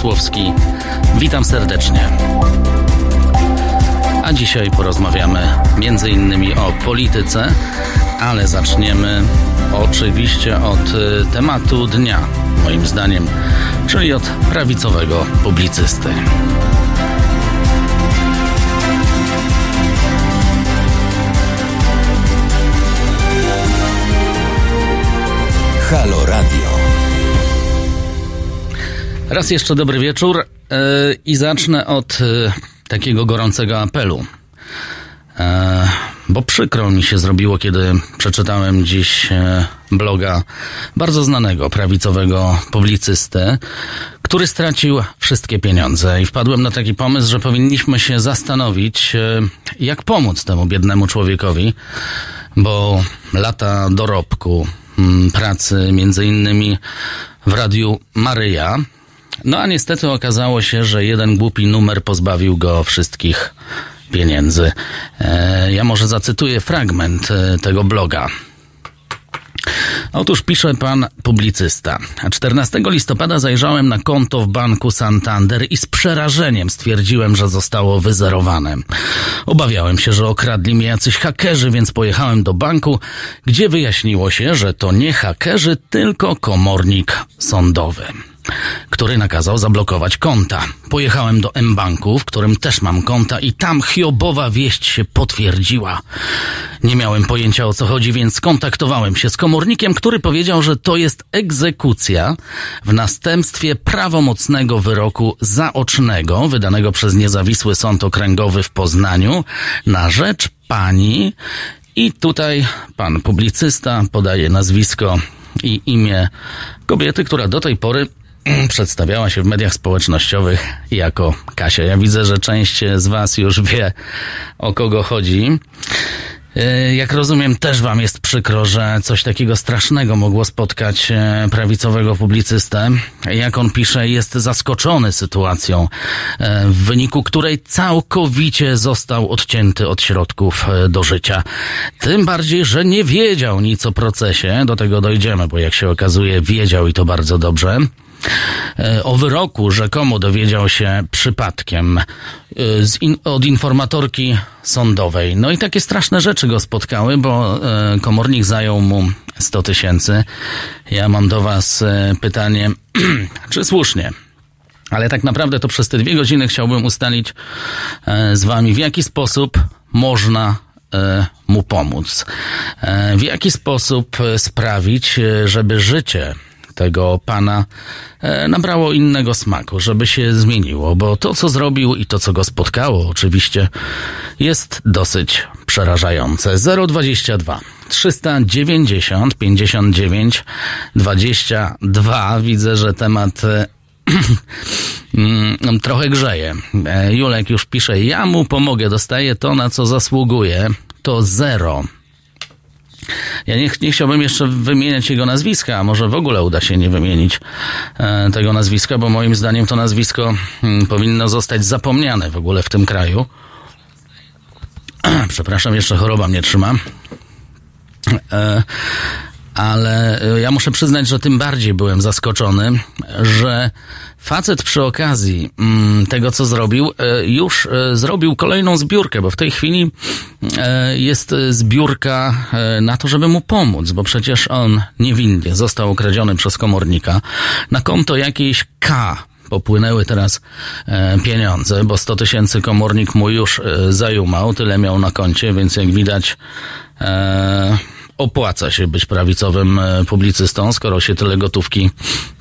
Masłowski. Witam serdecznie. A dzisiaj porozmawiamy między innymi o polityce, ale zaczniemy oczywiście od y, tematu dnia, moim zdaniem, czyli od prawicowego publicysty. Halo Radio. Raz jeszcze dobry wieczór yy, i zacznę od yy, takiego gorącego apelu. Yy, bo przykro mi się zrobiło, kiedy przeczytałem dziś bloga bardzo znanego prawicowego publicysty, który stracił wszystkie pieniądze. I wpadłem na taki pomysł, że powinniśmy się zastanowić, jak pomóc temu biednemu człowiekowi, bo lata dorobku, pracy między innymi w radiu Maryja, no a niestety okazało się, że jeden głupi numer pozbawił go wszystkich pieniędzy. E, ja może zacytuję fragment e, tego bloga. Otóż pisze pan publicysta. 14 listopada zajrzałem na konto w banku Santander i z przerażeniem stwierdziłem, że zostało wyzerowane. Obawiałem się, że okradli mnie jacyś hakerzy, więc pojechałem do banku, gdzie wyjaśniło się, że to nie hakerzy, tylko komornik sądowy który nakazał zablokować konta. Pojechałem do M-Banku, w którym też mam konta i tam hiobowa wieść się potwierdziła. Nie miałem pojęcia o co chodzi, więc skontaktowałem się z komornikiem, który powiedział, że to jest egzekucja w następstwie prawomocnego wyroku zaocznego wydanego przez niezawisły sąd okręgowy w Poznaniu na rzecz pani i tutaj pan publicysta podaje nazwisko i imię kobiety, która do tej pory przedstawiała się w mediach społecznościowych jako Kasia. Ja widzę, że część z Was już wie o kogo chodzi. E, jak rozumiem, też Wam jest przykro, że coś takiego strasznego mogło spotkać e, prawicowego publicystę. Jak on pisze, jest zaskoczony sytuacją, e, w wyniku której całkowicie został odcięty od środków do życia. Tym bardziej, że nie wiedział nic o procesie. Do tego dojdziemy, bo jak się okazuje, wiedział i to bardzo dobrze. E, o wyroku rzekomo dowiedział się przypadkiem e, in, od informatorki sądowej. No i takie straszne rzeczy go spotkały, bo e, komornik zajął mu 100 tysięcy. Ja mam do Was pytanie, czy słusznie? Ale tak naprawdę to przez te dwie godziny chciałbym ustalić z Wami, w jaki sposób można mu pomóc. W jaki sposób sprawić, żeby życie tego pana e, nabrało innego smaku, żeby się zmieniło, bo to, co zrobił i to, co go spotkało, oczywiście jest dosyć przerażające. 022 390 59 22. Widzę, że temat e, mm, trochę grzeje. E, Julek już pisze, ja mu pomogę, dostaję to, na co zasługuje. To zero. Ja nie, nie chciałbym jeszcze wymieniać jego nazwiska, a może w ogóle uda się nie wymienić e, tego nazwiska, bo moim zdaniem to nazwisko hmm, powinno zostać zapomniane w ogóle w tym kraju. Przepraszam, jeszcze choroba mnie trzyma. E, ale e, ja muszę przyznać, że tym bardziej byłem zaskoczony, że facet przy okazji mm, tego, co zrobił, e, już e, zrobił kolejną zbiórkę, bo w tej chwili jest zbiórka na to, żeby mu pomóc, bo przecież on niewinnie został okradziony przez komornika. Na konto jakiejś K popłynęły teraz pieniądze, bo 100 tysięcy komornik mu już zajumał, tyle miał na koncie, więc jak widać opłaca się być prawicowym e, publicystą, skoro się tyle gotówki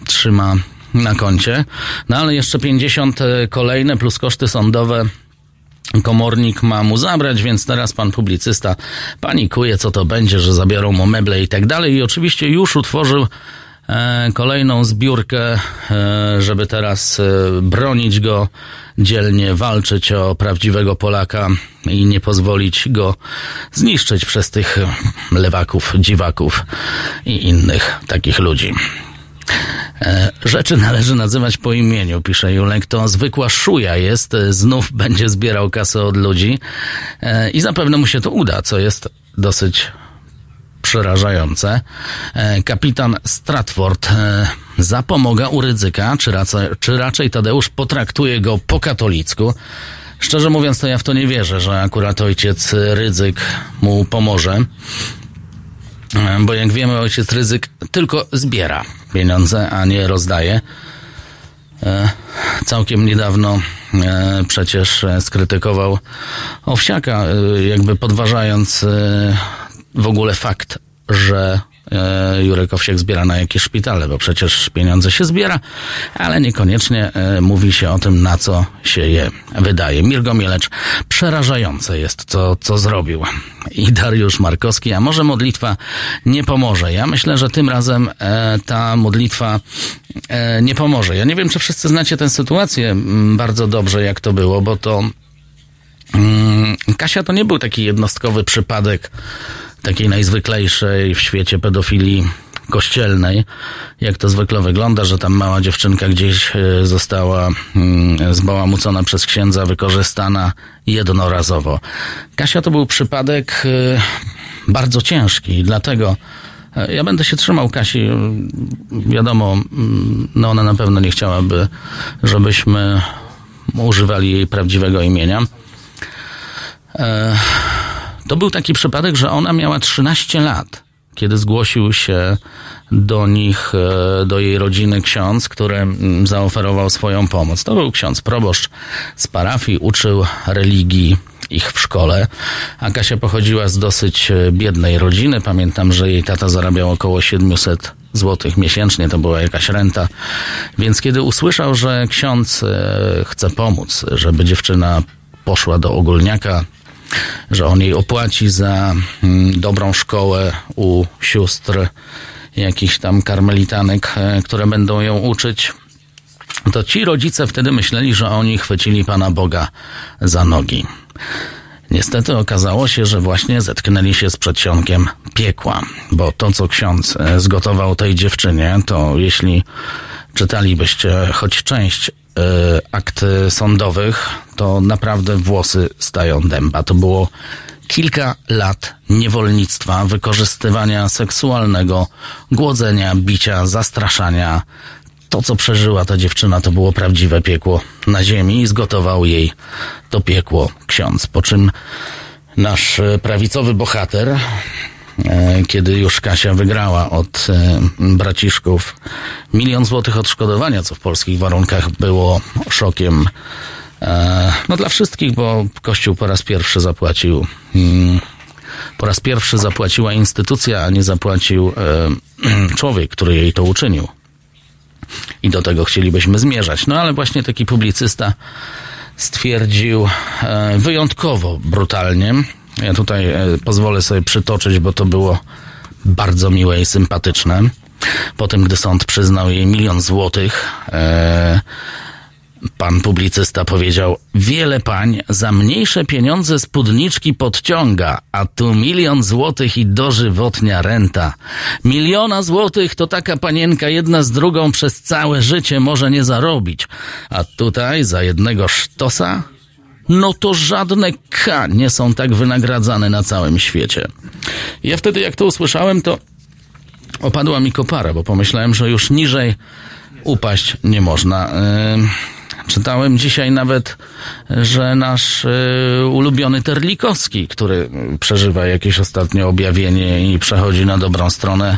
trzyma na koncie. No ale jeszcze 50 e, kolejne plus koszty sądowe komornik ma mu zabrać, więc teraz pan publicysta panikuje, co to będzie, że zabiorą mu meble i tak dalej. I oczywiście już utworzył e, kolejną zbiórkę, e, żeby teraz e, bronić go dzielnie walczyć o prawdziwego Polaka i nie pozwolić go zniszczyć przez tych lewaków, dziwaków i innych takich ludzi. E, rzeczy należy nazywać po imieniu, pisze Julek. To zwykła szuja jest, znów będzie zbierał kasę od ludzi e, i zapewne mu się to uda, co jest dosyć przerażające. E, kapitan Stratford e, zapomoga u ryzyka, czy raczej, czy raczej Tadeusz potraktuje go po katolicku. Szczerze mówiąc, to ja w to nie wierzę, że akurat ojciec Rydzyk mu pomoże. E, bo jak wiemy, ojciec Ryzyk tylko zbiera pieniądze, a nie rozdaje. Całkiem niedawno przecież skrytykował Owsiaka, jakby podważając w ogóle fakt, że e, Jurek Owsiak zbiera na jakieś szpitale, bo przecież pieniądze się zbiera, ale niekoniecznie e, mówi się o tym, na co się je wydaje. Mirgo Mielecz, przerażające jest to, co zrobił. I Dariusz Markowski, a może modlitwa nie pomoże? Ja myślę, że tym razem e, ta modlitwa nie pomoże. Ja nie wiem, czy wszyscy znacie tę sytuację bardzo dobrze, jak to było, bo to mm, Kasia to nie był taki jednostkowy przypadek takiej najzwyklejszej w świecie pedofilii kościelnej, jak to zwykle wygląda, że tam mała dziewczynka gdzieś e, została mm, zbałamucona przez księdza, wykorzystana jednorazowo. Kasia to był przypadek e, bardzo ciężki, dlatego e, ja będę się trzymał Kasi. Wiadomo, mm, no ona na pewno nie chciałaby, żebyśmy używali jej prawdziwego imienia. To był taki przypadek, że ona miała 13 lat, kiedy zgłosił się do nich, e, do jej rodziny ksiądz, który mm, zaoferował swoją pomoc. To był ksiądz proboszcz z parafii, uczył religii ich w szkole. A Kasia pochodziła z dosyć e, biednej rodziny. Pamiętam, że jej tata zarabiał około 700 złotych miesięcznie, to była jakaś renta. Więc kiedy usłyszał, że ksiądz e, chce pomóc, żeby dziewczyna poszła do ogólniaka, że on jej opłaci za mm, dobrą szkołę u sióstr jakichś tam karmelitanek, e, które będą ją uczyć. To ci rodzice wtedy myśleli, że oni chwycili Pana Boga za nogi. Niestety okazało się, że właśnie zetknęli się z przedsionkiem piekła, bo to, co ksiądz e, zgotował tej dziewczynie, to jeśli czytalibyście choć część akt sądowych, to naprawdę włosy stają dęba. To było kilka lat niewolnictwa, wykorzystywania seksualnego, głodzenia, bicia, zastraszania. To, co przeżyła ta dziewczyna, to było prawdziwe piekło na ziemi i zgotował jej to piekło ksiądz. Po czym nasz prawicowy bohater E, kiedy już Kasia wygrała od e, braciszków milion złotych odszkodowania, co w polskich warunkach było szokiem e, no dla wszystkich, bo Kościół po raz pierwszy zapłacił mm, po raz pierwszy zapłaciła instytucja, a nie zapłacił człowiek, który jej to uczynił. I do tego chcielibyśmy zmierzać. No ale właśnie taki publicysta stwierdził wyjątkowo brutalnie, ja tutaj e, pozwolę sobie przytoczyć, bo to było bardzo miłe i sympatyczne. Potem, gdy sąd przyznał jej milion złotych, e, pan publicysta powiedział: Wiele pań za mniejsze pieniądze spódniczki podciąga, a tu milion złotych i dożywotnia renta. Miliona złotych to taka panienka jedna z drugą przez całe życie może nie zarobić, a tutaj za jednego sztosa no to żadne K nie są tak wynagradzane na całym świecie. Ja wtedy, jak to usłyszałem, to opadła mi kopara, bo pomyślałem, że już niżej upaść nie można. Czytałem dzisiaj nawet, że nasz yy, ulubiony Terlikowski, który przeżywa jakieś ostatnie objawienie i przechodzi na dobrą stronę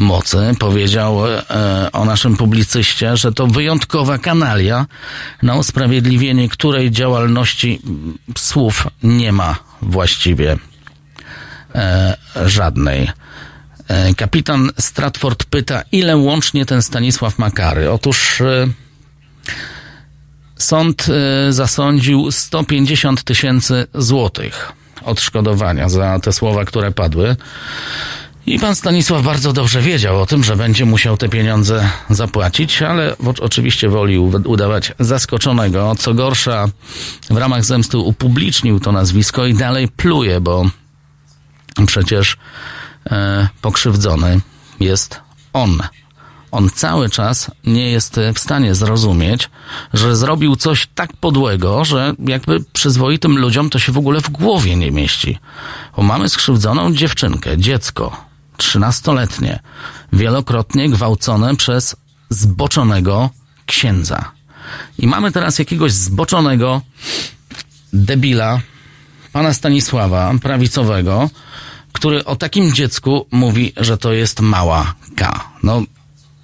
mocy powiedział e, o naszym publicyście, że to wyjątkowa kanalia, na usprawiedliwienie której działalności słów nie ma właściwie e, żadnej. E, kapitan Stratford pyta, ile łącznie ten Stanisław Makary? Otóż sąd zasądził 150 tysięcy złotych odszkodowania za te słowa, które padły. I pan Stanisław bardzo dobrze wiedział o tym, że będzie musiał te pieniądze zapłacić, ale oczywiście woli udawać zaskoczonego. Co gorsza, w ramach zemsty upublicznił to nazwisko i dalej pluje, bo przecież e, pokrzywdzony jest on. On cały czas nie jest w stanie zrozumieć, że zrobił coś tak podłego, że jakby przyzwoitym ludziom to się w ogóle w głowie nie mieści. Bo mamy skrzywdzoną dziewczynkę, dziecko, trzynastoletnie, wielokrotnie gwałcone przez zboczonego księdza. I mamy teraz jakiegoś zboczonego debila, pana Stanisława, prawicowego, który o takim dziecku mówi, że to jest mała K. No,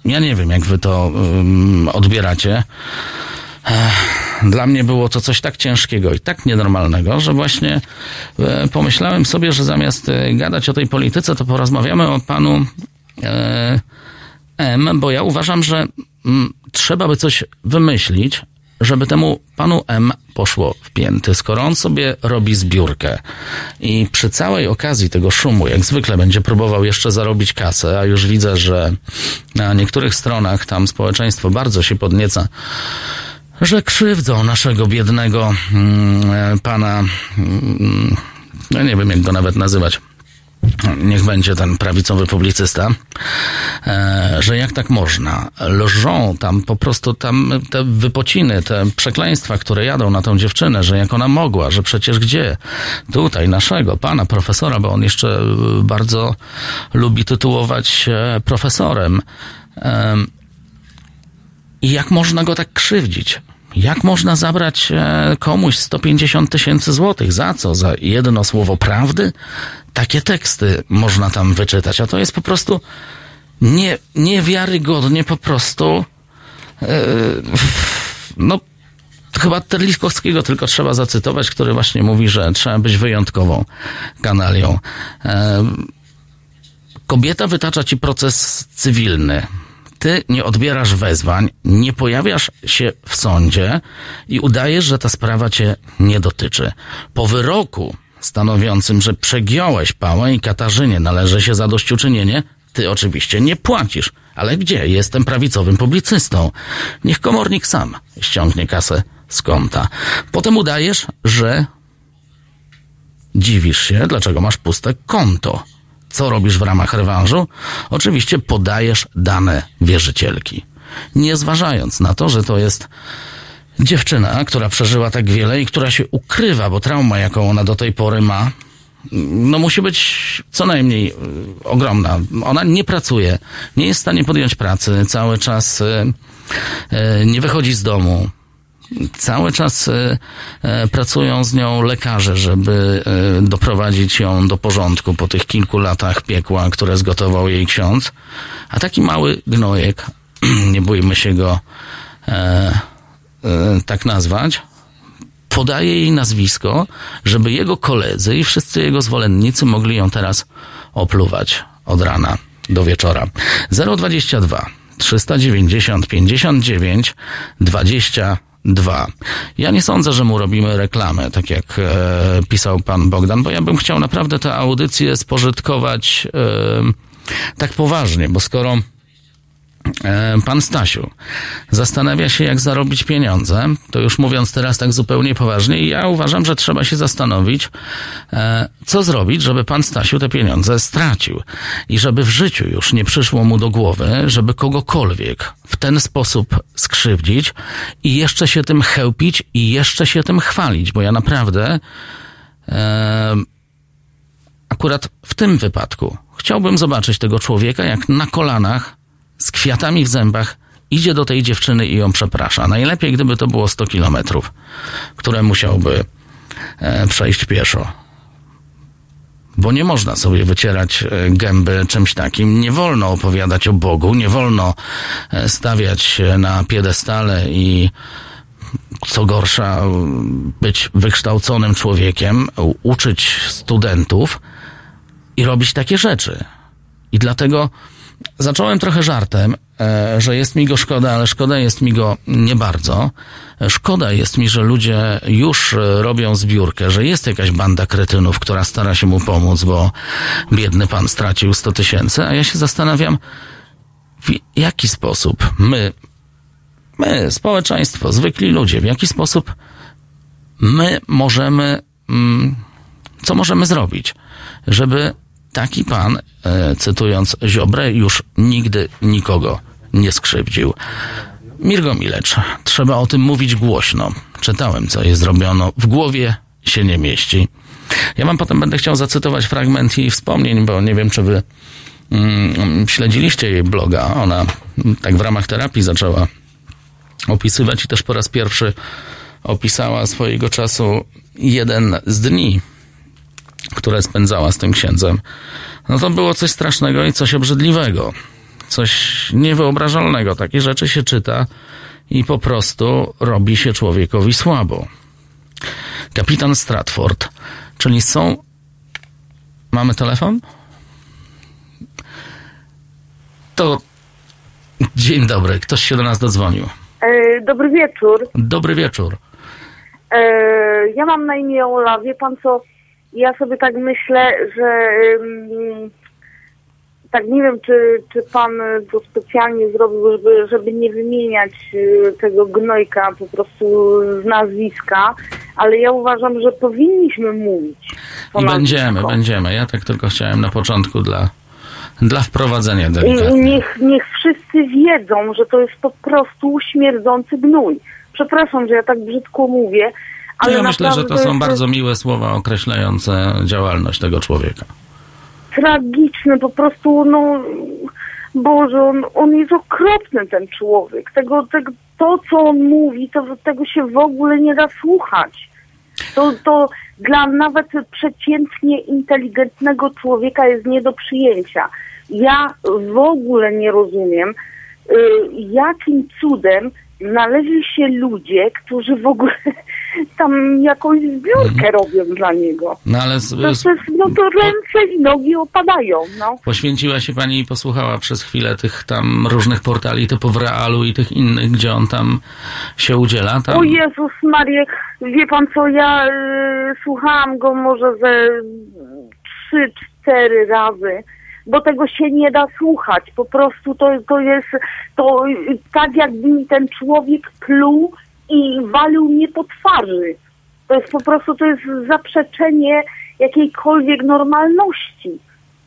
ja nie wiem, jak wy to um, odbieracie. Dla mnie było to coś tak ciężkiego i tak nienormalnego, że właśnie e, pomyślałem sobie, że zamiast e, gadać o tej polityce, to porozmawiamy o panu e, M, bo ja uważam, że mm, trzeba by coś wymyślić, żeby temu panu M poszło w pięty, skoro on sobie robi zbiórkę. I przy całej okazji tego szumu, jak zwykle będzie próbował jeszcze zarobić kasę, a już widzę, że na niektórych stronach tam społeczeństwo bardzo się podnieca, że krzywdzą naszego biednego mm, pana, mm, ja nie wiem jak go nawet nazywać, niech będzie ten prawicowy publicysta, e, że jak tak można? Lżą tam po prostu tam te wypociny, te przekleństwa, które jadą na tą dziewczynę, że jak ona mogła, że przecież gdzie? Tutaj naszego pana profesora, bo on jeszcze bardzo lubi tytułować się profesorem. I jak można go tak krzywdzić? Jak można zabrać e, komuś 150 tysięcy złotych? Za co? Za jedno słowo prawdy? Takie teksty można tam wyczytać, a to jest po prostu nie, niewiarygodnie po prostu yy, no chyba Terlikowskiego tylko trzeba zacytować, który właśnie mówi, że trzeba być wyjątkową kanalią. Yy, kobieta wytacza ci proces cywilny ty nie odbierasz wezwań, nie pojawiasz się w sądzie i udajesz, że ta sprawa cię nie dotyczy. Po wyroku stanowiącym, że przegiąłeś pałę i Katarzynie należy się zadośćuczynienie, ty oczywiście nie płacisz. Ale gdzie? Jestem prawicowym publicystą. Niech komornik sam ściągnie kasę z konta. Potem udajesz, że dziwisz się, dlaczego masz puste konto. Co robisz w ramach rewanżu? Oczywiście podajesz dane wierzycielki. Nie zważając na to, że to jest dziewczyna, która przeżyła tak wiele i która się ukrywa, bo trauma, jaką ona do tej pory ma, no musi być co najmniej y, ogromna. Ona nie pracuje, nie jest w stanie podjąć pracy, cały czas y, y, nie wychodzi z domu, cały czas e, e, pracują z nią lekarze, żeby e, doprowadzić ją do porządku po tych kilku latach piekła, które zgotował jej ksiądz. A taki mały gnojek, nie bójmy się go tak nazwać, podaje jej nazwisko, żeby jego koledzy i wszyscy jego zwolennicy mogli ją teraz opluwać od rana do wieczora. 022 390 59 20 Dwa. Ja nie sądzę, że mu robimy reklamę, tak jak e, pisał pan Bogdan, bo ja bym chciał naprawdę tę audycję spożytkować e, tak poważnie, bo skoro Pan Stasiu zastanawia się, jak zarobić pieniądze. To już mówiąc teraz tak zupełnie poważnie, ja uważam, że trzeba się zastanowić, e, co zrobić, żeby pan Stasiu te pieniądze stracił i żeby w życiu już nie przyszło mu do głowy, żeby kogokolwiek w ten sposób skrzywdzić i jeszcze się tym chełpić i jeszcze się tym chwalić, bo ja naprawdę e, akurat w tym wypadku chciałbym zobaczyć tego człowieka, jak na kolanach z kwiatami w zębach idzie do tej dziewczyny i ją przeprasza. Najlepiej, gdyby to było 100 kilometrów, które musiałby e, przejść pieszo. Bo nie można sobie wycierać e, gęby czymś takim. Nie wolno opowiadać o Bogu, nie wolno e, stawiać na piedestale i co gorsza, być wykształconym człowiekiem, uczyć studentów i robić takie rzeczy. I dlatego Zacząłem trochę żartem, e, że jest mi go szkoda, ale szkoda jest mi go nie bardzo. Szkoda jest mi, że ludzie już e, robią zbiórkę, że jest jakaś banda kretynów, która stara się mu pomóc, bo biedny pan stracił 100 tysięcy, a ja się zastanawiam, w jaki sposób my, my, społeczeństwo, zwykli ludzie, w jaki sposób my możemy, mm, co możemy zrobić, żeby taki pan, e, cytując Ziobrę, już nigdy nikogo nie skrzywdził. Mirgo Milecz, trzeba o tym mówić głośno. Czytałem, co jest zrobiono. W głowie się nie mieści. Ja wam potem będę chciał zacytować fragment jej wspomnień, bo nie wiem, czy wy mm, śledziliście jej bloga. Ona tak w ramach terapii zaczęła opisywać i też po raz pierwszy opisała swojego czasu jeden z dni, które spędzała z tym księdzem. No to było coś strasznego i coś obrzydliwego. Coś niewyobrażalnego. Takie rzeczy się czyta i po prostu robi się człowiekowi słabo. Kapitan Stratford, czyli są. Mamy telefon? To. Dzień dobry, ktoś się do nas dodzwonił. E, dobry wieczór. Dobry wieczór. E, ja mam na imię Ola. Wie pan co? Ja sobie tak myślę, że tak nie wiem, czy, czy pan to specjalnie zrobił, żeby, żeby nie wymieniać y, tego gnojka po prostu z nazwiska, ale ja uważam, że powinniśmy mówić. I będziemy, będziemy. Ja tak tylko chciałem na początku dla, dla wprowadzenia I, I delikatnie. niech, niech wszyscy wiedzą, że to jest po prostu śmierdzący gnój. Przepraszam, że ja tak brzydko mówię, ale Ja myślę, że to są bardzo miłe słowa określające działalność tego człowieka. tragiczny, po prostu, no, Boże, on, on jest okropny, ten człowiek. Tego, tego, to, co on mówi, to tego się w ogóle nie da słuchać. To, to dla nawet przeciętnie inteligentnego człowieka jest nie do przyjęcia. Ja w ogóle nie rozumiem, y, jakim cudem znaleźli się ludzie, którzy w ogóle tam jakąś zbiórkę robią dla niego. No ale z, No to, no to ręce i nogi opadają, no. poświęciła się pani i posłuchała przez chwilę tych tam różnych portali typu w Realu i tych innych, gdzie on tam się udziela. Tam... O Jezus Mariek, wie pan co, ja y, słuchałam go może ze trzy, cztery razy, bo tego się nie da słuchać. Po prostu to, to jest to tak jakby mi ten człowiek pluł i walił mnie po twarzy. To jest po prostu, to jest zaprzeczenie jakiejkolwiek normalności.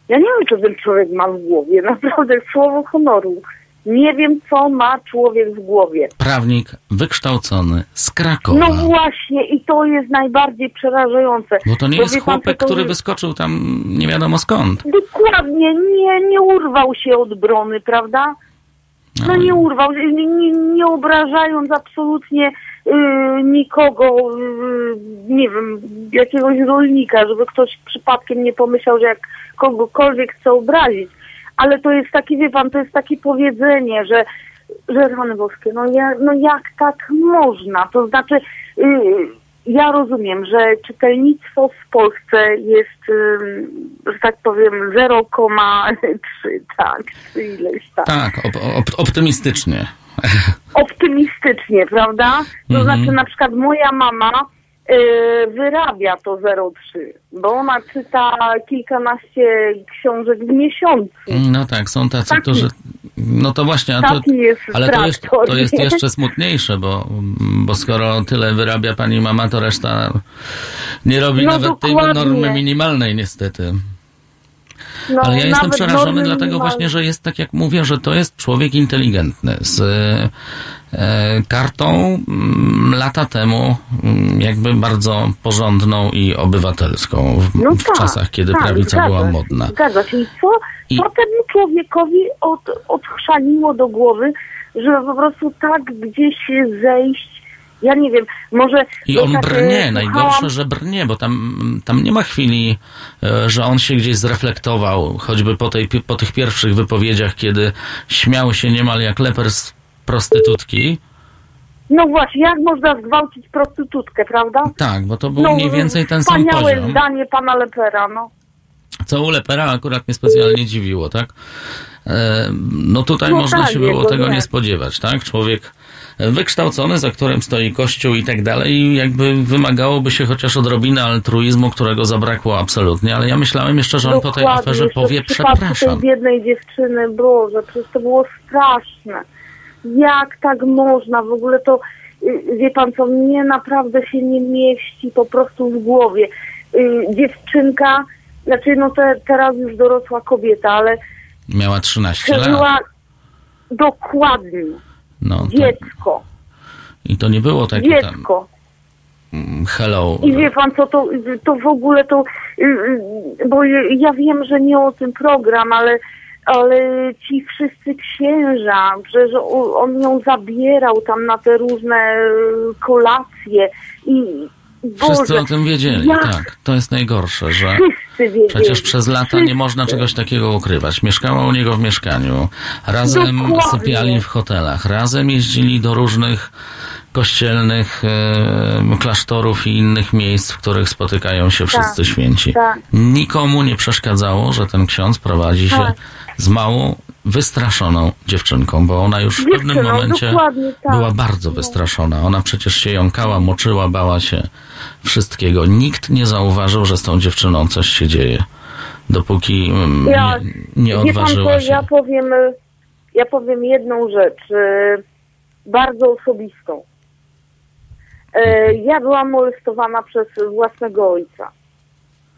Ja nie wiem, co ten człowiek ma w głowie, naprawdę słowo honoru. Nie wiem, co ma człowiek w głowie. Prawnik wykształcony z Krakowa. No właśnie, i to jest najbardziej przerażające. Bo to nie Bo jest pan, chłopek, to który wyskoczył tam nie wiadomo skąd. Dokładnie, nie, nie urwał się od brony, prawda? No nie urwał, nie, nie, obrażając absolutnie y, nikogo, y, nie wiem, jakiegoś rolnika, żeby ktoś przypadkiem nie pomyślał, że jak kogokolwiek chce obrazić. Ale to jest takie, wie pan, to jest takie powiedzenie, że, że rany boskie, no, ja, no jak tak można? To znaczy, y, ja rozumiem, że czytelnictwo w Polsce jest, że tak powiem, 0,3, tak, czy ileś tam Tak, op, op, optymistycznie. optymistycznie, prawda? To Mhm. znaczy na przykład moja mama wyrabia to 0,3, bo ona czyta kilkanaście książek w miesiącu. No tak, są tacy, Taki- którzy. No to właśnie, a to, ale to jest, to jest jeszcze smutniejsze, bo, bo skoro tyle wyrabia pani mama, to reszta nie robi No nawet tej dokładnie. normy minimalnej, niestety. No, Ale ja jestem przerażony, dlatego minimalne. właśnie, że jest tak jak mówię, że to jest człowiek inteligentny. Z e, kartą mm, lata temu mm, jakby bardzo porządną i obywatelską w, No w tak, czasach, kiedy tak, prawica zgadza była modna. Zgadza się. I co, I- co temu człowiekowi od, odchrzaniło do głowy, żeby po prostu tak gdzieś zejść, ja nie wiem, może... I on tak, brnie, najgorsze, że brnie, bo tam, tam nie ma chwili, e, że on się gdzieś zreflektował, choćby po, tej, po tych pierwszych wypowiedziach, kiedy śmiał się niemal jak leper z prostytutki. No właśnie, jak można zgwałcić prostytutkę, prawda? Tak, bo to był no, mniej więcej ten sam Wspaniałe poziom. zdanie pana Lepera, no. Co u Lepera akurat mnie specjalnie dziwiło, tak? E, No tutaj No można tak, się było tego nie. nie spodziewać, tak? Człowiek wykształcony, za którym stoi kościół i tak dalej, i jakby wymagałoby się chociaż odrobiny altruizmu, którego zabrakło absolutnie, ale ja myślałem jeszcze, że on po tej aferze powie przepraszam. tej biednej dziewczyny, Boże, przecież to było straszne. Jak tak można? W ogóle to, y, wie pan co, mnie naprawdę się nie mieści po prostu w głowie. Y, Dziewczynka, znaczy no te, teraz już dorosła kobieta, ale Miała 13 lat. dokładnie No, to, dziecko, I to nie było takie tam dziecko. mm, hello. I wie pan co, to, to w ogóle to, y, y, bo ja wiem, że nie o tym program, ale ale ci wszyscy księża, przecież o- on ją zabierał tam na te różne e, kolacje i Wszyscy o tym wiedzieli, jak tak. To jest najgorsze, że przecież przez lata nie Wszyscy. można czegoś takiego ukrywać. Mieszkała u niego w mieszkaniu, razem Dokładnie. sypiali w hotelach, razem jeździli do różnych kościelnych e, klasztorów i innych miejsc, w których spotykają się wszyscy święci. tak. Nikomu nie przeszkadzało, że ten ksiądz prowadzi się Tak. z małą, wystraszoną dziewczynką, bo ona już w pewnym momencie tak. była bardzo wystraszona. Ona przecież się jąkała, moczyła, bała się wszystkiego. Nikt nie zauważył, że z tą dziewczyną coś się dzieje, dopóki mm, Ja- nie, nie pan odważyła co, się. ja powiem, ja powiem jedną rzecz, e, bardzo osobistą. E, Ja byłam molestowana przez własnego ojca.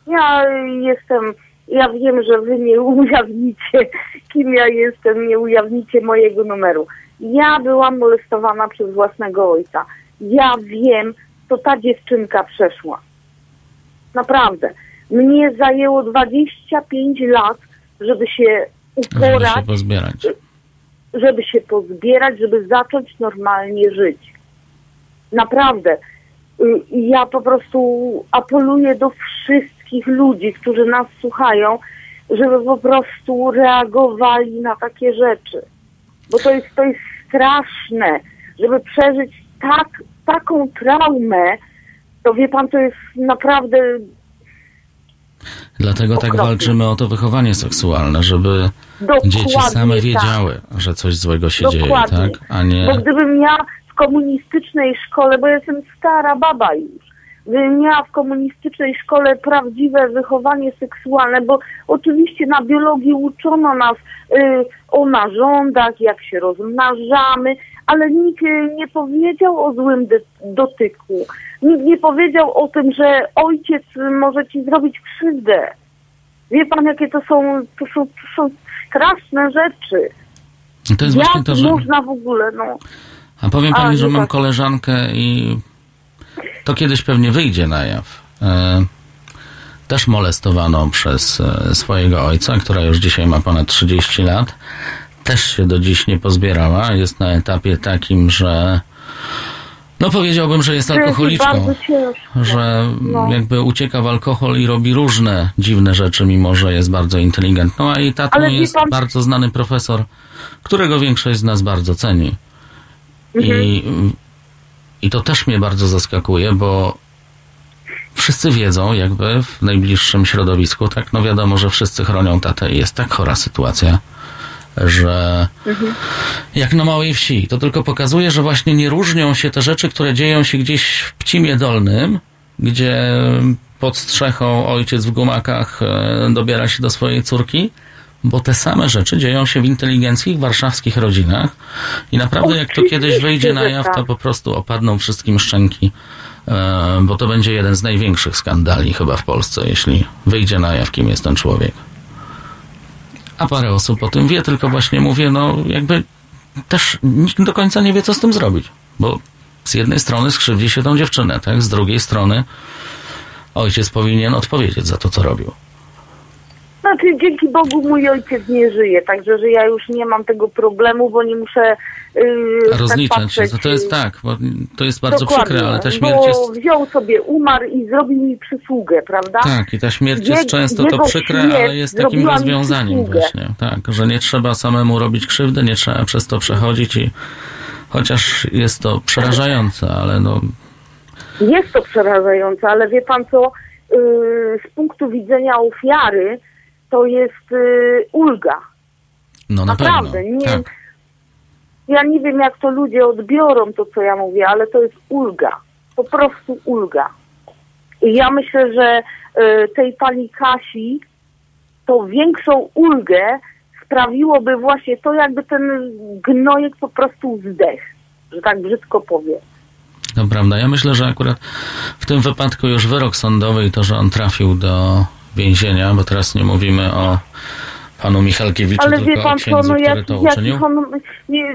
Ja jestem, ja wiem, że wy nie ujawnicie, kim ja jestem, nie ujawnicie mojego numeru. Ja byłam molestowana przez własnego ojca. Ja wiem, co ta dziewczynka przeszła. Naprawdę. Mnie zajęło 25 lat, żeby się Żeby uporać, się pozbierać. żeby się pozbierać, żeby zacząć normalnie żyć. Naprawdę. Y, Ja po prostu apeluję do wszystkich ludzi, którzy nas słuchają, żeby po prostu reagowali na takie rzeczy. Bo to jest, to jest straszne, żeby przeżyć tak, taką traumę, to wie pan, to jest naprawdę Dlatego tak Okropne. walczymy o to wychowanie seksualne, żeby dokładnie dzieci same tak. wiedziały, że coś złego się dzieje, Dokładnie. tak? A nie... Bo gdybym ja w komunistycznej szkole, bo ja jestem stara baba już, gdybym miała w komunistycznej szkole prawdziwe wychowanie seksualne, bo oczywiście na biologii uczono nas y, o narządach, jak się rozmnażamy, ale nikt nie powiedział o złym dotyku. Nikt nie powiedział o tym, że ojciec może ci zrobić krzywdę. Wie pan, jakie to są, to są, to są straszne rzeczy. To jest Jak właśnie to, że... można w ogóle, no. A powiem A, pani, że nie mam tak. koleżankę i to kiedyś pewnie wyjdzie na jaw. E, też molestowaną przez e, swojego ojca, która już dzisiaj ma ponad 30 lat. Też się do dziś nie pozbierała. Jest na etapie takim, że no powiedziałbym, że jest alkoholiczką. Że No. jakby ucieka w alkohol i robi różne dziwne rzeczy, mimo że jest bardzo inteligentną, a jej tatą jest bardzo znany profesor, którego większość z nas bardzo ceni. I, I to też mnie bardzo zaskakuje, bo wszyscy wiedzą, jakby w najbliższym środowisku, tak, no wiadomo, że wszyscy chronią tatę i jest tak chora sytuacja, że jak na małej wsi. To tylko pokazuje, że właśnie nie różnią się te rzeczy, które dzieją się gdzieś w Pcimie Dolnym, gdzie pod strzechą ojciec w gumakach e, dobiera się do swojej córki, bo te same rzeczy dzieją się w inteligenckich warszawskich rodzinach i naprawdę jak to kiedyś wyjdzie na jaw, tak. to po prostu opadną wszystkim szczęki, e, bo to będzie jeden z największych skandali chyba w Polsce, jeśli wyjdzie na jaw, kim jest ten człowiek. A parę osób o tym wie, tylko właśnie mówię, no jakby też nikt do końca nie wie, co z tym zrobić. Bo z jednej strony skrzywdzi się tą dziewczynę, tak? Z drugiej strony ojciec powinien odpowiedzieć za to, co robił. Znaczy, dzięki Bogu mój ojciec nie żyje, także że ja już nie mam tego problemu, bo nie muszę yy, Rozliczać tak się. To, jest tak, bo to jest bardzo dokładnie, przykre, ale ta śmierć bo jest... wziął sobie, umarł i zrobił mi przysługę, prawda? Tak, i ta śmierć jest Je- często to przykre, ale jest takim rozwiązaniem właśnie. Tak, że nie trzeba samemu robić krzywdy, nie trzeba przez to przechodzić i chociaż jest to przerażające, ale no Jest to przerażające, ale wie pan co, yy, z punktu widzenia ofiary to jest yy, ulga. No na Naprawdę, pewno. nie- Tak. Ja nie wiem, jak to ludzie odbiorą to, co ja mówię, ale to jest ulga. Po prostu ulga. I ja myślę, że y, tej pani Kasi to większą ulgę sprawiłoby właśnie to, jakby ten gnojek po prostu zdechł, że tak brzydko powiem. To prawda. Ja myślę, że akurat w tym wypadku już wyrok sądowy i to, że on trafił do więzienia, bo teraz nie mówimy o panu Michalkiewiczu, Ale wie tylko o pan księdzu, no który jak, to uczynił. jakich on, nie,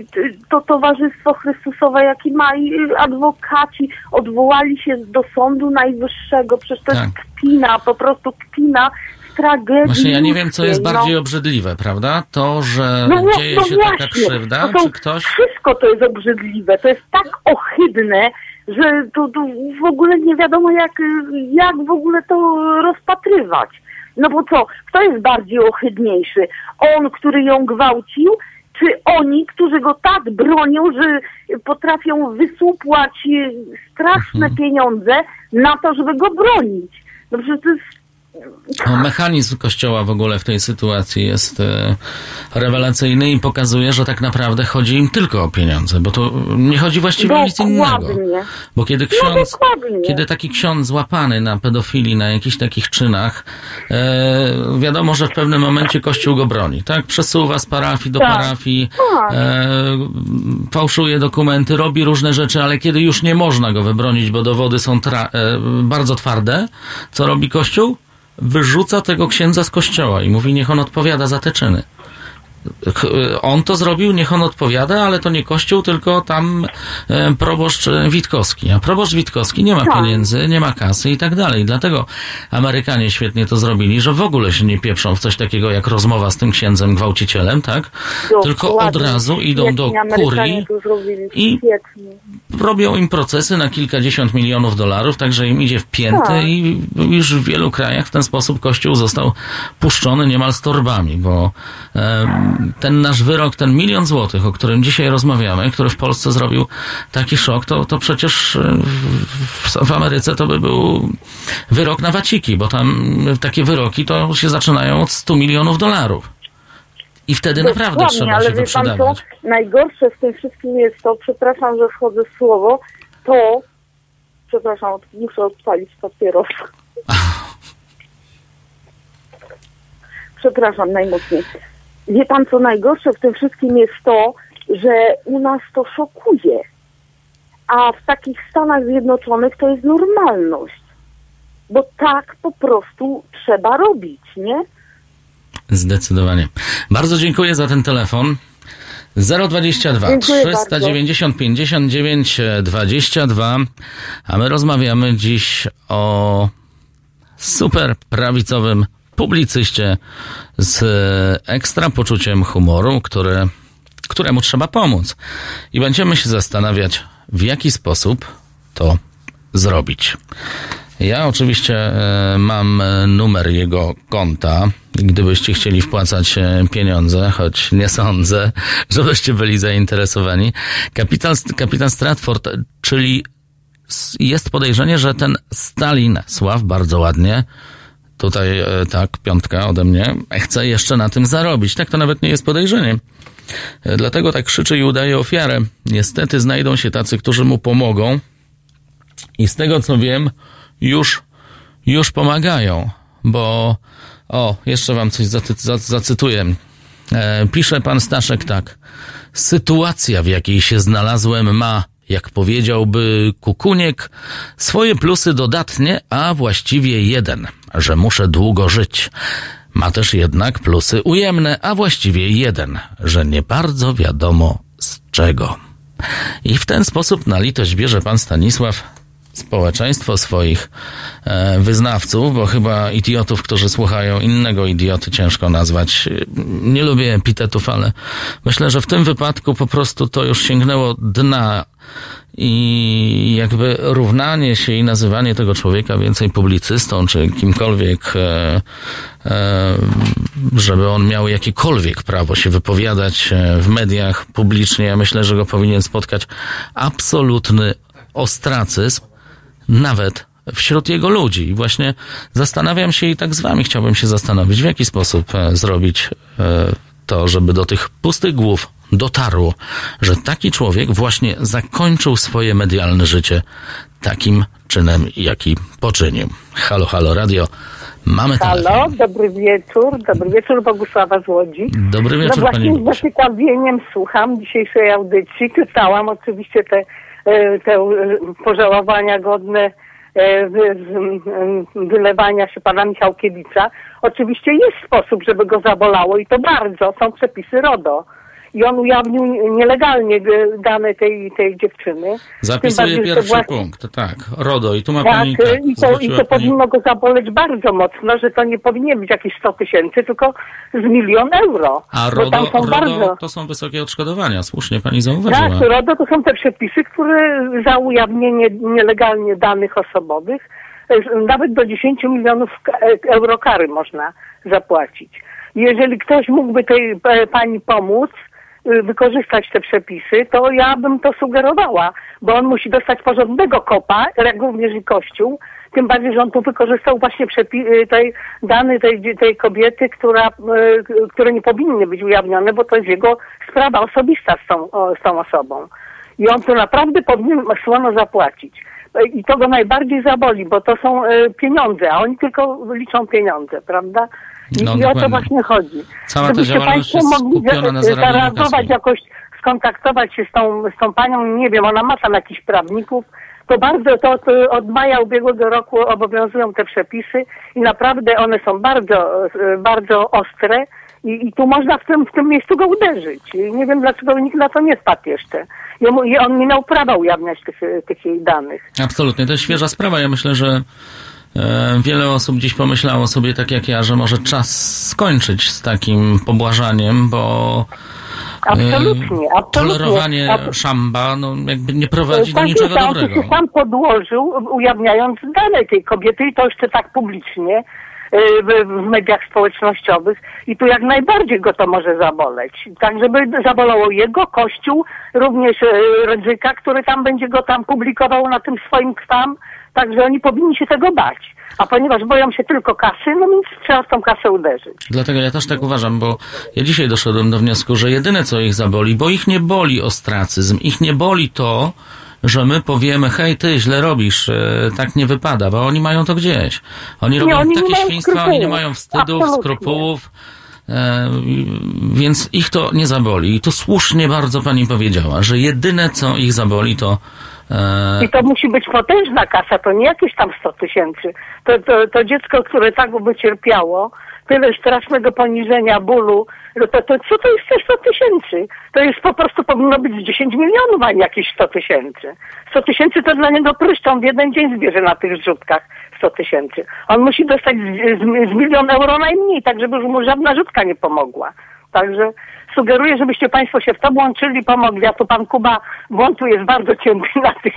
to Towarzystwo Chrystusowe, jaki ma i adwokaci, odwołali się do Sądu Najwyższego, przecież to Tak. jest kpina, po prostu kpina z tragedii. Właśnie ja nie wiem, co jest ludzkiej, bardziej no. obrzydliwe, prawda? To, że No, no, dzieje no się właśnie, taka krzywda, to czy ktoś... Wszystko to jest obrzydliwe, to jest tak ohydne, że to, to w ogóle nie wiadomo jak, jak w ogóle to rozpatrywać. No bo co, kto jest bardziej ohydniejszy? On, który ją gwałcił, czy oni, którzy go tak bronią, że potrafią wysupłać e, straszne Mhm. pieniądze na to, żeby go bronić? No przecież to jest mechanizm Kościoła w ogóle w tej sytuacji jest e, rewelacyjny i pokazuje, że tak naprawdę chodzi im tylko o pieniądze, bo to nie chodzi właściwie o nic innego. Bo kiedy ksiądz, dokładnie. kiedy taki ksiądz złapany na pedofilii, na jakichś takich czynach, e, wiadomo, że w pewnym momencie Kościół go broni, tak? Przesuwa z parafii do Tak. parafii, Tak. e, fałszuje dokumenty, robi różne rzeczy, ale kiedy już nie można go wybronić, bo dowody są tra- e, bardzo twarde, co robi Kościół? Wyrzuca tego księdza z kościoła i mówi, niech on odpowiada za te czyny. On to zrobił, niech on odpowiada, ale to nie Kościół, tylko tam e, proboszcz Witkowski. A proboszcz Witkowski nie ma Tak. pieniędzy, nie ma kasy i tak dalej. Dlatego Amerykanie świetnie to zrobili, że w ogóle się nie pieprzą w coś takiego jak rozmowa z tym księdzem gwałcicielem, tak? Tylko od razu idą do kurii i- robią im procesy na kilkadziesiąt milionów dolarów, także im idzie w pięty Tak. i już w wielu krajach w ten sposób Kościół został puszczony niemal z torbami, bo ten nasz wyrok, ten milion złotych, o którym dzisiaj rozmawiamy, który w Polsce zrobił taki szok, to, to przecież e, w, w Ameryce to by był wyrok na waciki, bo tam takie wyroki to się zaczynają od 100 milionów dolarów. I wtedy naprawdę Dokładnie, trzeba ale się wie pan co? Najgorsze w tym wszystkim jest to, przepraszam, że wchodzę w słowo, to, przepraszam, muszę odpalić papieros. przepraszam najmocniej. Wie pan co najgorsze w tym wszystkim jest to, że u nas to szokuje. A w takich Stanach Zjednoczonych to jest normalność. Bo tak po prostu trzeba robić, nie? Zdecydowanie. Bardzo dziękuję za ten telefon. 022 Dziękuję 390 59 22. A my rozmawiamy dziś o super prawicowym publicyście z ekstra poczuciem humoru, który, któremu trzeba pomóc. I będziemy się zastanawiać, w jaki sposób to zrobić. Ja oczywiście e, mam e, numer jego konta. Gdybyście chcieli wpłacać e, pieniądze, choć nie sądzę, żebyście byli zainteresowani. Kapitan, kapitan Stratford, czyli jest podejrzenie, że ten Stalin, Sław, bardzo ładnie, tutaj e, tak, piątka ode mnie, chce jeszcze na tym zarobić. Tak to nawet nie jest podejrzenie. E, Dlatego tak krzyczy i udaje ofiarę. Niestety znajdą się tacy, którzy mu pomogą. I z tego co wiem, już, już pomagają, bo o, jeszcze wam coś zacytuję. E, pisze pan Staszek tak. Sytuacja, w jakiej się znalazłem, ma, jak powiedziałby Kukuniek, swoje plusy dodatnie, a właściwie jeden, że muszę długo żyć. Ma też jednak plusy ujemne, a właściwie jeden, że nie bardzo wiadomo z czego. I w ten sposób na litość bierze pan Stanisław społeczeństwo swoich e, wyznawców, bo chyba idiotów, którzy słuchają innego idioty, ciężko nazwać. Nie lubię epitetów, ale myślę, że w tym wypadku po prostu to już sięgnęło dna i jakby równanie się i nazywanie tego człowieka więcej publicystą, czy kimkolwiek, e, e, żeby on miał jakiekolwiek prawo się wypowiadać e, w mediach publicznie, ja myślę, że go powinien spotkać absolutny ostracyzm, nawet wśród jego ludzi. I właśnie zastanawiam się i tak z wami chciałbym się zastanowić, w jaki sposób zrobić to, żeby do tych pustych głów dotarło, że taki człowiek właśnie zakończył swoje medialne życie takim czynem, jaki poczynił. Halo, halo, radio. Mamy Halo, telefon. dobry wieczór. Dobry wieczór, Bogusława z Łodzi. Dobry No wieczór, właśnie Pani z zaciekawieniem słucham dzisiejszej audycji. Czytałam oczywiście te, e, te e, pożałowania godne e, wylewania się pana Michałkiewicza. Oczywiście jest sposób, żeby go zabolało i to bardzo. Są przepisy RODO. I on ujawnił nielegalnie dane tej, tej dziewczyny. Zapisuję bardziej, pierwszy właśnie- punkt, tak. RODO i tu ma Tak, pani... Tak, i to, i to pani- powinno go zaboleć bardzo mocno, że to nie powinien być jakieś 100 tysięcy, tylko z milion euro. A RODO, są RODO bardzo... to są wysokie odszkodowania, słusznie pani zauważyła. Tak, RODO to są te przepisy, które za ujawnienie nielegalnie danych osobowych e, nawet do 10 milionów e, euro kary można zapłacić. Jeżeli ktoś mógłby tej e, pani pomóc, wykorzystać te przepisy, to ja bym to sugerowała, bo on musi dostać porządnego kopa, jak również i Kościół, tym bardziej, że on tu wykorzystał właśnie przepi- y, tej, dane tej, tej kobiety, która, y, które nie powinny być ujawnione, bo to jest jego sprawa osobista z tą, z tą osobą. I on tu naprawdę powinien słono zapłacić. I to go najbardziej zaboli, bo to są pieniądze, a oni tylko liczą pieniądze, prawda? I, No, i o to właśnie chodzi. Cała ta działalność Państwo jest mogli na zareagować jakoś, skontaktować się z tą, z tą panią, nie wiem, ona ma tam jakichś prawników, to bardzo, to, to od maja ubiegłego roku obowiązują te przepisy i naprawdę one są bardzo, bardzo ostre i, i tu można w tym, w tym miejscu go uderzyć. I nie wiem, dlaczego nikt na to nie spadł jeszcze. Jemu, I on nie miał prawa ujawniać tych, tych jej danych. Absolutnie, to jest świeża sprawa. Ja myślę, że wiele osób dziś pomyślało sobie, tak jak ja, że może czas skończyć z takim pobłażaniem, bo e, Absolutnie, absolutnie. tolerowanie Ab- szamba no, jakby nie prowadzi do Tak niczego jest, on to dobrego. się sam podłożył, ujawniając dane tej kobiety i to jeszcze tak publicznie y, w, mediach społecznościowych i tu jak najbardziej go to może zaboleć. Tak, żeby zabolało jego kościół, również Rydzyka, który tam będzie go tam publikował na tym swoim tam, także oni powinni się tego bać. A ponieważ boją się tylko kasy, no więc trzeba w tą kasę uderzyć. Dlatego ja też tak uważam, bo ja dzisiaj doszedłem do wniosku, że jedyne co ich zaboli, bo ich nie boli ostracyzm, ich nie boli to, że my powiemy, hej ty, źle robisz, e, tak nie wypada, bo oni mają to gdzieś. Oni robią oni nie takie świństwa, oni nie mają wstydów, Absolutnie. skrupułów, e, więc ich to nie zaboli. I tu słusznie bardzo pani powiedziała, że jedyne co ich zaboli to I to musi być potężna kasa, to nie jakieś tam 100 tysięcy. To, to, to dziecko, które tak by cierpiało, tyle strasznego poniżenia, bólu, no to, to co to jest te 100 tysięcy? To jest po prostu powinno być z 10 milionów, a nie jakieś 100 tysięcy. 100 tysięcy to dla niego pryszcz, on w jeden dzień zbierze na tych rzutkach 100 tysięcy. On musi dostać z, z, z milion euro najmniej, tak żeby mu żadna rzutka nie pomogła. Także sugeruję, żebyście Państwo się w to włączyli, pomogli. A tu Pan Kuba włączu jest bardzo cięty na tych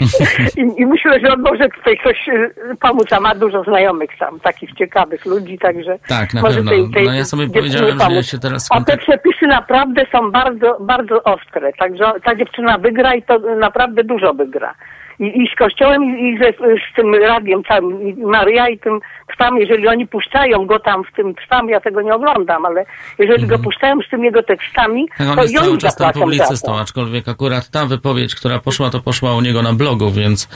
i, i myślę, że on może tutaj coś y, pomóc, a ma dużo znajomych tam, takich ciekawych ludzi, także Tak, na może pewno. No ja sobie powiedziałem, że ja pomóc. się teraz A te przepisy naprawdę są bardzo, bardzo ostre, także ta dziewczyna wygra i to naprawdę dużo wygra. I, i z kościołem, i, i ze, z tym radiem całym, i Maria i tym trwam, jeżeli oni puszczają go tam w tym trwam, ja tego nie oglądam, ale jeżeli go puszczają z tymi jego tekstami, Tak, on to jest i cały czas tam publicystą, to. aczkolwiek akurat ta wypowiedź, która poszła, to poszła u niego na blogu, więc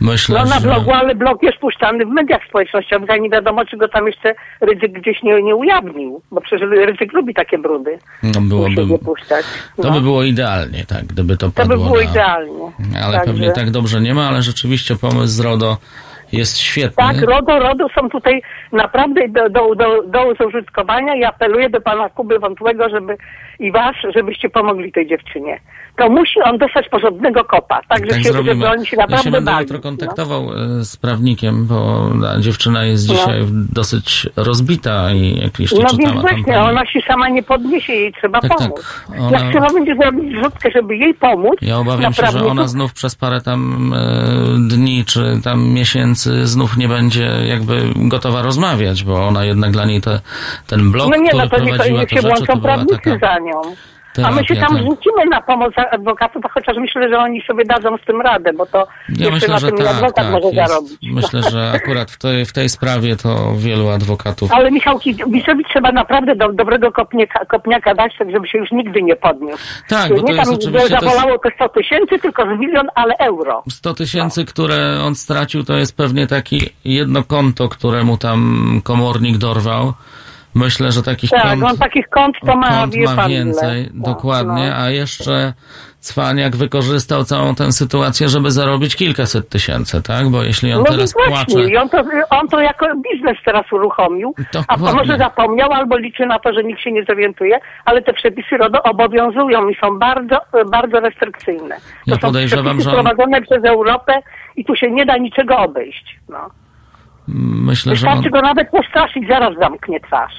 myślę, No na że... blogu, ale blog jest puszczany w mediach społecznościowych, a nie wiadomo, czy go tam jeszcze Rydzyk gdzieś nie, nie ujawnił, bo przecież Rydzyk lubi takie brudy. No, byłoby, puszczać. to No. by było idealnie, tak, gdyby to To padło by było na... idealnie. Ale Także- pewnie tak dobrze nie ma, ale rzeczywiście pomysł z RODO jest świetny. Tak, RODO, RODO są tutaj naprawdę do, do, do, do użytkowania i apeluję do pana Kuby Wątłego, żeby i was, żebyście pomogli tej dziewczynie. To musi on dostać porządnego kopa, tak, Tak się, żeby oni się Ja się naprawdę będę jutro kontaktował e, z prawnikiem, bo ta dziewczyna jest No. dzisiaj dosyć rozbita i jak jeszcze No więc właśnie, pani- ona się sama nie podniesie, jej trzeba Tak, tak. pomóc. Ona- Jak trzeba będzie zrobić rzutkę, żeby jej pomóc, Ja obawiam się, że naprawdę, ona to- znów przez parę tam e, dni czy tam miesięcy znów nie będzie jakby gotowa rozmawiać, bo ona jednak dla niej te, ten blog, No nie, który no to prowadziła się rzeczy, to była taka nią. A my się terapia, tam tak. rzucimy na pomoc adwokatów, chociaż myślę, że oni sobie dadzą z tym radę, bo to Ja myślę, na że tym tak, adwokat tak. może Jest, zarobić. myślę, że akurat w tej, w tej sprawie to wielu adwokatów Ale Michał Kibisowi trzeba naprawdę do, dobrego kopniaka, kopniaka dać, tak żeby się już nigdy nie podniósł. Tak, bo to nie jest tam oczywiście- to jest- zawolało to 100 tysięcy, tylko z milion, ale euro. 100 tysięcy, które on stracił, to jest pewnie takie jedno konto, któremu tam komornik dorwał. Myślę, że takich Tak, kont, on takich kont to ma, kont ma pan więcej. No, dokładnie, no. a jeszcze Cwaniak wykorzystał całą tę sytuację, żeby zarobić kilkaset tysięcy, tak? Bo jeśli on No teraz więc płacze... właśnie, i on to, on to jako biznes teraz uruchomił, a Dokładnie. może zapomniał albo liczy na to, że nikt się nie zorientuje, ale te przepisy RODO obowiązują i są bardzo, bardzo restrykcyjne. To Ja są podejrzewam, przepisy że on- prowadzone przez Europę i tu się nie da niczego obejść. No. Myślę, że on... Wystarczy go nawet postraszyć, zaraz zamknie twarz.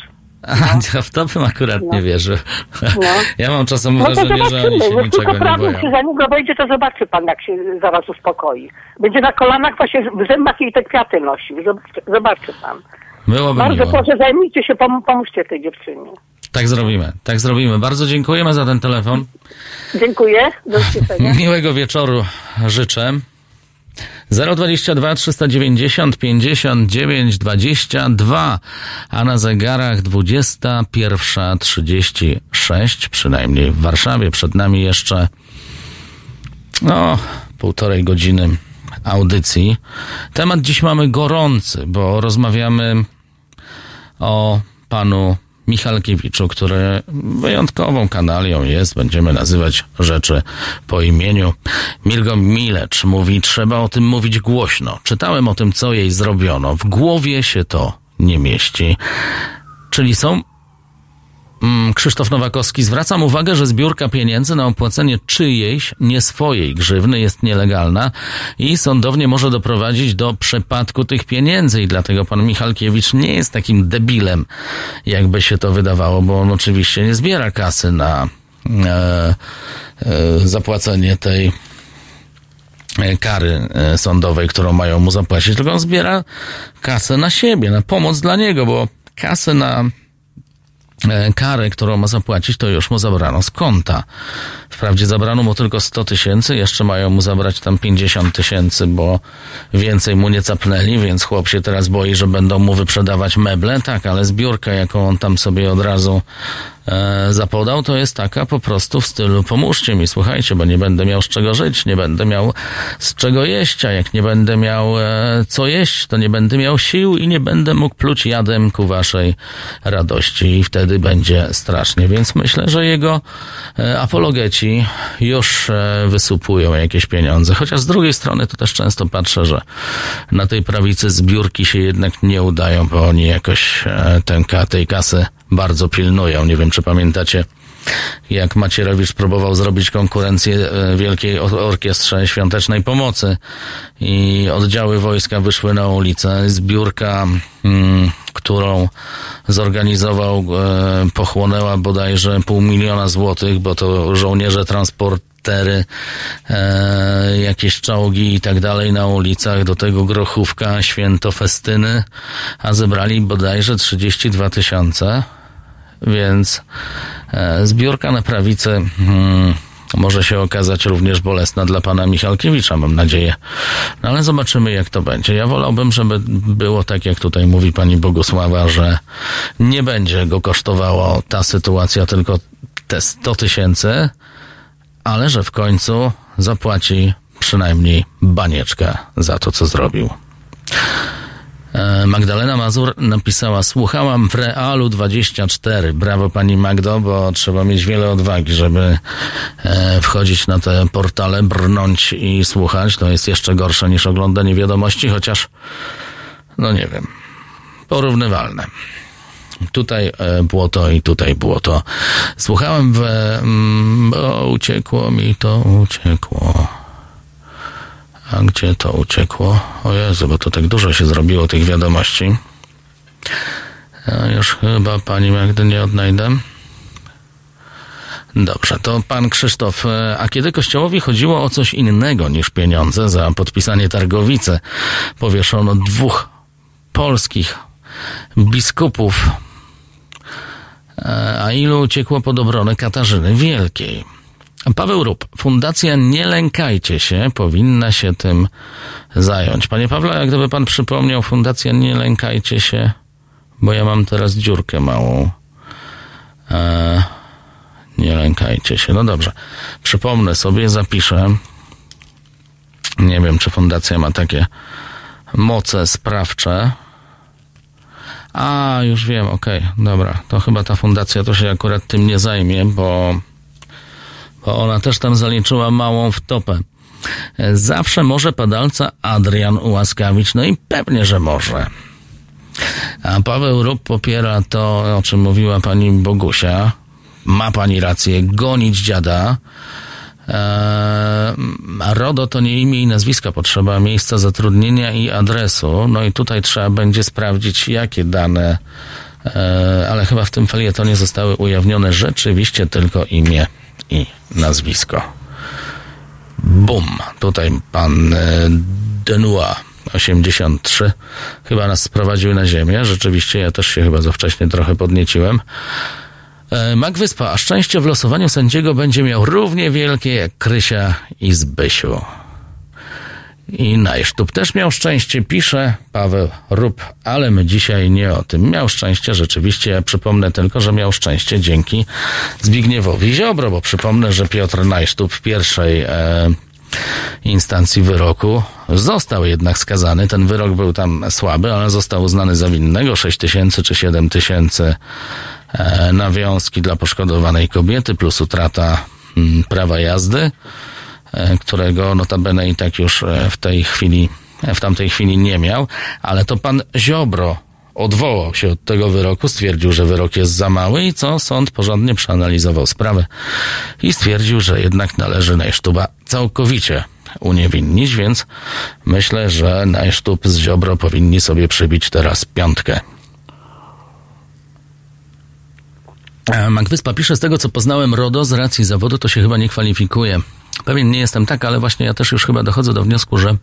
Ja w to bym akurat nie wierzył. No. Ja mam czasem No to wrażenie, że oni się niczego tylko nie prawnik się boją. za niego wejdzie, to zobaczy pan, jak się zaraz uspokoi. Będzie na kolanach właśnie w zębach jej te kwiaty nosił. Zobaczy, zobaczy pan. Byłoby Bardzo miło. proszę, zajmijcie się, pom- pomóżcie tej dziewczynie. Tak zrobimy, tak zrobimy. Bardzo dziękujemy za ten telefon. Dziękuję. Do usłyszenia. Miłego wieczoru życzę. 022 390 59 22, a na zegarach 21.36, przynajmniej w Warszawie. Przed nami jeszcze no, półtorej godziny audycji. Temat dziś mamy gorący, bo rozmawiamy o panu Michalkiewiczu, który wyjątkową kanalią jest. Będziemy nazywać rzeczy po imieniu. Mirgo Milecz mówi, trzeba o tym mówić głośno. Czytałem o tym, co jej zrobiono. W głowie się to nie mieści. Czyli są Krzysztof Nowakowski, zwracam uwagę, że zbiórka pieniędzy na opłacenie czyjejś, nie swojej grzywny jest nielegalna i sądownie może doprowadzić do przepadku tych pieniędzy. I dlatego pan Michalkiewicz nie jest takim debilem, jakby się to wydawało, bo on oczywiście nie zbiera kasy na e, e, zapłacenie tej e, kary e, sądowej, którą mają mu zapłacić, tylko on zbiera kasę na siebie, na pomoc dla niego, bo kasę na karę, którą ma zapłacić, to już mu zabrano z konta. Wprawdzie zabrano mu tylko 100 tysięcy, jeszcze mają mu zabrać tam 50 tysięcy, bo więcej mu nie capnęli, więc chłop się teraz boi, że będą mu wyprzedawać meble. Tak, ale zbiórka, jaką on tam sobie od razu e, zapodał, to jest taka po prostu w stylu pomóżcie mi, słuchajcie, bo nie będę miał z czego żyć, nie będę miał z czego jeść, a jak nie będę miał e, co jeść, to nie będę miał sił i nie będę mógł pluć jadem ku waszej radości i wtedy będzie strasznie. Więc myślę, że jego e, apologeci już e, wysupują jakieś pieniądze. Chociaż z drugiej strony to też często patrzę, że na tej prawicy zbiórki się jednak nie udają, bo oni jakoś e, tę, tej kasy bardzo pilnują. Nie wiem, czy pamiętacie, jak Macierewicz próbował zrobić konkurencję e, Wielkiej Or- Orkiestrze Świątecznej Pomocy i oddziały wojska wyszły na ulicę. Zbiórka, mm, którą zorganizował, e, pochłonęła bodajże pół miliona złotych, bo to żołnierze transportery, e, jakieś czołgi i tak dalej na ulicach, do tego grochówka, święto, festyny, a zebrali bodajże 32 tysiące. Więc e, zbiórka na prawicy hmm, może się okazać również bolesna dla pana Michalkiewicza, mam nadzieję. No ale zobaczymy, jak to będzie. Ja wolałbym, żeby było tak, jak tutaj mówi pani Bogusława, że nie będzie go kosztowało ta sytuacja tylko te 100 tysięcy, ale że w końcu zapłaci przynajmniej banieczkę za to, co zrobił. E, Magdalena Mazur napisała, słuchałam w Realu 24. Brawo pani Magdo, bo trzeba mieć wiele odwagi, żeby e, wchodzić na te portale, brnąć i słuchać. To jest jeszcze gorsze niż oglądanie wiadomości, chociaż, no nie wiem, porównywalne. Tutaj e, było to i tutaj było to. Słuchałem w... Mm, o, uciekło mi to, uciekło. A gdzie to uciekło? O Jezu, bo to tak dużo się zrobiło tych wiadomości. Ja już chyba pani Magdy nie odnajdę. Dobrze, to pan Krzysztof, e, a kiedy Kościołowi chodziło o coś innego niż pieniądze za podpisanie targowicy, powieszono dwóch polskich biskupów, E, a ilu uciekło pod obronę Katarzyny Wielkiej. Paweł Rup, Fundacja Nie Lękajcie się powinna się tym zająć. Panie Pawle, jak gdyby pan przypomniał, Fundacja Nie Lękajcie się, bo ja mam teraz dziurkę małą. E, nie lękajcie się. No dobrze. Przypomnę sobie, zapiszę. Nie wiem, czy fundacja ma takie moce sprawcze, A, już wiem, okej, okay, dobra. To chyba ta fundacja to się akurat tym nie zajmie, bo, bo ona też tam zaliczyła małą wtopę. Zawsze może padalca Adrian ułaskawić, no i pewnie, że może. A Paweł Rób popiera to, o czym mówiła pani Bogusia. Ma pani rację, gonić dziada. Eee, RODO to nie imię i nazwiska, potrzeba miejsca zatrudnienia i adresu. No i tutaj trzeba będzie sprawdzić, jakie dane, eee, ale chyba w tym felietonie zostały ujawnione rzeczywiście tylko imię i nazwisko. Bum! Tutaj pan e, Denua 83 chyba nas sprowadził na ziemię. Rzeczywiście ja też się chyba za wcześnie trochę podnieciłem. E, Mac Wyspa, a szczęście w losowaniu sędziego będzie miał równie wielkie jak Krysia i Zbysiu. I Najsztub też miał szczęście, pisze Paweł Rób, ale my dzisiaj nie o tym. Miał szczęście rzeczywiście, ja przypomnę tylko, że miał szczęście dzięki Zbigniewowi Ziobro, bo przypomnę, że Piotr Najsztub w pierwszej e, instancji wyroku został jednak skazany. Ten wyrok był tam słaby, ale został uznany za winnego. 6 tysięcy czy 7 tysięcy e, nawiązki dla poszkodowanej kobiety plus utrata m, mm, prawa jazdy. E, którego notabene i tak już e, w tej chwili, e, w tamtej chwili nie miał, ale to pan Ziobro odwołał się od tego wyroku, stwierdził, że wyrok jest za mały i co? Sąd porządnie przeanalizował sprawę i stwierdził, że jednak należy Najsztuba całkowicie uniewinnić, więc myślę, że Najsztub z Ziobro powinni sobie przybić teraz piątkę. Magwyspa pisze, z tego co poznałem RODO, z racji zawodu to się chyba nie kwalifikuje. Pewien nie jestem tak, ale właśnie ja też już chyba dochodzę do wniosku, że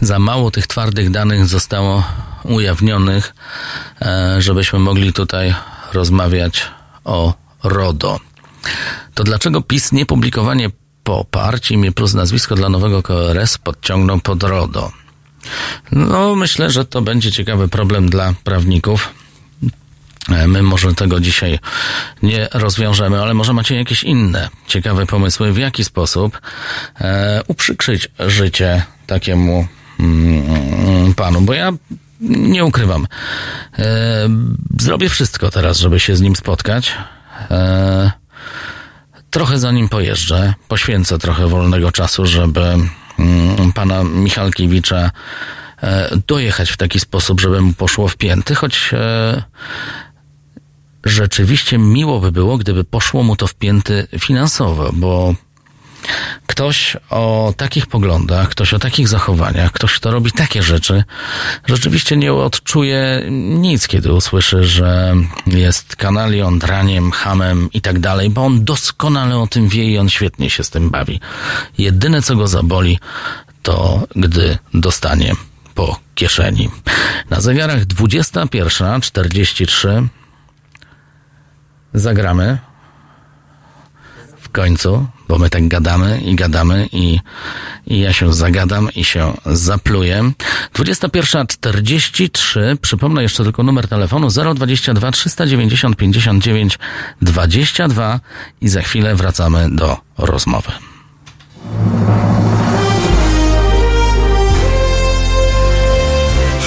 za mało tych twardych danych zostało ujawnionych, e, żebyśmy mogli tutaj rozmawiać o RODO. To dlaczego PiS niepublikowanie poparć imię plus nazwisko dla nowego KRS podciągnął pod RODO? No, myślę, że to będzie ciekawy problem dla prawników. E, my może tego dzisiaj nie rozwiążemy, ale może macie jakieś inne ciekawe pomysły, w jaki sposób e, uprzykrzyć życie takiemu mm, panu, bo ja nie ukrywam. E, zrobię wszystko teraz, żeby się z nim spotkać. E, trochę za nim pojeżdżę, poświęcę trochę wolnego czasu, żeby mm, pana Michalkiewicza e, dojechać w taki sposób, żeby mu poszło w pięty, choć e, rzeczywiście miło by było, gdyby poszło mu to w pięty finansowo, bo ktoś o takich poglądach, ktoś o takich zachowaniach, ktoś, kto robi takie rzeczy, rzeczywiście nie odczuje nic, kiedy usłyszy, że jest kanalią, draniem, hamem i tak dalej, bo on doskonale o tym wie i on świetnie się z tym bawi. Jedyne, co go zaboli, to gdy dostanie po kieszeni. Na zegarach 21.43 zagramy w końcu, bo my tak gadamy i gadamy i, i ja się zagadam i się zapluję. 21.43, przypomnę jeszcze tylko numer telefonu 022 390 59 22 i za chwilę wracamy do rozmowy.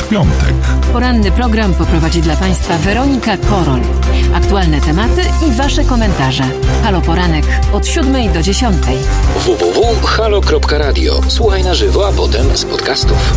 W piątek Poranny program poprowadzi dla Państwa Weronika Korol. Aktualne tematy i Wasze komentarze. Halo Poranek od 7 do 10. www.halo.radio. Słuchaj na żywo, a potem z podcastów.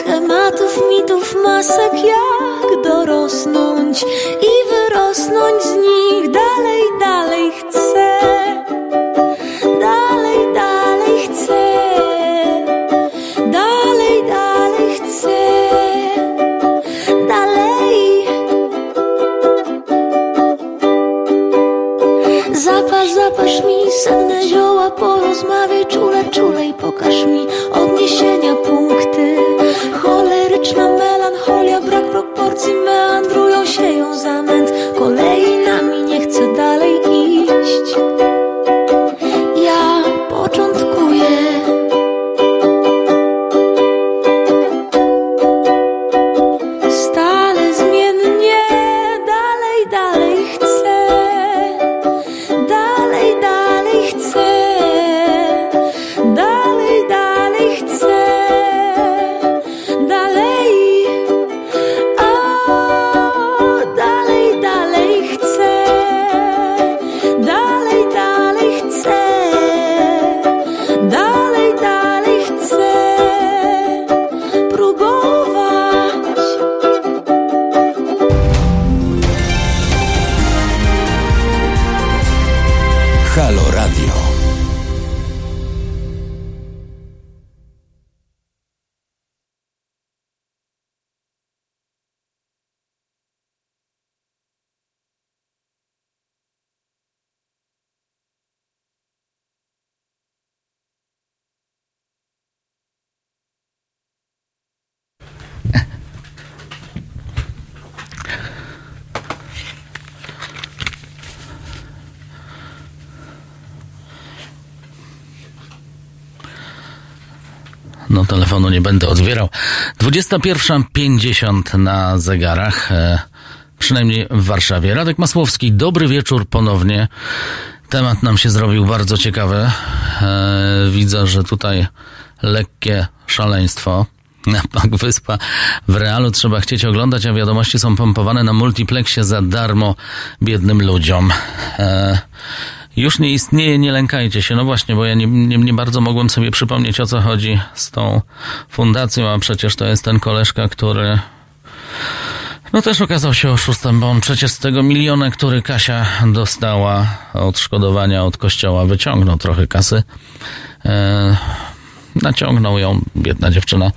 Schematów, mitów, masek, jak dorosnąć i wyrosnąć z nich dalej, dalej chcę. 21.50 na zegarach, e, przynajmniej w Warszawie. Radek Masłowski, dobry wieczór ponownie. Temat nam się zrobił bardzo ciekawy. E, widzę, że tutaj lekkie szaleństwo. Na Pak Wyspa w realu trzeba chcieć oglądać, a wiadomości są pompowane na multiplexie za darmo biednym ludziom. Już nie istnieje, nie lękajcie się. No właśnie, bo ja nie, nie, nie bardzo mogłem sobie przypomnieć o co chodzi z tą fundacją, a przecież to jest ten koleżka, który no też okazał się oszustem, bo on przecież z tego miliona, który Kasia dostała odszkodowania od kościoła, wyciągnął trochę kasy. E, naciągnął ją, biedna dziewczyna.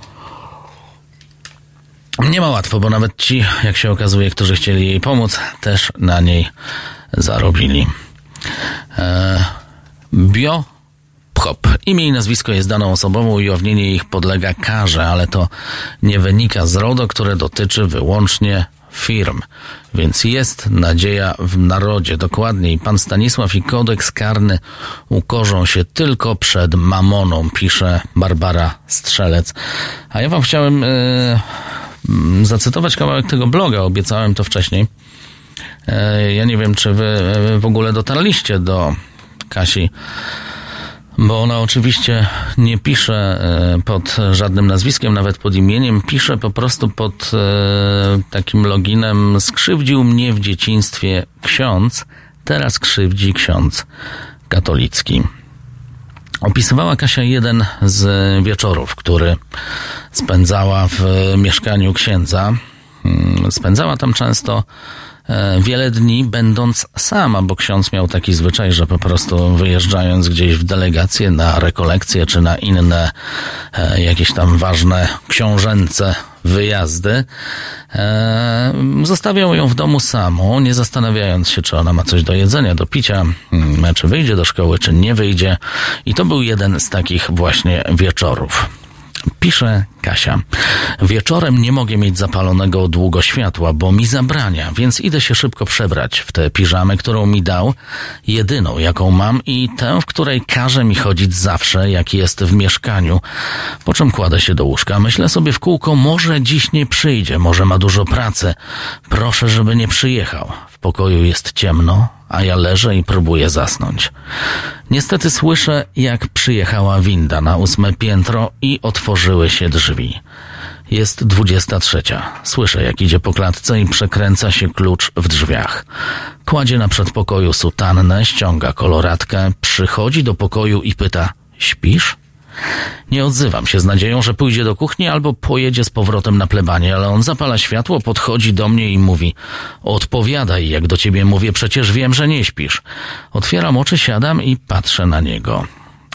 Nie ma łatwo, bo nawet ci, jak się okazuje, którzy chcieli jej pomóc, też na niej zarobili. E, bio. Imię i nazwisko jest daną osobową, ujawnienie ich podlega karze, ale to nie wynika z RODO, które dotyczy wyłącznie firm. Więc jest nadzieja w narodzie. Dokładniej, pan Stanisław i kodeks karny ukorzą się tylko przed mamoną, pisze Barbara Strzelec. A ja wam chciałem yy, zacytować kawałek tego bloga, obiecałem to wcześniej. Yy, ja nie wiem, czy wy yy, w ogóle dotarliście do Kasi bo ona oczywiście nie pisze e, pod żadnym nazwiskiem, nawet pod imieniem, pisze po prostu pod e, takim loginem skrzywdził mnie w dzieciństwie ksiądz, teraz krzywdzi ksiądz katolicki. Opisywała Kasia jeden z wieczorów, który spędzała w mieszkaniu księdza. Mm, Spędzała tam często e, wiele dni będąc sama, bo ksiądz miał taki zwyczaj, że po prostu wyjeżdżając gdzieś w delegację na rekolekcje czy na inne e, jakieś tam ważne książęce wyjazdy, e, zostawiał ją w domu samą, nie zastanawiając się, czy ona ma coś do jedzenia, do picia, mm, czy wyjdzie do szkoły, czy nie wyjdzie. I to był jeden z takich właśnie wieczorów. Pisze Kasia. Wieczorem nie mogę mieć zapalonego długo światła, bo mi zabrania, więc idę się szybko przebrać w tę piżamę, którą mi dał, jedyną jaką mam i tę, w której każe mi chodzić zawsze, jak jest w mieszkaniu. Po czym kładę się do łóżka. Myślę sobie w kółko, może dziś nie przyjdzie, może ma dużo pracy. Proszę, żeby nie przyjechał. W pokoju jest ciemno, a ja leżę i próbuję zasnąć. Niestety słyszę, jak przyjechała winda na ósme piętro i otworzyły się drzwi. Jest dwudziesta trzecia. Słyszę, jak idzie po klatce i przekręca się klucz w drzwiach. Kładzie na przedpokoju sutannę, ściąga koloratkę, przychodzi do pokoju i pyta, śpisz? Nie odzywam się z nadzieją, że pójdzie do kuchni albo pojedzie z powrotem na plebanie, ale on zapala światło, podchodzi do mnie i mówi: Odpowiadaj, jak do ciebie mówię, przecież wiem, że nie śpisz. Otwieram oczy, siadam i patrzę na niego.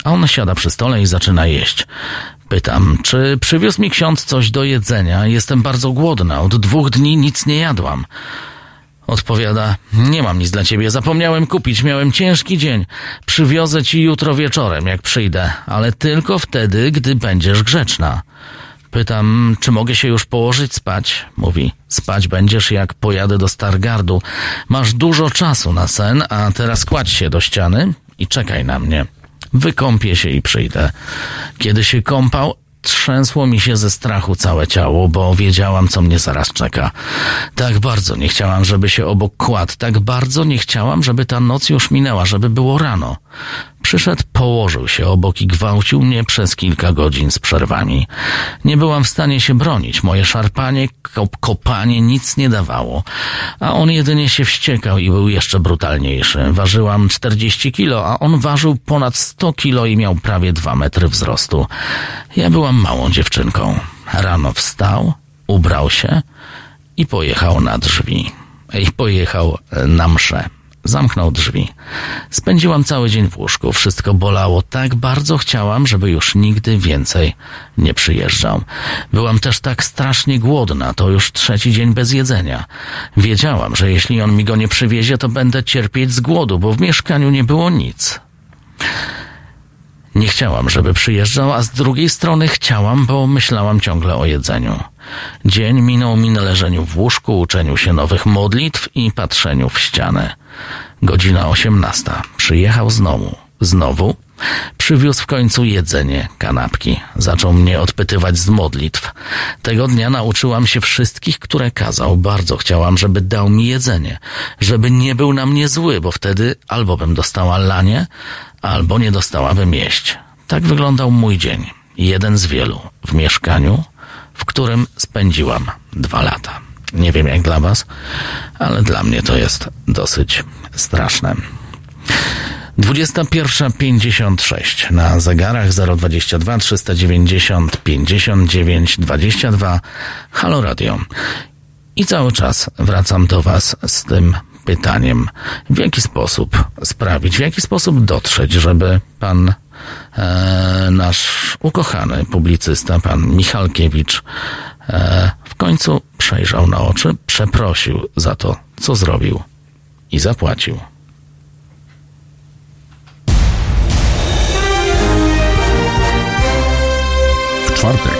A on siada przy stole i zaczyna jeść. Pytam, czy przywiózł mi ksiądz coś do jedzenia? Jestem bardzo głodna, od dwóch dni nic nie jadłam. Odpowiada, nie mam nic dla ciebie, zapomniałem kupić, miałem ciężki dzień. Przywiozę ci jutro wieczorem, jak przyjdę, ale tylko wtedy, gdy będziesz grzeczna. Pytam, czy mogę się już położyć spać? Mówi, spać będziesz jak pojadę do Stargardu. Masz dużo czasu na sen, a teraz kładź się do ściany i czekaj na mnie. Wykąpię się i przyjdę. Kiedy się kąpał, trzęsło mi się ze strachu całe ciało, bo wiedziałam, co mnie zaraz czeka. Tak bardzo nie chciałam, żeby się obok kładł, tak bardzo nie chciałam, żeby ta noc już minęła, żeby było rano. Przyszedł, położył się obok i gwałcił mnie przez kilka godzin z przerwami. Nie byłam w stanie się bronić. Moje szarpanie, kop kopanie nic nie dawało. A on jedynie się wściekał i był jeszcze brutalniejszy. Ważyłam 40 kilo, a on ważył ponad 100 kilo i miał prawie 2 metry wzrostu. Ja byłam małą dziewczynką. Rano wstał, ubrał się i pojechał na drzwi. I pojechał na mszę. Zamknął drzwi. Spędziłam cały dzień w łóżku. Wszystko bolało. Tak bardzo chciałam, żeby już nigdy więcej nie przyjeżdżał. Byłam też tak strasznie głodna. To już trzeci dzień bez jedzenia. Wiedziałam, że jeśli on mi go nie przywiezie, to będę cierpieć z głodu, bo w mieszkaniu nie było nic. Nie chciałam, żeby przyjeżdżał, a z drugiej strony chciałam, bo myślałam ciągle o jedzeniu. Dzień minął mi na leżeniu w łóżku, uczeniu się nowych modlitw i patrzeniu w ścianę. Godzina osiemnasta. Przyjechał znowu. Znowu. Przywiózł w końcu jedzenie, kanapki. Zaczął mnie odpytywać z modlitw. Tego dnia nauczyłam się wszystkich, które kazał. Bardzo chciałam, żeby dał mi jedzenie. Żeby nie był na mnie zły, bo wtedy albo bym dostała lanie, albo nie dostałabym jeść. Tak wyglądał mój dzień. Jeden z wielu. W mieszkaniu, w którym spędziłam dwa lata. Nie wiem jak dla was, ale dla mnie to jest dosyć straszne. 21.56 na zegarach 022 390 59 22 Halo Radio. I cały czas wracam do Was z tym pytaniem, w jaki sposób sprawić, w jaki sposób dotrzeć, żeby pan e, nasz ukochany publicysta, pan Michalkiewicz, e, w końcu przejrzał na oczy, przeprosił za to, co zrobił i zapłacił. W czwartek.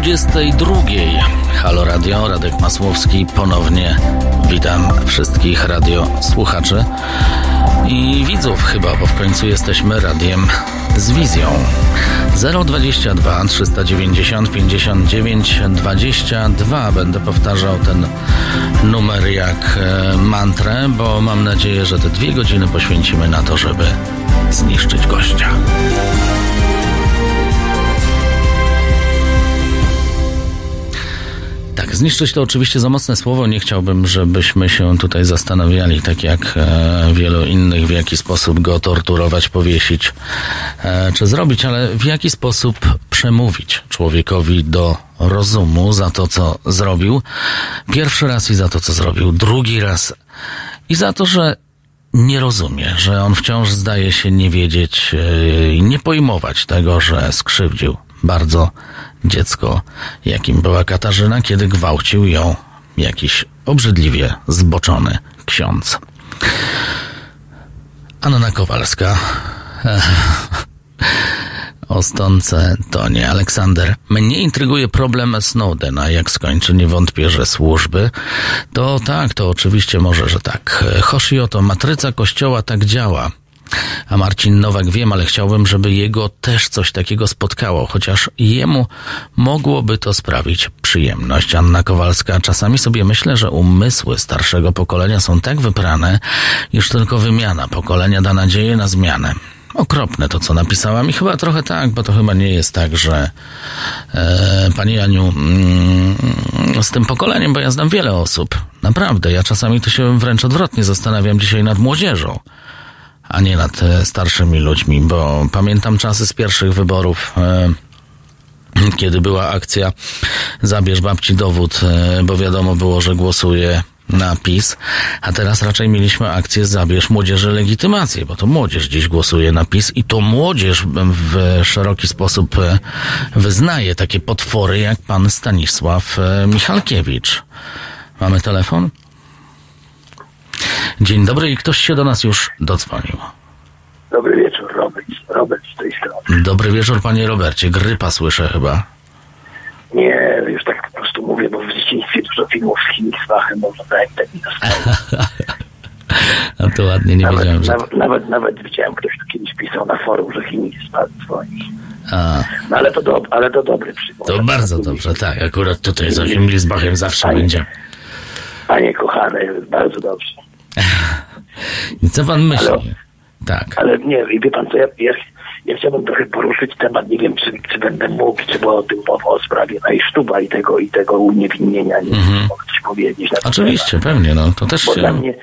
22. Halo Radio, Radek Masłowski. Ponownie witam wszystkich radiosłuchaczy i widzów chyba, bo w końcu jesteśmy radiem z wizją. 022 390 59 22. Będę powtarzał ten numer jak e, mantrę, bo mam nadzieję, że te dwie godziny poświęcimy na to, żeby zniszczyć gościa. Zniszczyć to oczywiście za mocne słowo. Nie chciałbym, żebyśmy się tutaj zastanawiali, tak jak e, wielu innych, w jaki sposób go torturować, powiesić e, czy zrobić, ale w jaki sposób przemówić człowiekowi do rozumu za to, co zrobił. Pierwszy raz i za to, co zrobił. Drugi raz i za to, że nie rozumie, że on wciąż zdaje się nie wiedzieć e, i nie pojmować tego, że skrzywdził bardzo dziecko, jakim była Katarzyna, kiedy gwałcił ją jakiś obrzydliwie zboczony ksiądz. Anna Kowalska. O stące to nie Aleksander. Mnie intryguje problem Snowdena. Jak skończy, nie wątpię, że służby. To tak, to oczywiście może, że tak. Hoshio to matryca kościoła tak działa. A Marcin Nowak wiem, ale chciałbym, żeby jego też coś takiego spotkało, chociaż jemu mogłoby to sprawić przyjemność. Anna Kowalska, czasami sobie myślę, że umysły starszego pokolenia są tak wyprane, iż tylko wymiana pokolenia da nadzieję na zmianę. Okropne to, co napisałam i chyba trochę tak, bo to chyba nie jest tak, że e, Pani Aniu mm, z tym pokoleniem, bo ja znam wiele osób, naprawdę, ja czasami to się wręcz odwrotnie zastanawiam dzisiaj nad młodzieżą a nie nad e, starszymi ludźmi, bo pamiętam czasy z pierwszych wyborów, e, kiedy była akcja Zabierz babci dowód, e, bo wiadomo było, że głosuje na PiS, a teraz raczej mieliśmy akcję Zabierz młodzieży legitymację, bo to młodzież dziś głosuje na PiS i to młodzież w szeroki sposób wyznaje takie potwory jak pan Stanisław Michalkiewicz. Mamy telefon? Dzień dobry i ktoś się do nas już dodzwonił. Dobry wieczór, Robert. Robert z tej strony. Dobry wieczór, panie Robercie. Grypa słyszę chyba. Nie, już tak po prostu mówię, bo w dzieciństwie dużo filmów z Hiniswachem oglądałem tak zostało. A to ładnie, nie nawet, wiedziałem, że... nawet, nawet, nawet widziałem, ktoś tu kiedyś pisał na forum, że Hiniswach dzwoni. A, No ale to, do, ale to dobry przykład. to bardzo dobrze, tak. Akurat tutaj za Himmelsbachem zawsze Panie- będzie. Panie kochane, bardzo dobrze. Co pan myśli? Halo? Tak. Ale nie, wie pan co, ja, ja, ja chciałbym trochę poruszyć temat, nie wiem, czy, czy będę mógł, czy było o tym mowa o sprawie Najsztuba i tego, i tego uniewinnienia, nie wiem, mogę coś powiedzieć Oczywiście, pewnie, no. To też Bo dla, się... mnie,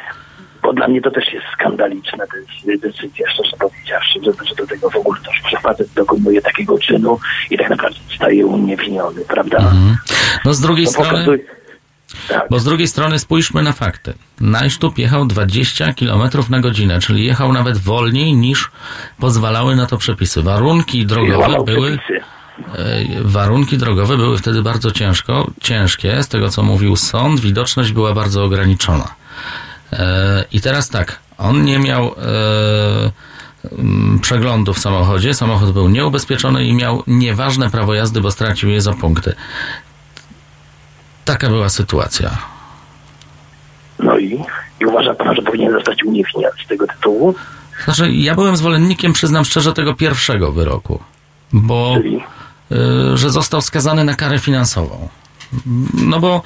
bo dla mnie to też jest skandaliczna dec- decyzja, szczerze powiedziawszy, że, że do tego w ogóle też że facet dokonuje takiego czynu i tak naprawdę zostaje uniewinniony, prawda? No z drugiej To strony... pokazuje... Tak. Bo z drugiej strony spójrzmy na fakty. Najsztub jechał 20 km na godzinę, czyli jechał nawet wolniej niż pozwalały na to przepisy. Warunki drogowe były, przepisy. e, warunki drogowe były wtedy bardzo ciężko, ciężkie. Z tego co mówił sąd, widoczność była bardzo ograniczona. E, I teraz tak, on nie miał e, przeglądu w samochodzie, samochód był nieubezpieczony i miał nieważne prawo jazdy, bo stracił je za punkty. Taka była sytuacja. No i, i uważa pan, że powinien zostać uniewinniony z tego tytułu? Znaczy, ja byłem zwolennikiem, przyznam szczerze, tego pierwszego wyroku, bo y, że został skazany na karę finansową. No bo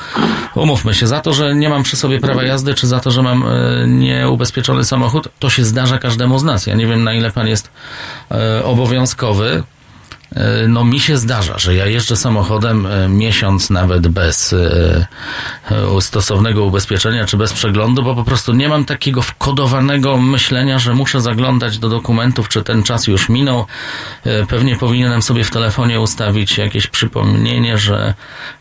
umówmy się, za to, że nie mam przy sobie prawa jazdy, czy za to, że mam y, nieubezpieczony samochód, to się zdarza każdemu z nas. Ja nie wiem, na ile pan jest y, obowiązkowy. Y, No mi się zdarza, że ja jeżdżę samochodem y, miesiąc nawet bez y, stosownego ubezpieczenia czy bez przeglądu, bo po prostu nie mam takiego wkodowanego myślenia, że muszę zaglądać do dokumentów, czy ten czas już minął. Pewnie powinienem sobie w telefonie ustawić jakieś przypomnienie, że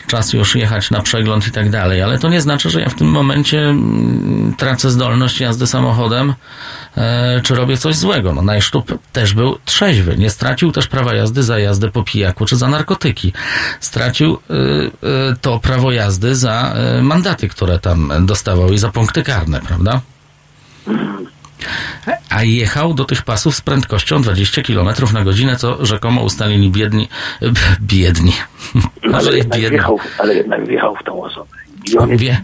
czas już jechać na przegląd i tak dalej, ale to nie znaczy, że ja w tym momencie mm, tracę zdolność jazdy samochodem, e, czy robię coś złego. No Najsztub też był trzeźwy, nie stracił też prawa jazdy za jazdę po pijaku czy za narkotyki. Stracił y, y, to prawo jazdy za mandaty, które tam dostawał i za punkty karne, prawda? A jechał do tych pasów z prędkością 20 km na godzinę, co rzekomo ustalili biedni, biedni. Ale jednak, biedni. wjechał, ale jednak wjechał w tą osobę. Wie,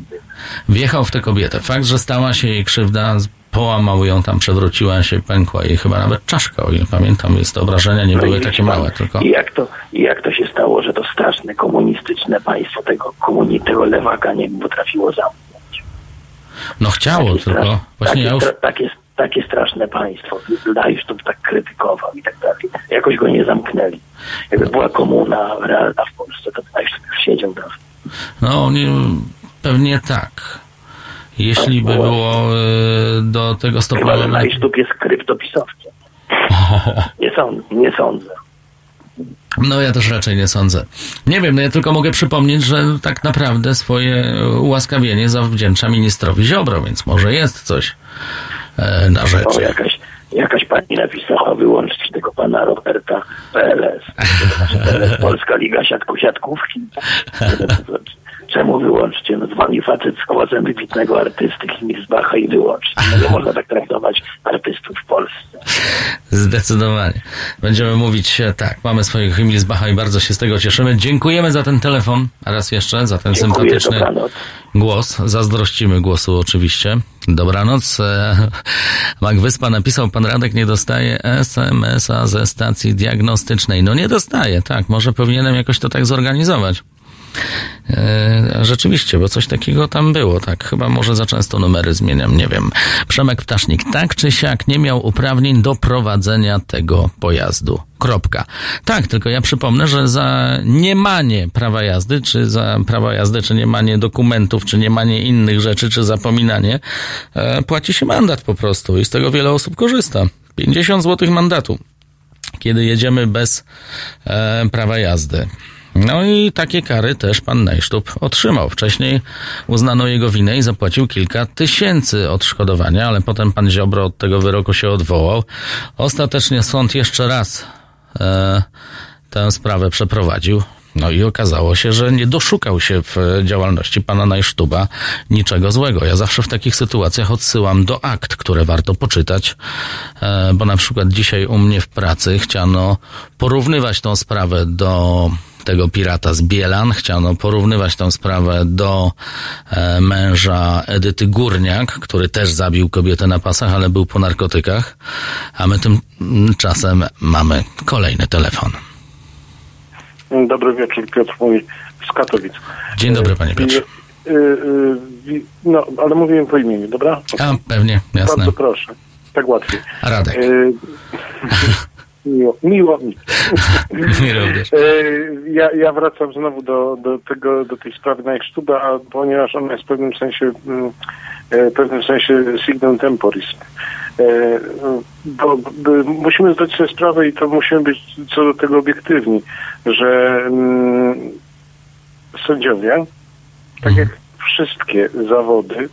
wjechał w tę kobietę. Fakt, że stała się jej krzywda, połamał ją tam, przewróciła się, pękła jej chyba nawet czaszka, o ile pamiętam, jest to obrażenia nie No i były takie małe, tylko... I jak, to, I jak to się stało, że to straszne komunistyczne państwo tego, komuni, tego lewaka nie potrafiło zamknąć? No chciało, Takie tylko strasz- właśnie takie, ja już... takie, takie straszne państwo. Dajesz to tak krytykował i tak dalej. Jakoś go nie zamknęli. Jakby była komuna realna w Polsce, to Dajesz już siedział tam. No, nie, pewnie tak. Jeśli by było e, do tego stopnia... Chyba, że Najsztuk jest kryptopisowcem. Nie sądzę. Nie sądzę. No ja też raczej nie sądzę. Nie wiem, no ja tylko mogę przypomnieć, że tak naprawdę swoje ułaskawienie zawdzięcza ministrowi Ziobro, więc może jest coś e, na O, rzeczy. jakaś, jakaś pani napisała, wyłączcie tego pana Roberta PLS. PLS Polska Liga Siatku Siatkówki. Czemu wyłączcie? No dzwoni facet z głosem wybitnego artysty Kimisbacha i wyłączcie. No nie można tak traktować artystów w Polsce. Zdecydowanie. Będziemy mówić e, tak, mamy swojego Himmelsbacha i bardzo się z tego cieszymy. Dziękujemy za ten telefon, raz jeszcze, za ten Dziękuję, sympatyczny dobranoc. głos. Zazdrościmy głosu oczywiście. Dobranoc. E, Mak Wyspa napisał, pan Radek nie dostaje SMS-a ze stacji diagnostycznej. No nie dostaje, tak. Może powinienem jakoś to tak zorganizować. E, Rzeczywiście, bo coś takiego tam było, tak. Chyba może za często numery zmieniam, nie wiem. Przemek Ptasznik, tak czy siak nie miał uprawnień do prowadzenia tego pojazdu. Kropka. Tak, tylko ja przypomnę, że za niemanie prawa jazdy, czy za prawa jazdy, czy niemanie dokumentów, czy niemanie innych rzeczy, czy zapominanie, e, płaci się mandat po prostu i z tego wiele osób korzysta. 50 zł mandatu kiedy jedziemy bez e, prawa jazdy. No i takie kary też pan Najsztub otrzymał. Wcześniej uznano jego winę i zapłacił kilka tysięcy odszkodowania, ale potem pan Ziobro od tego wyroku się odwołał. Ostatecznie sąd jeszcze raz e, tę sprawę przeprowadził. No i okazało się, że nie doszukał się w działalności pana Najsztuba niczego złego. Ja zawsze w takich sytuacjach odsyłam do akt, które warto poczytać, e, bo na przykład dzisiaj u mnie w pracy chciano porównywać tą sprawę do tego pirata z Bielan. Chciano porównywać tę sprawę do e, męża Edyty Górniak, który też zabił kobietę na pasach, ale był po narkotykach. A my tymczasem mamy kolejny telefon. Dobry wieczór, Piotr mówi z Katowic. Dzień dobry, panie Piotrze. Y, y, y, No, ale mówiłem po imieniu, dobra? A, pewnie, jasne. Bardzo proszę. Tak łatwiej. Radek. Miło, miło mi. Mi również. Y, Ja, ja wracam znowu do, do, tego, do tej sprawy Najsztuba, ponieważ ona jest w pewnym sensie mm, e, w pewnym sensie signum temporis. E, Bo, musimy zdać sobie sprawę i to musimy być co do tego obiektywni, że mm, sędziowie, tak jak wszystkie zawody,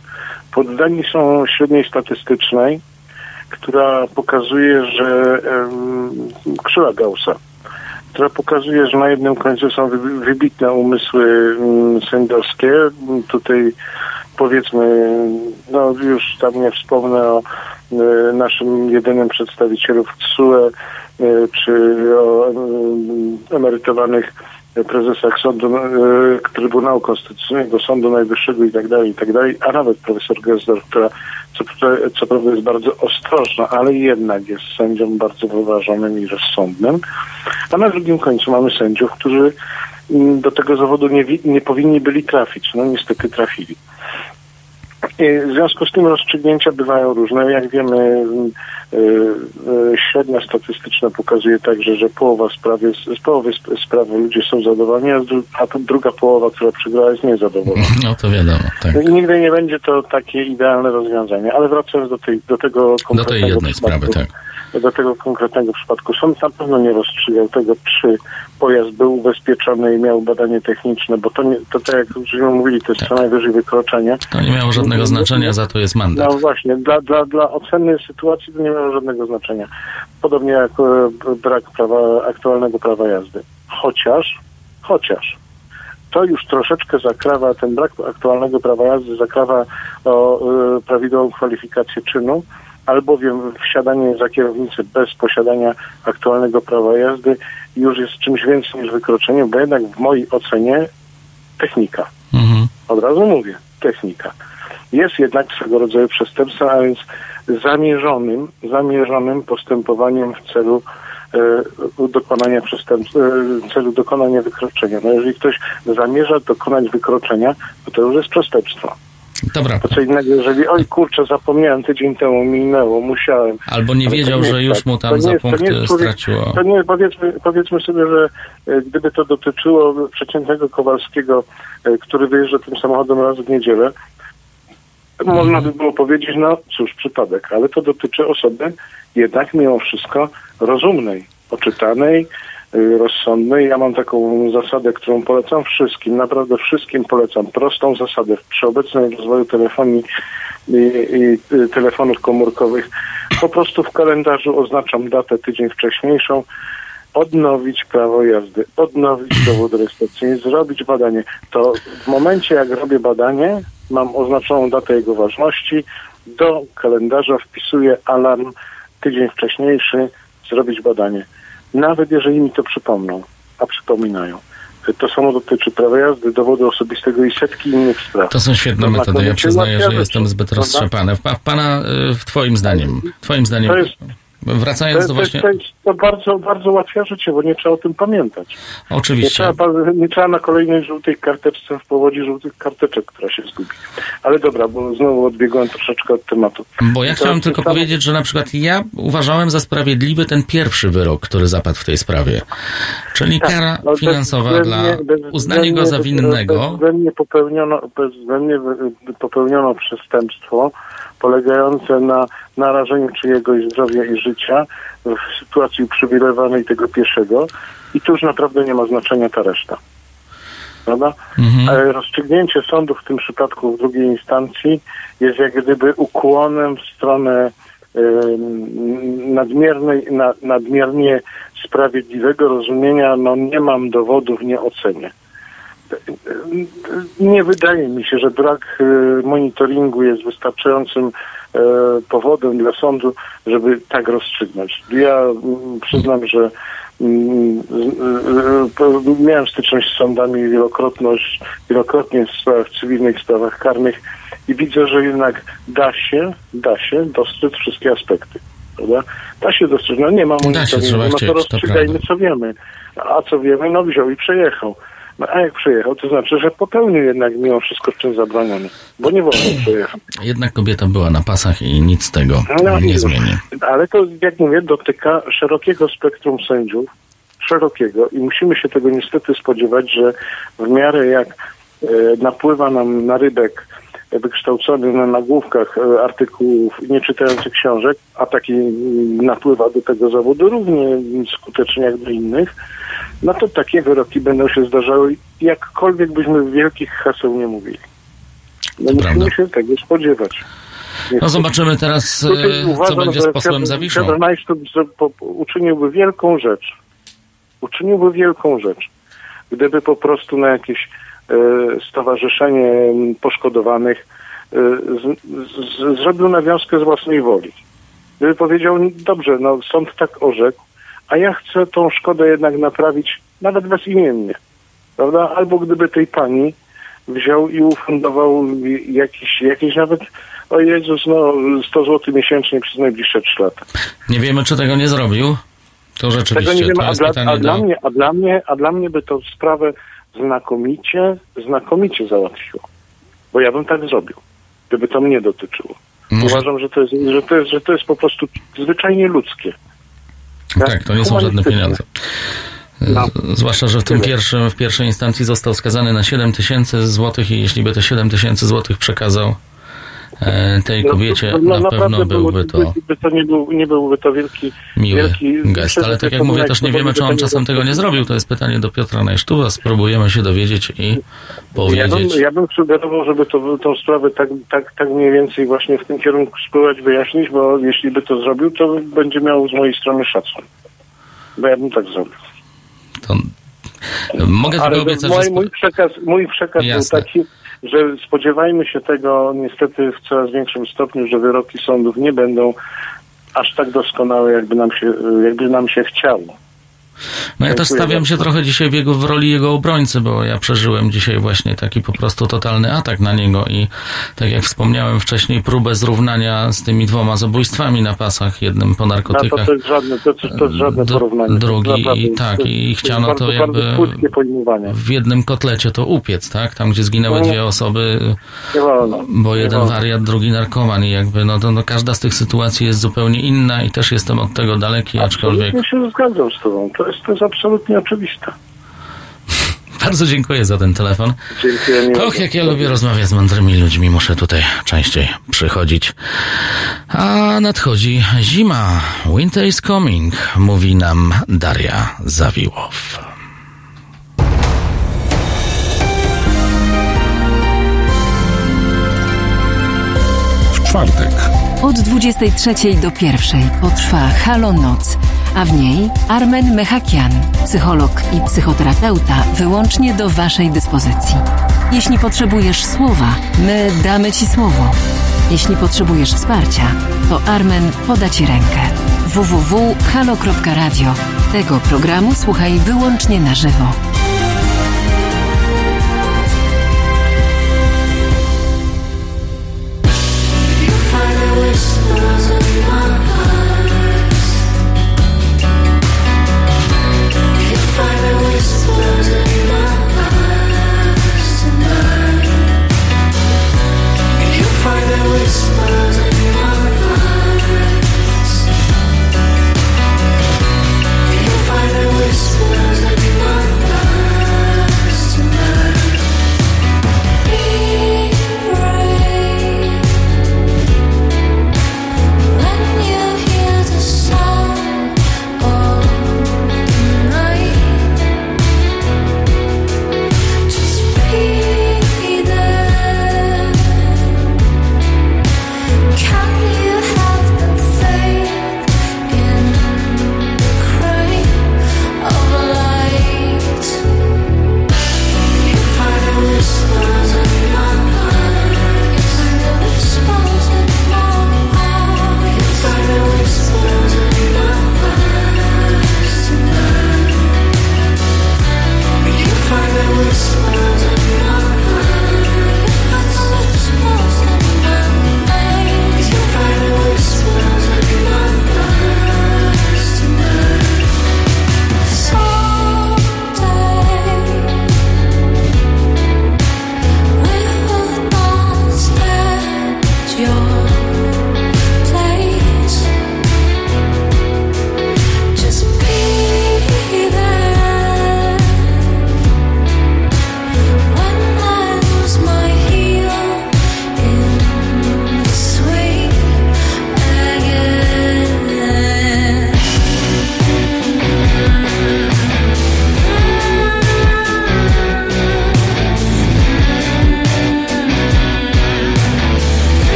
poddani są średniej statystycznej, która pokazuje, że krzywa Gaussa, która pokazuje, że na jednym końcu są wy- wybitne umysły um, sędziowskie. Tutaj powiedzmy, no już tam nie wspomnę o e, naszym jedynym przedstawicielu w TSUE, e, czy o e, emerytowanych prezesach Sądu, e, Trybunału Konstytucyjnego, Sądu Najwyższego i tak dalej, i tak dalej, a nawet profesor Gesdor, która co, co prawda jest bardzo ostrożna, ale jednak jest sędzią bardzo wyważonym i rozsądnym. A na drugim końcu mamy sędziów, którzy mm, do tego zawodu nie, nie powinni byli trafić. No niestety trafili. W związku z tym rozstrzygnięcia bywają różne. Jak wiemy, y, y, średnia statystyczna pokazuje także, że połowa spraw jest, z połowy sp- sprawy ludzie są zadowoleni, a, druga połowa, która przegrała, jest niezadowolona. No to wiadomo, tak. I nigdy nie będzie to takie idealne rozwiązanie, ale wracając do, tej, do tego Do tej konkretnego jednej sprawy, tak. Do tego konkretnego przypadku. Sąd na pewno nie rozstrzygał tego, czy pojazd był ubezpieczony i miał badanie techniczne, bo to, nie, to tak jak żeśmy mówili, to jest co najwyżej wykroczenie. To nie miało żadnego znaczenia, za to jest mandat. No właśnie, dla, dla, dla oceny sytuacji to nie miało żadnego znaczenia. Podobnie jak e, brak prawa, aktualnego prawa jazdy. Chociaż, chociaż to już troszeczkę zakrawa, ten brak aktualnego prawa jazdy zakrawa o e, prawidłową kwalifikację czynu albowiem wsiadanie za kierownicę bez posiadania aktualnego prawa jazdy już jest czymś więcej niż wykroczeniem, bo jednak w mojej ocenie technika. Mhm. Od razu mówię, technika. Jest jednak swego rodzaju przestępstwem, a więc zamierzonym, zamierzonym postępowaniem w celu e, dokonania przestępstwa, e, celu dokonania wykroczenia. No jeżeli ktoś zamierza dokonać wykroczenia, to to już jest przestępstwo. Dobra. To co innego, jeżeli oj kurczę, zapomniałem tydzień temu, minęło, musiałem. Albo nie to wiedział, nie że już tak. mu To tam za jest- to punkty jest człowiek- straciło. To nie, powiedzmy, powiedzmy sobie, że e, gdyby to dotyczyło przeciętnego Kowalskiego, e, który wyjeżdża tym samochodem raz w niedzielę, można by było powiedzieć, no cóż, przypadek, ale to dotyczy osoby jednak mimo wszystko rozumnej, oczytanej, y, rozsądnej. Ja mam taką zasadę, którą polecam wszystkim, naprawdę wszystkim polecam. Prostą zasadę. Przy obecnym rozwoju telefonii i, i y, telefonów komórkowych po prostu w kalendarzu oznaczam datę tydzień wcześniejszą, odnowić prawo jazdy, odnowić dowód rejestracyjny, zrobić badanie. To w momencie, jak robię badanie, mam oznaczoną datę jego ważności, do kalendarza wpisuję alarm tydzień wcześniejszy, zrobić badanie. Nawet jeżeli mi to przypomną, a przypominają. To samo dotyczy prawa jazdy, dowodu osobistego i setki innych spraw. To są świetne To metody. Ja przyznaję, że jestem zbyt roztrzepany. W, pa- pana, y, w twoim zdaniem, twoim zdaniem, To jest- wracając To, do właśnie... to, bardzo, bardzo ułatwia życie, bo nie trzeba o tym pamiętać. Nie Oczywiście. trzeba, pa- nie trzeba na kolejnej żółtej karteczce w powodzi żółtych karteczek, która się zgubi. Ale dobra, bo znowu odbiegłem troszeczkę od tematu. Bo ja chciałem tylko powiedzieć, że na przykład ja uważałem za sprawiedliwy ten pierwszy wyrok, który zapadł w tej sprawie. Czyli Tak, kara no, finansowa bezwzględnie- dla bezwzględnie- uznania go za winnego. Bezwzględnie popełniono, bezwzględnie popełniono przestępstwo polegające na narażeniu czyjegoś zdrowia i życia w sytuacji uprzywilejowanej tego pieszego i tu już naprawdę nie ma znaczenia ta reszta. Prawda? Mhm. Ale rozstrzygnięcie sądu w tym przypadku w drugiej instancji jest jak gdyby ukłonem w stronę nadmiernej, na, nadmiernie sprawiedliwego rozumienia, no nie mam dowodów, nie ocenię. Nie wydaje mi się, że brak e, monitoringu jest wystarczającym e, powodem dla sądu, żeby tak rozstrzygnąć. Ja mm, przyznam, że mm, e, miałem styczność z sądami wielokrotność, wielokrotnie w sprawach cywilnych, w sprawach karnych i widzę, że jednak da się, da się dostrzec wszystkie aspekty. Prawda? Da się dostrzec, no nie ma monitoringu, no to rozstrzygajmy, co wiemy. A co wiemy? No wziął i przejechał. No a jak przejechał, to znaczy, że popełnił jednak mimo wszystko czyn zabroniony, bo nie wolno przejechać. Jednak kobieta była na pasach i nic tego No nie zmieni. Ale to, jak mówię, dotyka szerokiego spektrum sędziów, szerokiego i musimy się tego niestety spodziewać, że w miarę jak e, napływa nam na rybek wykształcony na nagłówkach e, artykułów, nie czytających książek, a taki napływa do tego zawodu równie skutecznie jak do innych, no to takie wyroki będą się zdarzały, jakkolwiek byśmy wielkich haseł nie mówili. No musimy prawda. się tego spodziewać. No zobaczymy teraz, Tutaj e, co uważam, będzie że z posłem Piotr- Zawiszą. Piotr uczyniłby wielką rzecz. Uczyniłby wielką rzecz. Gdyby po prostu na jakieś stowarzyszenie m, poszkodowanych e, z, z, zrobił nawiązkę z własnej woli. Gdyby powiedział, dobrze, no sąd tak orzekł, a ja chcę tą szkodę jednak naprawić nawet bezimiennie. Prawda? Albo gdyby tej pani wziął i ufundował jakiś, jakiś nawet, o Jezus, no 100 zł miesięcznie przez najbliższe 3 lata. Nie wiemy, czy tego nie zrobił. To Tego rzeczywiście, nie wiem, to a dla, a, dla do... mnie, a, dla mnie, a dla mnie by to sprawę znakomicie, znakomicie załatwiło. Bo ja bym tak zrobił, gdyby to mnie dotyczyło. Może, Uważam, że to, jest, że, to jest, że to jest po prostu zwyczajnie ludzkie. tak, to nie są żadne pieniądze. No. Zwłaszcza, że w tym pierwszym, w pierwszej instancji został skazany na 7 tysięcy złotych i jeśli by te 7 tysięcy złotych przekazał tej kobiecie, no, na pewno byłby to by, to nie, był, nie byłby to wielki, miły wielki gest. Ale tak jak mówię, też nie wiemy, czy on czasem tego nie zrobił. To jest pytanie do Piotra Najsztuba. Spróbujemy się dowiedzieć i Ja bym, powiedzieć. ja bym sugerował, żeby to, tą sprawę tak, tak, tak mniej więcej właśnie w tym kierunku spróbować wyjaśnić, bo jeśli by to zrobił, to będzie miał z mojej strony szacun. Bo ja bym tak zrobił. To... Mogę tylko obiecać, mój, że... mój przekaz, mój przekaz był taki, że spodziewajmy się tego niestety w coraz większym stopniu, że wyroki sądów nie będą aż tak doskonałe, jakby nam się, jakby nam się chciało. No ja też stawiam się trochę dzisiaj w, jego, w roli jego obrońcy, bo ja przeżyłem dzisiaj właśnie taki po prostu totalny atak na niego i tak jak wspomniałem wcześniej, próbę zrównania z tymi dwoma zabójstwami na pasach, jednym po narkotykach, to jest żadne, to, to, to jest żadne porównanie. drugi Naprawdę, i tak, jest- i jest chciano bardzo, to jakby- w jednym kotlecie to upiec, tak? Tam, gdzie zginęły No. dwie osoby, bo jeden wariat, drugi narkoman i jakby no, to, no każda z tych sytuacji jest zupełnie inna i też jestem od tego daleki, aczkolwiek Absolutnie się zgadzam z tobą. To jest, to jest absolutnie oczywiste. bardzo dziękuję za ten telefon. Dziękuję. Och, jak ja lubię rozmawiać z mądrymi ludźmi, muszę tutaj częściej przychodzić. A nadchodzi zima. Winter is coming, mówi nam Daria Zawiłow. W czwartek Od 23 do 1 potrwa Halo Noc, a w niej Armen Mechakian, psycholog i psychoterapeuta, wyłącznie do Waszej dyspozycji. Jeśli potrzebujesz słowa, my damy Ci słowo. Jeśli potrzebujesz wsparcia, to Armen poda Ci rękę. www.halo.radio. Tego programu słuchaj wyłącznie na żywo.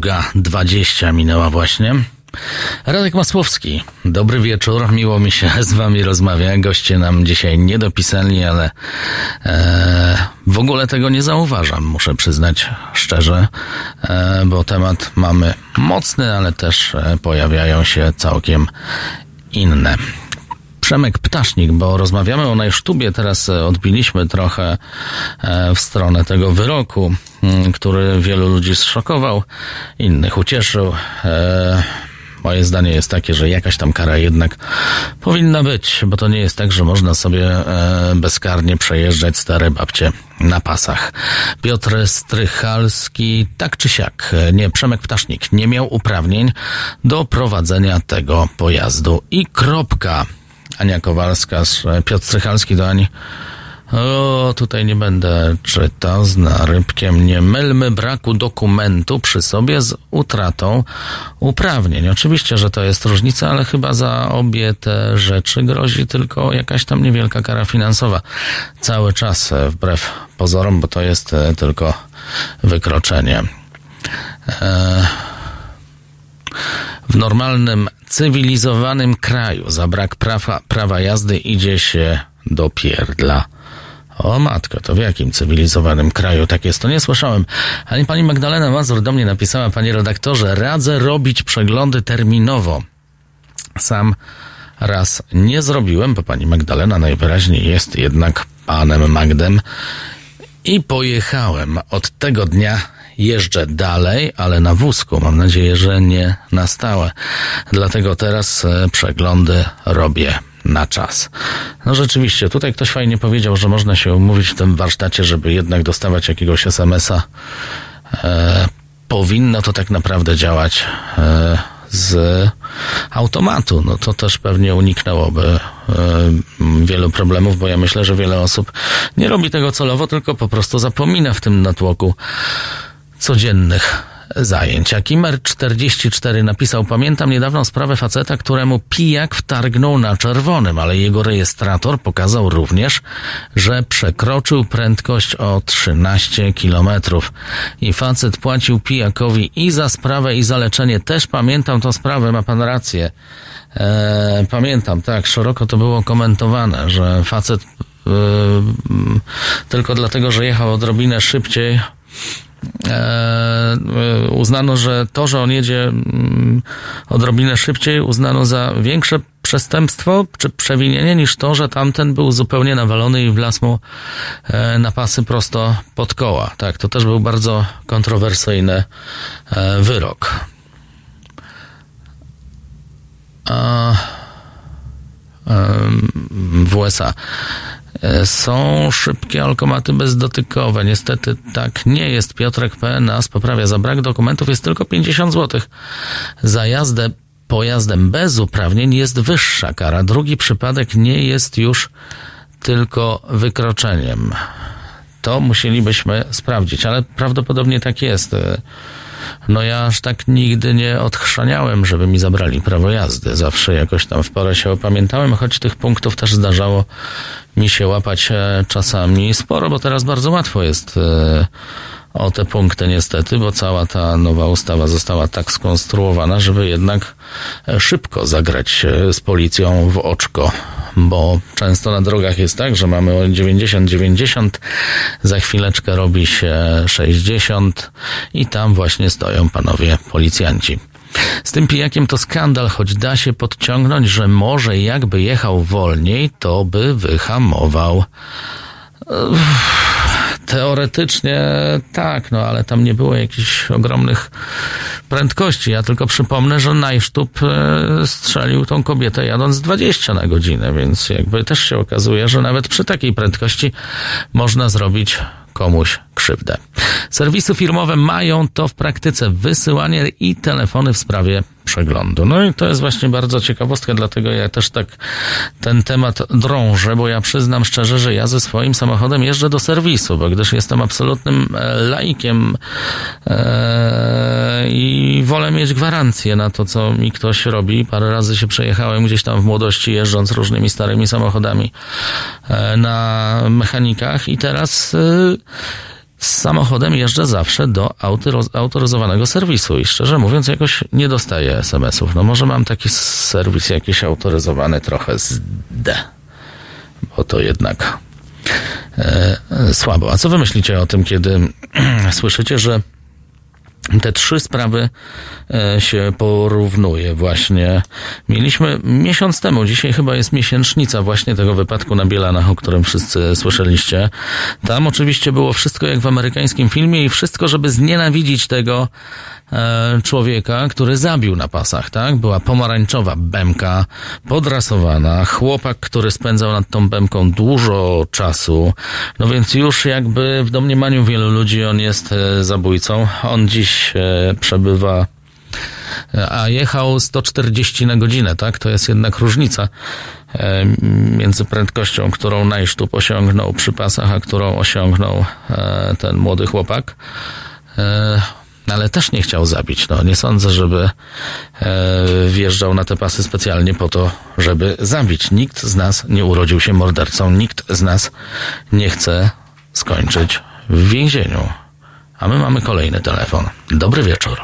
22.20 minęła właśnie. Radek Masłowski, dobry wieczór, miło mi się z wami rozmawia. Goście nam dzisiaj nie dopisali, ale e, w ogóle tego nie zauważam, muszę przyznać szczerze, e, bo temat mamy mocny, ale też e, pojawiają się całkiem inne. Przemek Ptasznik, bo rozmawiamy o Najsztubie, teraz e, odbiliśmy trochę e, w stronę tego wyroku, który wielu ludzi zszokował, innych ucieszył. E, moje zdanie jest takie, że jakaś tam kara jednak powinna być, bo to nie jest tak, że można sobie bezkarnie przejeżdżać stare babcie na pasach. Piotr Strychalski, tak czy siak, nie, Przemek Ptasznik nie miał uprawnień do prowadzenia tego pojazdu i kropka. Ania Kowalska, Piotr Strychalski do Ani. O, tutaj nie będę czytał z narybkiem. Nie mylmy braku dokumentu przy sobie z utratą uprawnień. Oczywiście, że to jest różnica, ale chyba za obie te rzeczy grozi tylko jakaś tam niewielka kara finansowa. Cały czas, wbrew pozorom, bo to jest tylko wykroczenie. E, w normalnym, cywilizowanym kraju za brak prawa, prawa jazdy idzie się do pierdla. O matko, to w jakim cywilizowanym kraju tak jest? To nie słyszałem. Ale pani Magdalena Mazur do mnie napisała, panie redaktorze, radzę robić przeglądy terminowo. Sam raz nie zrobiłem, bo pani Magdalena najwyraźniej jest jednak panem Magdem i pojechałem. Od tego dnia jeżdżę dalej, ale na wózku. Mam nadzieję, że nie na stałe. Dlatego teraz przeglądy robię na czas. No rzeczywiście, tutaj ktoś fajnie powiedział, że można się umówić w tym warsztacie, żeby jednak dostawać jakiegoś SMS-a. E, powinno to tak naprawdę działać e, z automatu. No to też pewnie uniknęłoby e, wielu problemów, bo ja myślę, że wiele osób nie robi tego celowo, tylko po prostu zapomina w tym natłoku codziennych zajęć. A Kimer44 napisał, pamiętam niedawną sprawę faceta, któremu pijak wtargnął na czerwonym, ale jego rejestrator pokazał również, że przekroczył prędkość o 13 kilometrów. I facet płacił pijakowi i za sprawę, i za leczenie. Też pamiętam tą sprawę, ma pan rację. Eee, pamiętam, tak, szeroko to było komentowane, że facet yy, tylko dlatego, że jechał odrobinę szybciej, E, uznano, że to, że on jedzie mm, odrobinę szybciej, uznano za większe przestępstwo czy przewinienie niż to, że tamten był zupełnie nawalony i wlazł mu e, na pasy prosto pod koła. Tak, to też był bardzo kontrowersyjny e, wyrok. w USA. E, są szybkie alkomaty bezdotykowe. Niestety tak nie jest. Piotrek PNAS poprawia. Za brak dokumentów jest tylko 50 zł. Za jazdę pojazdem bez uprawnień jest wyższa kara. Drugi przypadek nie jest już tylko wykroczeniem. To musielibyśmy sprawdzić, ale prawdopodobnie tak jest. No ja aż tak nigdy nie odchrzaniałem, żeby mi zabrali prawo jazdy. Zawsze jakoś tam w porę się opamiętałem, choć tych punktów też zdarzało mi się łapać e, czasami sporo, bo teraz bardzo łatwo jest e, o te punkty niestety, bo cała ta nowa ustawa została tak skonstruowana, żeby jednak e, szybko zagrać z policją w oczko, bo często na drogach jest tak, że mamy 90-90, za chwileczkę robi się 60 i tam właśnie stoją panowie policjanci. Z tym pijakiem to skandal, choć da się podciągnąć, że może jakby jechał wolniej, to by wyhamował. Teoretycznie tak, no ale tam nie było jakichś ogromnych prędkości. Ja tylko przypomnę, że Najsztub e, strzelił tą kobietę jadąc 20 na godzinę, więc jakby też się okazuje, że nawet przy takiej prędkości można zrobić komuś krzywdę. Serwisy firmowe mają to w praktyce wysyłanie i telefony w sprawie przeglądu. No i to jest właśnie bardzo ciekawostka, dlatego ja też tak ten temat drążę, bo ja przyznam szczerze, że ja ze swoim samochodem jeżdżę do serwisu, bo gdyż jestem absolutnym e, laikiem e, i wolę mieć gwarancję na to, co mi ktoś robi. Parę razy się przejechałem gdzieś tam w młodości, jeżdżąc różnymi starymi samochodami e, na mechanikach i teraz e, z samochodem jeżdżę zawsze do autoryz- autoryzowanego serwisu i szczerze mówiąc jakoś nie dostaję SMS-ów. No może mam taki serwis jakiś autoryzowany trochę z D, bo to jednak e, słabo. A co wy myślicie o tym, kiedy słyszycie, że te trzy sprawy e, się porównuje właśnie. Mieliśmy miesiąc temu, dzisiaj chyba jest miesięcznica właśnie tego wypadku na Bielanach, o którym wszyscy słyszeliście. Tam oczywiście było wszystko jak w amerykańskim filmie i wszystko, żeby znienawidzić tego człowieka, który zabił na pasach, tak? Była pomarańczowa bemka, podrasowana, chłopak, który spędzał nad tą bemką dużo czasu, no więc już jakby w domniemaniu wielu ludzi on jest e, zabójcą. On dziś e, przebywa a jechał 140 na godzinę, tak? To jest jednak różnica e, między prędkością, którą Najsztub osiągnął przy pasach, a którą osiągnął e, ten młody chłopak. E, ale też nie chciał zabić. No, nie sądzę, żeby wjeżdżał na te pasy specjalnie po to, żeby zabić. Nikt z nas nie urodził się mordercą, nikt z nas nie chce skończyć w więzieniu. A my mamy kolejny telefon. Dobry wieczór.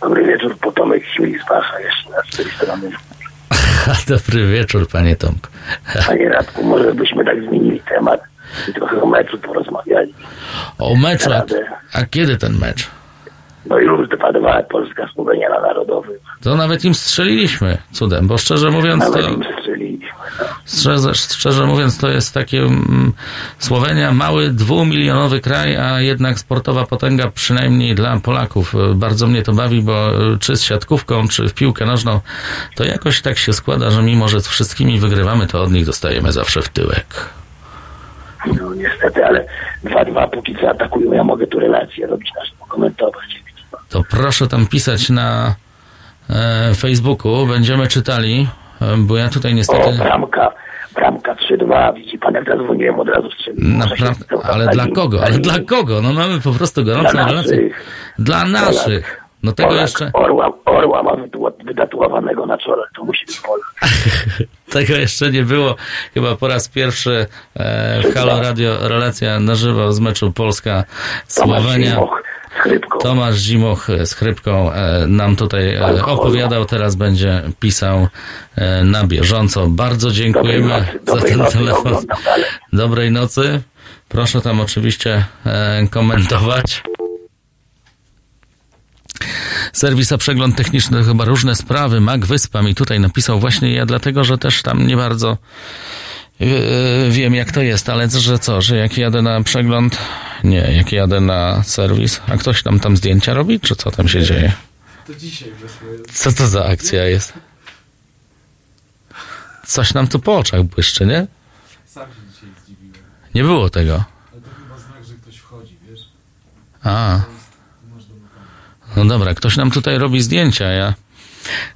Dobry wieczór, potomek Śmig z jeszcze raz z tej strony. Dobry wieczór, panie Tomku. Panie Radku, może byśmy tak zmienili temat i trochę o meczu porozmawiali. O meczu? A kiedy ten mecz? No i 2-2 Polska Słowenia na Narodowym. To nawet im strzeliliśmy cudem, bo szczerze mówiąc to... Nawet im strzeliliśmy. No. Szczerze, szczerze mówiąc, to jest takie mm, Słowenia, mały, dwumilionowy kraj, a jednak sportowa potęga, przynajmniej dla Polaków. E, Bardzo mnie to bawi, bo e, czy z siatkówką, czy w piłkę nożną, to jakoś tak się składa, że mimo, że z wszystkimi wygrywamy, to od nich dostajemy zawsze w tyłek. no niestety, ale 2-2 póki co atakują. Ja mogę tu relację robić, nasz komentować. To proszę tam pisać na e, Facebooku, będziemy czytali, e, bo ja tutaj O, niestety... bramka, bramka 3-2. Widzi pan, jak zadzwoniłem, od razu Naprawdę, ale dla kogo? Ale dla kogo? No mamy po prostu gorącą Dla relację. naszych. Dla naszych. No tego Polak, jeszcze, Orła, orła ma wydatuowanego na czole, to musi być Polak. tego jeszcze nie było. Chyba po raz pierwszy e, w Halo Radio relacja na żywo z meczu Polska-Słowenia. Zimoch z chrypką. Tomasz Zimoch z chrypką e, nam tutaj e, opowiadał, teraz będzie pisał e, na bieżąco. Bardzo dziękujemy nocy, za ten nocy, telefon. oglądam. Dobrej nocy. Proszę tam oczywiście e, komentować. Serwisa Przegląd Techniczny to chyba różne sprawy. Mac Wyspa mi tutaj napisał właśnie ja, dlatego że też tam nie bardzo wiem jak to jest, ale że co, że jak jadę na przegląd, nie, jak jadę na serwis, a ktoś tam tam zdjęcia robi, czy co tam się dzieje? To dzisiaj. Co to za akcja jest? Coś nam tu po oczach błyszczy, nie? Sam się dzisiaj zdziwiłem. Nie było tego. Ale to chyba znak, że ktoś wchodzi, wiesz? A. No dobra, ktoś nam tutaj robi zdjęcia, ja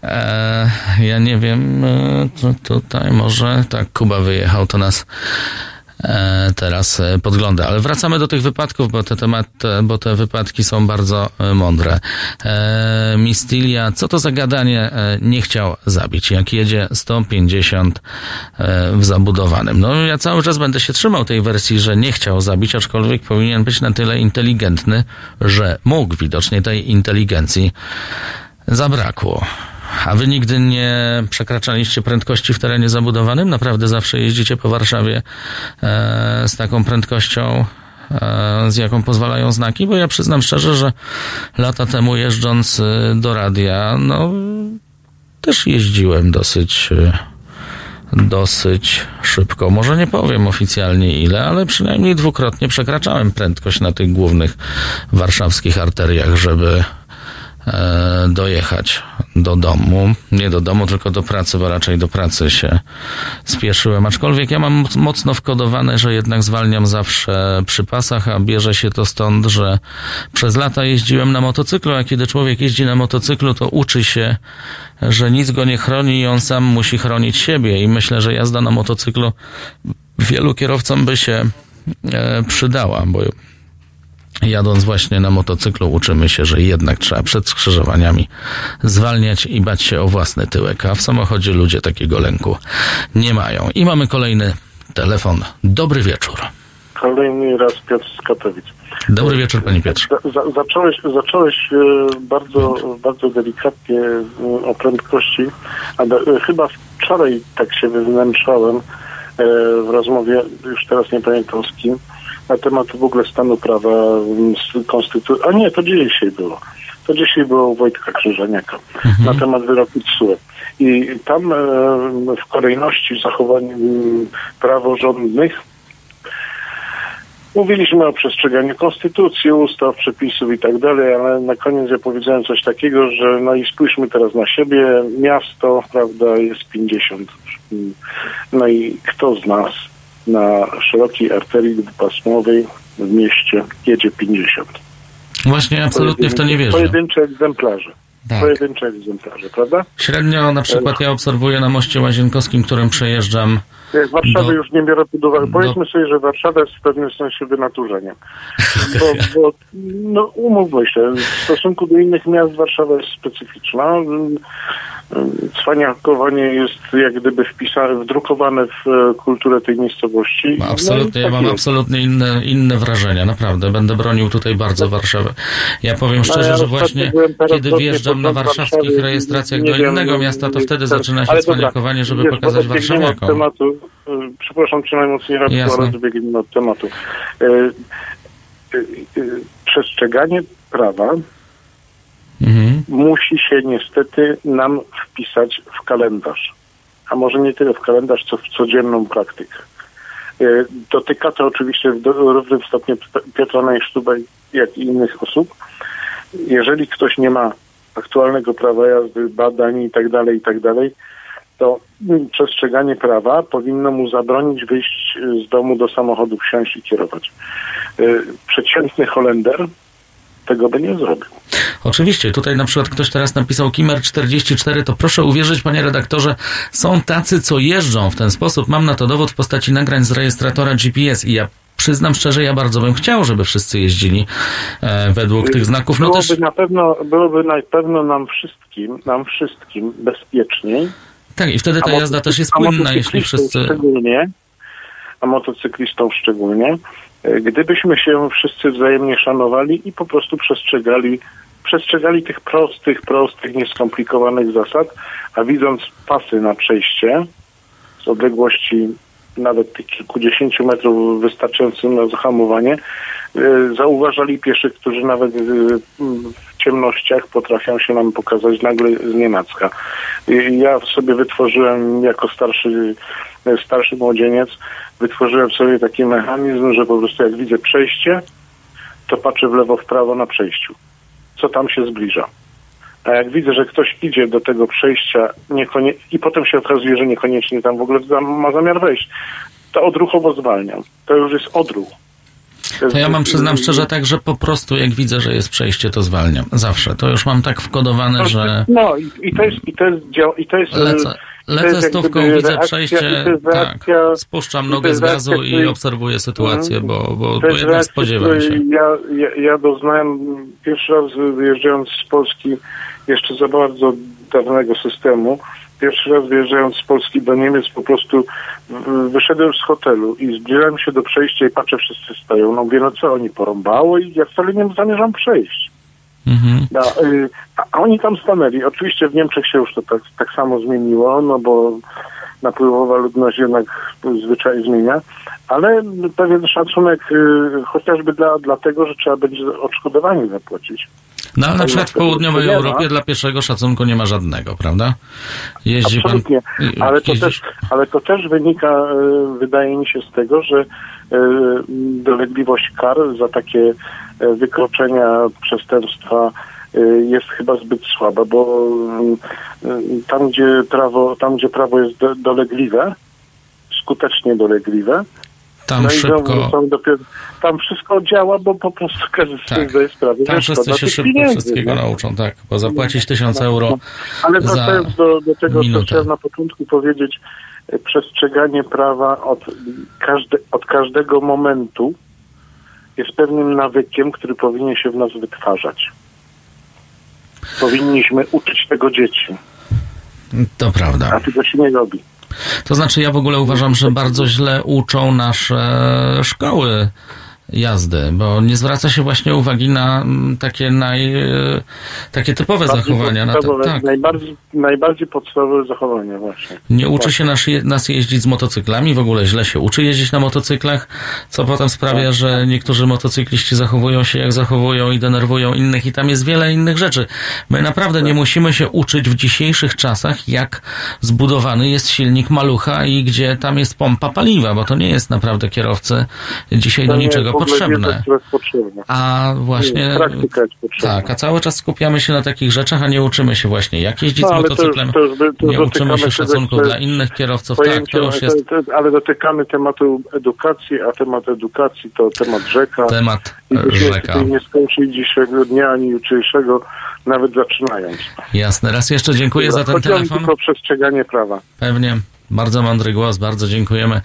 e, ja nie wiem, e, to tutaj może tak Kuba wyjechał, to nas e, teraz e, podgląda. Ale wracamy do tych wypadków, bo te temat, te- bo te wypadki są bardzo mądre. Mistilia, co to za gadanie nie chciał zabić, jak jedzie 150 e, w zabudowanym. No ja cały czas będę się trzymał tej wersji, że nie chciał zabić, aczkolwiek powinien być na tyle inteligentny, że mógł. Widocznie tej inteligencji zabrakło. A wy nigdy nie przekraczaliście prędkości w terenie zabudowanym? Naprawdę zawsze jeździcie po Warszawie e, z taką prędkością, e, z jaką pozwalają znaki? Bo ja przyznam szczerze, że lata temu jeżdżąc e, do radia, no też jeździłem dosyć e, dosyć szybko. Może nie powiem oficjalnie ile, ale przynajmniej dwukrotnie przekraczałem prędkość na tych głównych warszawskich arteriach, żeby dojechać do domu. Nie do domu, tylko do pracy, bo raczej do pracy się spieszyłem. Aczkolwiek ja mam mocno wkodowane, że jednak zwalniam zawsze przy pasach, a bierze się to stąd, że przez lata jeździłem na motocyklu, a kiedy człowiek jeździ na motocyklu, to uczy się, że nic go nie chroni i on sam musi chronić siebie. I myślę, że jazda na motocyklu wielu kierowcom by się e, przydała, bo jadąc właśnie na motocyklu uczymy się, że jednak trzeba przed skrzyżowaniami zwalniać i bać się o własny tyłek, a w samochodzie ludzie takiego lęku nie mają. I mamy kolejny telefon. Dobry wieczór. Kolejny raz Piotr z Katowic. Dobry wieczór, panie Piotrze. Za, za, zacząłeś zacząłeś e, bardzo, bardzo delikatnie e, o prędkości, a do, e, chyba wczoraj tak się wywnętrzałem e, w rozmowie, już teraz nie pamiętam z kim, na temat w ogóle stanu prawa konstytucji. A nie, to dzisiaj było. To dzisiaj było Wojtka Krzyżaniaka na temat wyroku TSUE. I tam e, w kolejności zachowań m, praworządnych Mówiliśmy o przestrzeganiu konstytucji, ustaw, przepisów i tak dalej, ale na koniec ja powiedziałem coś takiego, że no i spójrzmy teraz na siebie, miasto, prawda, jest 50. No i kto z nas na szerokiej arterii dwupasmowej w mieście jedzie 50? Właśnie absolutnie w to nie wierzę. Pojedyncze egzemplarze. Tak. Pojedyncze egzemplarze, prawda? Średnio na przykład ja obserwuję na moście łazienkowskim, którym przejeżdżam Warszawy Do- już nie biorę pod uwagę. do- Powiedzmy sobie, że Warszawa jest w pewnym sensie wynaturzeniem. Bo, bo no, umówmy się, w stosunku do innych miast Warszawa jest specyficzna. Cwaniakowanie jest jak gdyby wpisane, wdrukowane w e, kulturę tej miejscowości. No Absolutnie, ja tak mam jest. absolutnie inne, inne wrażenia, naprawdę. Będę bronił tutaj bardzo Warszawy. Ja powiem No, szczerze, ja że właśnie kiedy wjeżdżam na warszawskich rejestracjach do innego miasta, to wtedy zaczyna się cwaniakowanie, żeby pokazać od warszawiakom. tematu, y, przepraszam cię najmocniej, ale odbiegniemy od tematu. Y, y, y, Przestrzeganie prawa Mhm. musi się niestety nam wpisać w kalendarz. A może nie tyle w kalendarz, co w codzienną praktykę. Dotyka to oczywiście w równym stopniu Piotra Najsztuba jak i innych osób. Jeżeli ktoś nie ma aktualnego prawa jazdy, badań i tak to mm, przestrzeganie prawa powinno mu zabronić wyjść e, z domu do samochodu, wsiąść i kierować. E, Przeciętny Holender tego by nie zrobił. Oczywiście, tutaj na przykład ktoś teraz napisał Kimmer 44, to proszę uwierzyć, panie redaktorze, są tacy, co jeżdżą w ten sposób. Mam na to dowód w postaci nagrań z rejestratora GPS i ja przyznam szczerze, ja bardzo bym chciał, żeby wszyscy jeździli e, według tych znaków. No byłoby też, na pewno, byłoby na pewno nam wszystkim, nam wszystkim bezpieczniej. Tak, i wtedy ta jazda też jest płynna, jeśli wszyscy... Szczególnie, a motocyklistom szczególnie, e, gdybyśmy się wszyscy wzajemnie szanowali i po prostu przestrzegali, przestrzegali tych prostych, prostych, nieskomplikowanych zasad, a widząc pasy na przejście z odległości nawet tych kilkudziesięciu metrów wystarczającym na zahamowanie, e, zauważali pieszych, którzy nawet e, ciemnościach potrafią się nam pokazać nagle z nienacka. Ja sobie wytworzyłem jako starszy, starszy młodzieniec, wytworzyłem sobie taki mechanizm, że po prostu jak widzę przejście, to patrzę w lewo, w prawo na przejściu. Co tam się zbliża. A jak widzę, że ktoś idzie do tego przejścia niekonie... i potem się okazuje, że niekoniecznie tam w ogóle ma zamiar wejść, to odruchowo zwalniam. To już jest odruch. To ja mam, przyznam szczerze, tak, że po prostu jak widzę, że jest przejście, to zwalniam. Zawsze. To już mam tak wkodowane, że No i, i to jest, i to jest, dział, i to jest, lecę, to lecę stówką, widzę reakcja- przejście, tak, spuszczam nogę z gazu reakcja, i obserwuję sytuację, Mhm. bo, bo, To bo jednak reakcja, spodziewam się. Ja, ja, ja doznałem pierwszy raz wyjeżdżając z Polski jeszcze za bardzo dawnego systemu. Pierwszy raz wyjeżdżając z Polski do Niemiec po prostu wyszedłem z hotelu i zbliżałem się do przejścia i patrzę, wszyscy stoją. No mówię, no co, oni porąbało i ja wcale nie zamierzam przejść. Mhm. No, y, a a oni tam stanęli. Oczywiście w Niemczech się już to tak, tak samo zmieniło, no bo napływowa ludność jednak zwyczaj zmienia, ale pewien szacunek y, chociażby dla, dlatego, że trzeba będzie odszkodowanie zapłacić. No ale na przykład w południowej nie. Europie dla pierwszego szacunku nie ma żadnego, prawda? Jeździ pan... Absolutnie, ale to, też, ale to też wynika, y, wydaje mi się, z tego, że y, dolegliwość kar za takie y, wykroczenia, przestępstwa jest chyba zbyt słaba, bo tam, gdzie prawo, tam, gdzie prawo jest do, dolegliwe, skutecznie dolegliwe, Tam no szybko, znowu dopiero, tam wszystko działa, bo po prostu każdy z Tak. zdaje sprawę, tam wszyscy się szybko wszystkiego no. nauczą, tak, bo zapłacić tysiąc euro Ale wracając do, do tego, minutę. co chciałem na początku powiedzieć, e, przestrzeganie prawa od, każde, od każdego momentu jest pewnym nawykiem, który powinien się w nas wytwarzać. Powinniśmy uczyć tego dzieci, To prawda. a tego się nie robi. To znaczy, ja w ogóle uważam, że bardzo źle uczą nasze szkoły jazdy, bo nie zwraca się właśnie uwagi na mm, takie naj, e, takie typowe Bardziej zachowania. Na podstawowe, tak. najbardziej, najbardziej podstawowe zachowania właśnie. Nie uczy się nas, nas jeździć z motocyklami, w ogóle źle się uczy jeździć na motocyklach, co potem sprawia, że niektórzy motocykliści zachowują się jak zachowują i denerwują innych i tam jest wiele innych rzeczy. My naprawdę nie musimy się uczyć w dzisiejszych czasach, jak zbudowany jest silnik malucha i gdzie tam jest pompa paliwa, bo to nie jest naprawdę kierowcy dzisiaj do niczego wiedza, potrzebne. która jest potrzebna. A właśnie. Nie, praktyka jest potrzebna. Tak, a cały czas skupiamy się na takich rzeczach, a nie uczymy się właśnie, jak jeździć No, ale to już- motocyklem. to już to nie uczymy dotykamy się szacunku dla innych kierowców. Tak, Pojęcie, to już jest ale dotykamy tematu edukacji, a temat edukacji to temat rzeka. temat I rzeka. tutaj nie skończyli dzisiejszego dnia, ani jutrzejszego, nawet zaczynając. Jasne. Raz jeszcze dziękuję za ten telefon. tylko o przestrzeganie prawa. Pewnie. Bardzo mądry głos, bardzo dziękujemy.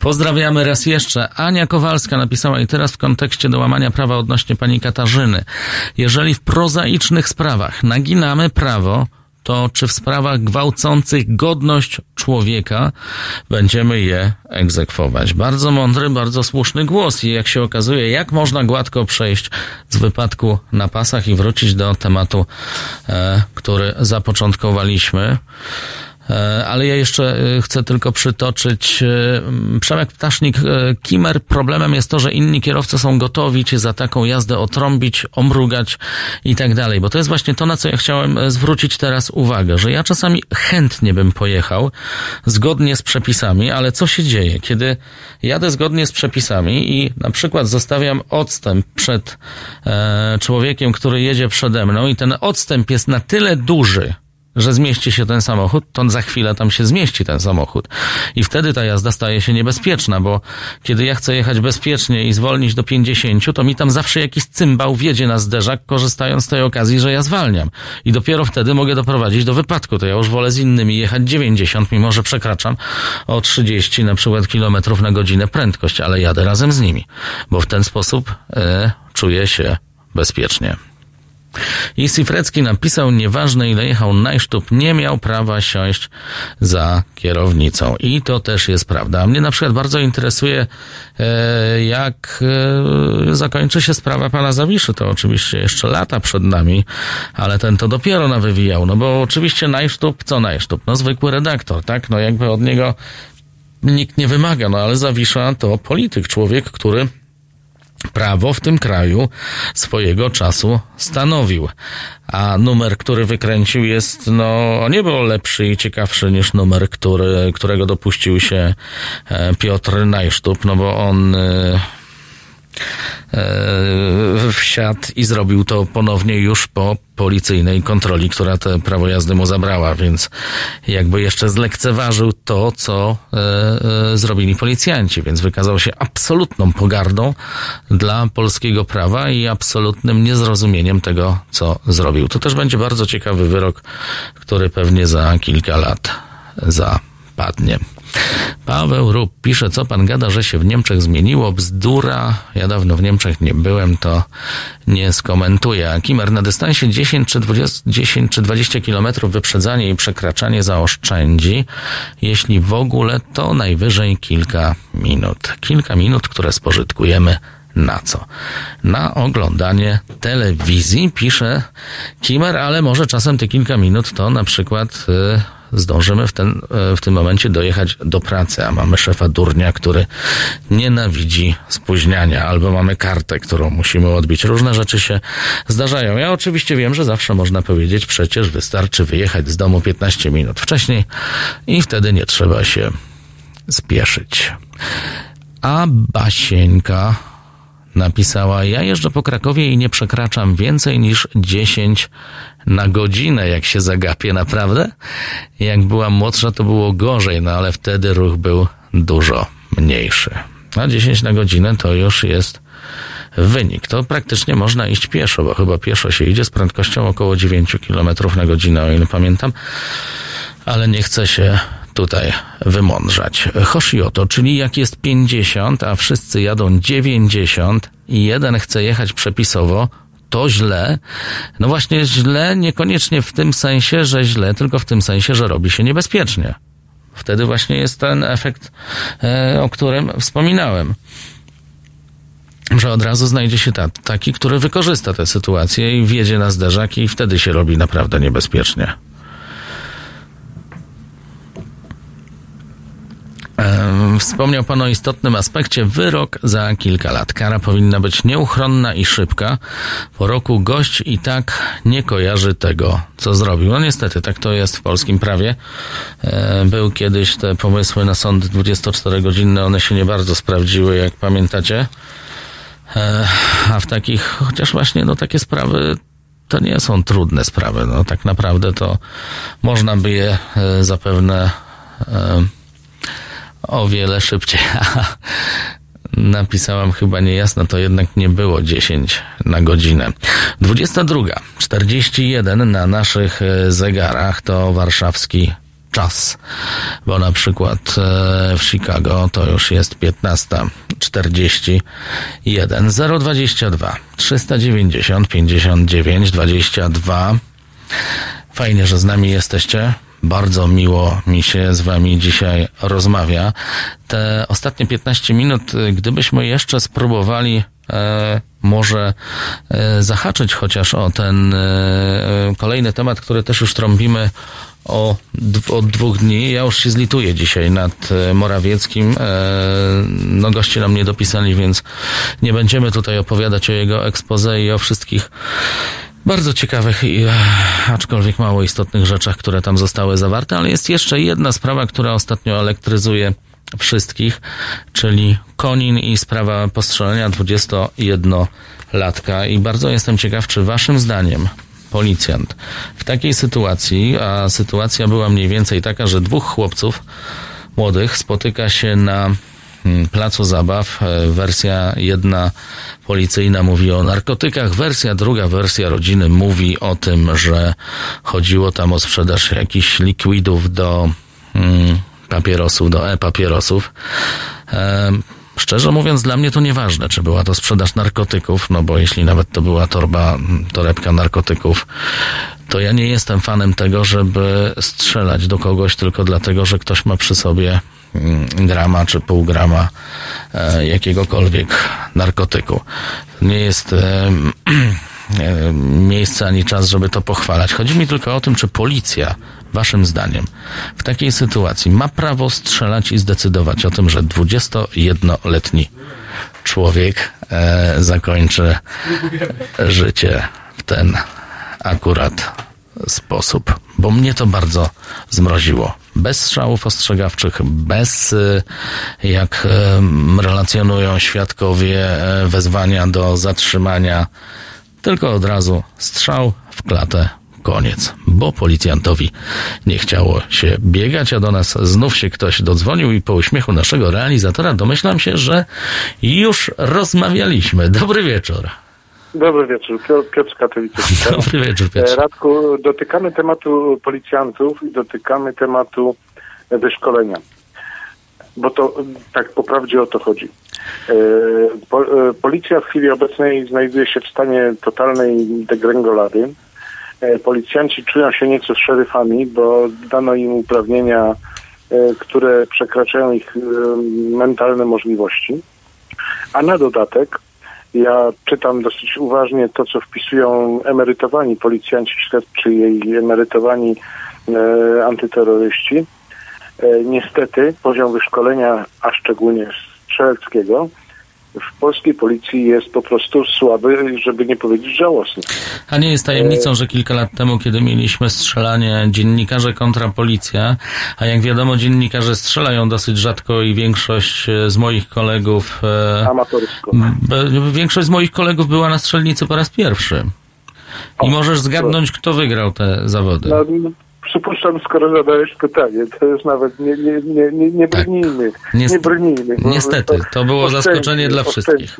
Pozdrawiamy raz jeszcze. Ania Kowalska napisała i teraz w kontekście do łamania prawa odnośnie pani Katarzyny. Jeżeli w prozaicznych sprawach naginamy prawo, to czy w sprawach gwałcących godność człowieka będziemy je egzekwować? Bardzo mądry, bardzo słuszny głos i jak się okazuje, jak można gładko przejść z wypadku na pasach i wrócić do tematu, e, który zapoczątkowaliśmy. E, Ale ja jeszcze e, chcę tylko przytoczyć e, Przemek Ptasznik. e, Kimer, problemem jest to, że inni kierowcy są gotowi cię za taką jazdę otrąbić, omrugać i tak dalej. Bo to jest właśnie to, na co ja chciałem zwrócić teraz uwagę, że ja czasami chętnie bym pojechał zgodnie z przepisami, ale co się dzieje, kiedy jadę zgodnie z przepisami i na przykład zostawiam odstęp przed e, człowiekiem, który jedzie przede mną i ten odstęp jest na tyle duży, że zmieści się ten samochód, to za chwilę tam się zmieści ten samochód. I wtedy ta jazda staje się niebezpieczna, bo kiedy ja chcę jechać bezpiecznie i zwolnić do 50, to mi tam zawsze jakiś cymbał wjedzie na zderzak, korzystając z tej okazji, że ja zwalniam. I dopiero wtedy mogę doprowadzić do wypadku. To ja już wolę z innymi jechać 90, mimo że przekraczam o 30 na przykład kilometrów na godzinę prędkość, ale jadę razem z nimi, bo w ten sposób e, czuję się bezpiecznie. I Sifrecki napisał, nieważne ile jechał najsztub, nie miał prawa siąść za kierownicą. I to też jest prawda. Mnie na przykład bardzo interesuje, e, jak e, zakończy się sprawa pana Zawiszy. To oczywiście jeszcze lata przed nami, ale ten to dopiero nawywijał. No bo oczywiście najsztub, co najsztub? No zwykły redaktor, tak? No jakby od niego nikt nie wymaga, no ale Zawisza to polityk, człowiek, który prawo w tym kraju swojego czasu stanowił. A numer, który wykręcił jest, no, nie było lepszy i ciekawszy niż numer, który, którego dopuścił się e, Piotr Najsztub, no bo on e, wsiadł i zrobił to ponownie już po policyjnej kontroli, która te prawo jazdy mu zabrała, więc jakby jeszcze zlekceważył to, co e, e, zrobili policjanci, więc wykazał się absolutną pogardą dla polskiego prawa i absolutnym niezrozumieniem tego, co zrobił. To też będzie bardzo ciekawy wyrok, który pewnie za kilka lat zapadnie. Paweł Rób pisze, co pan gada, że się w Niemczech zmieniło? Bzdura. Ja dawno w Niemczech nie byłem, to nie skomentuję. A Kimer na dystansie 10 czy 20, 10 czy 20 kilometrów wyprzedzanie i przekraczanie zaoszczędzi. Jeśli w ogóle, to najwyżej kilka minut. Kilka minut, które spożytkujemy na co? Na oglądanie telewizji, pisze Kimer, ale może czasem te kilka minut to na przykład y, zdążymy w, ten, y, w tym momencie dojechać do pracy, a mamy szefa durnia, który nienawidzi spóźniania, albo mamy kartę, którą musimy odbić. Różne rzeczy się zdarzają. Ja oczywiście wiem, że zawsze można powiedzieć, przecież wystarczy wyjechać z domu 15 minut wcześniej i wtedy nie trzeba się spieszyć. A Basieńka napisała: Ja jeżdżę po Krakowie i nie przekraczam więcej niż 10 na godzinę, jak się zagapię, naprawdę. Jak byłam młodsza, to było gorzej, no ale wtedy ruch był dużo mniejszy. A 10 na godzinę to już jest wynik. To praktycznie można iść pieszo, bo chyba pieszo się idzie z prędkością około 9 km na godzinę, o ile pamiętam, ale nie chce się tutaj wymądrzać. Hoshioto, czyli jak jest 50, a wszyscy jadą 90 i jeden chce jechać przepisowo, to źle. No właśnie źle niekoniecznie w tym sensie, że źle, tylko w tym sensie, że robi się niebezpiecznie. Wtedy właśnie jest ten efekt, e, o którym wspominałem. Że od razu znajdzie się ta, taki, który wykorzysta tę sytuację i wjedzie na zderzak i wtedy się robi naprawdę niebezpiecznie. Wspomniał Pan o istotnym aspekcie. Wyrok za kilka lat. Kara powinna być nieuchronna i szybka. Po roku gość i tak nie kojarzy tego, co zrobił. No niestety, tak to jest w polskim prawie. E, Był kiedyś te pomysły na sądy 24-godzinne, one się nie bardzo sprawdziły, jak pamiętacie. E, A w takich, chociaż właśnie, no takie sprawy to nie są trudne sprawy. No tak naprawdę to można by je e, zapewne o wiele szybciej. Napisałam chyba niejasno, to jednak nie było 10 na godzinę. 22.41 na naszych e, zegarach to warszawski czas, bo na przykład e, w Chicago to już jest 15.41 022 390 59 22 Fajnie, że z nami jesteście. Bardzo miło mi się z wami dzisiaj rozmawia. Te ostatnie 15 minut, y, gdybyśmy jeszcze spróbowali e, może e, zahaczyć chociaż o ten e, kolejny temat, który też już trąbimy o, od dwóch dni. Ja już się zlituję dzisiaj nad Morawieckim. No goście nam nie dopisali, więc nie będziemy tutaj opowiadać o jego expose i o wszystkich bardzo ciekawych, e, aczkolwiek mało istotnych rzeczach, które tam zostały zawarte, ale jest jeszcze jedna sprawa, która ostatnio elektryzuje wszystkich, czyli Konin i sprawa postrzelenia 21-latka. I bardzo jestem ciekaw, czy waszym zdaniem policjant w takiej sytuacji, a sytuacja była mniej więcej taka, że dwóch chłopców młodych spotyka się na placu zabaw. E, Wersja jedna policyjna mówi o narkotykach, wersja druga, wersja rodziny mówi o tym, że chodziło tam o sprzedaż jakichś likwidów do mm, papierosów, do e-papierosów. E, Szczerze mówiąc, dla mnie to nieważne, czy była to sprzedaż narkotyków, no bo jeśli nawet to była torba, mm, torebka narkotyków, to ja nie jestem fanem tego, żeby strzelać do kogoś tylko dlatego, że ktoś ma przy sobie grama czy pół grama e, jakiegokolwiek narkotyku. Nie jest e, e, miejsce ani czas, żeby to pochwalać. Chodzi mi tylko o tym, czy policja, waszym zdaniem, w takiej sytuacji ma prawo strzelać i zdecydować o tym, że 21-letni człowiek zakończy życie w ten akurat sposób, bo mnie to bardzo zmroziło. Bez strzałów ostrzegawczych, bez, y, jak relacjonują świadkowie, e, wezwania do zatrzymania, tylko od razu strzał w klatę, koniec. Bo policjantowi nie chciało się biegać, a do nas znów się ktoś dodzwonił i po uśmiechu naszego realizatora domyślam się, że już rozmawialiśmy. Dobry wieczór. Dobry wieczór, Pio- Piotr witam. Dobry wieczór, E, Piotrze. Radku, dotykamy tematu policjantów i dotykamy tematu wyszkolenia. Bo to tak po prawdzie o to chodzi. E, e, policja w chwili obecnej znajduje się w stanie totalnej degrengolady. Policjanci czują się nieco szeryfami, bo dano im uprawnienia, które przekraczają ich mentalne możliwości. A na dodatek ja czytam dosyć uważnie to, co wpisują emerytowani policjanci śledczy i emerytowani e, antyterroryści. E, niestety poziom wyszkolenia, a szczególnie strzeleckiego, w polskiej policji jest po prostu słaby, żeby nie powiedzieć żałosny. A nie jest tajemnicą, że kilka lat temu, kiedy mieliśmy strzelanie dziennikarze kontra policja, a jak wiadomo dziennikarze strzelają dosyć rzadko i większość e, z moich kolegów... e, Amatorsko. Większość z moich kolegów była na strzelnicy po raz pierwszy. I możesz zgadnąć, kto wygrał te zawody. No, przypuszczam, skoro zadałeś pytanie, to już nawet nie, nie, nie, nie, nie brnijmy. Tak. Niest- nie brnijmy. niestety, to było zaskoczenie dla wszystkich.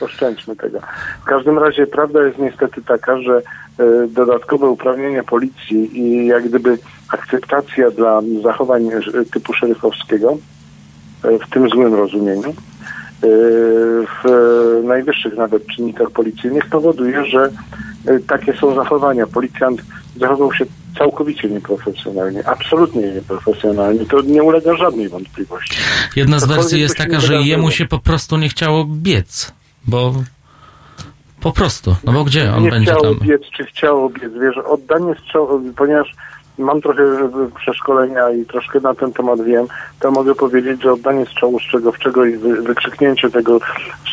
Oszczędźmy, tego. W każdym razie prawda jest niestety taka, że e, dodatkowe uprawnienia policji i jak gdyby akceptacja dla zachowań e, typu szeryfowskiego, e, w tym złym rozumieniu, w e, najwyższych nawet czynnikach policyjnych powoduje, że e, takie są zachowania. Policjant zachował się całkowicie nieprofesjonalnie, absolutnie nieprofesjonalnie. To nie ulega żadnej wątpliwości. Jedna z wersji jest taka, nie że jemu się po prostu nie chciało biec, bo po prostu, no bo gdzie on nie będzie chciało tam? biec, czy chciało biec, wiesz, oddanie strzału, ponieważ mam trochę przeszkolenia i troszkę na ten temat wiem, to mogę powiedzieć, że oddanie strzału strzegowczego i wy, wykrzyknięcie tego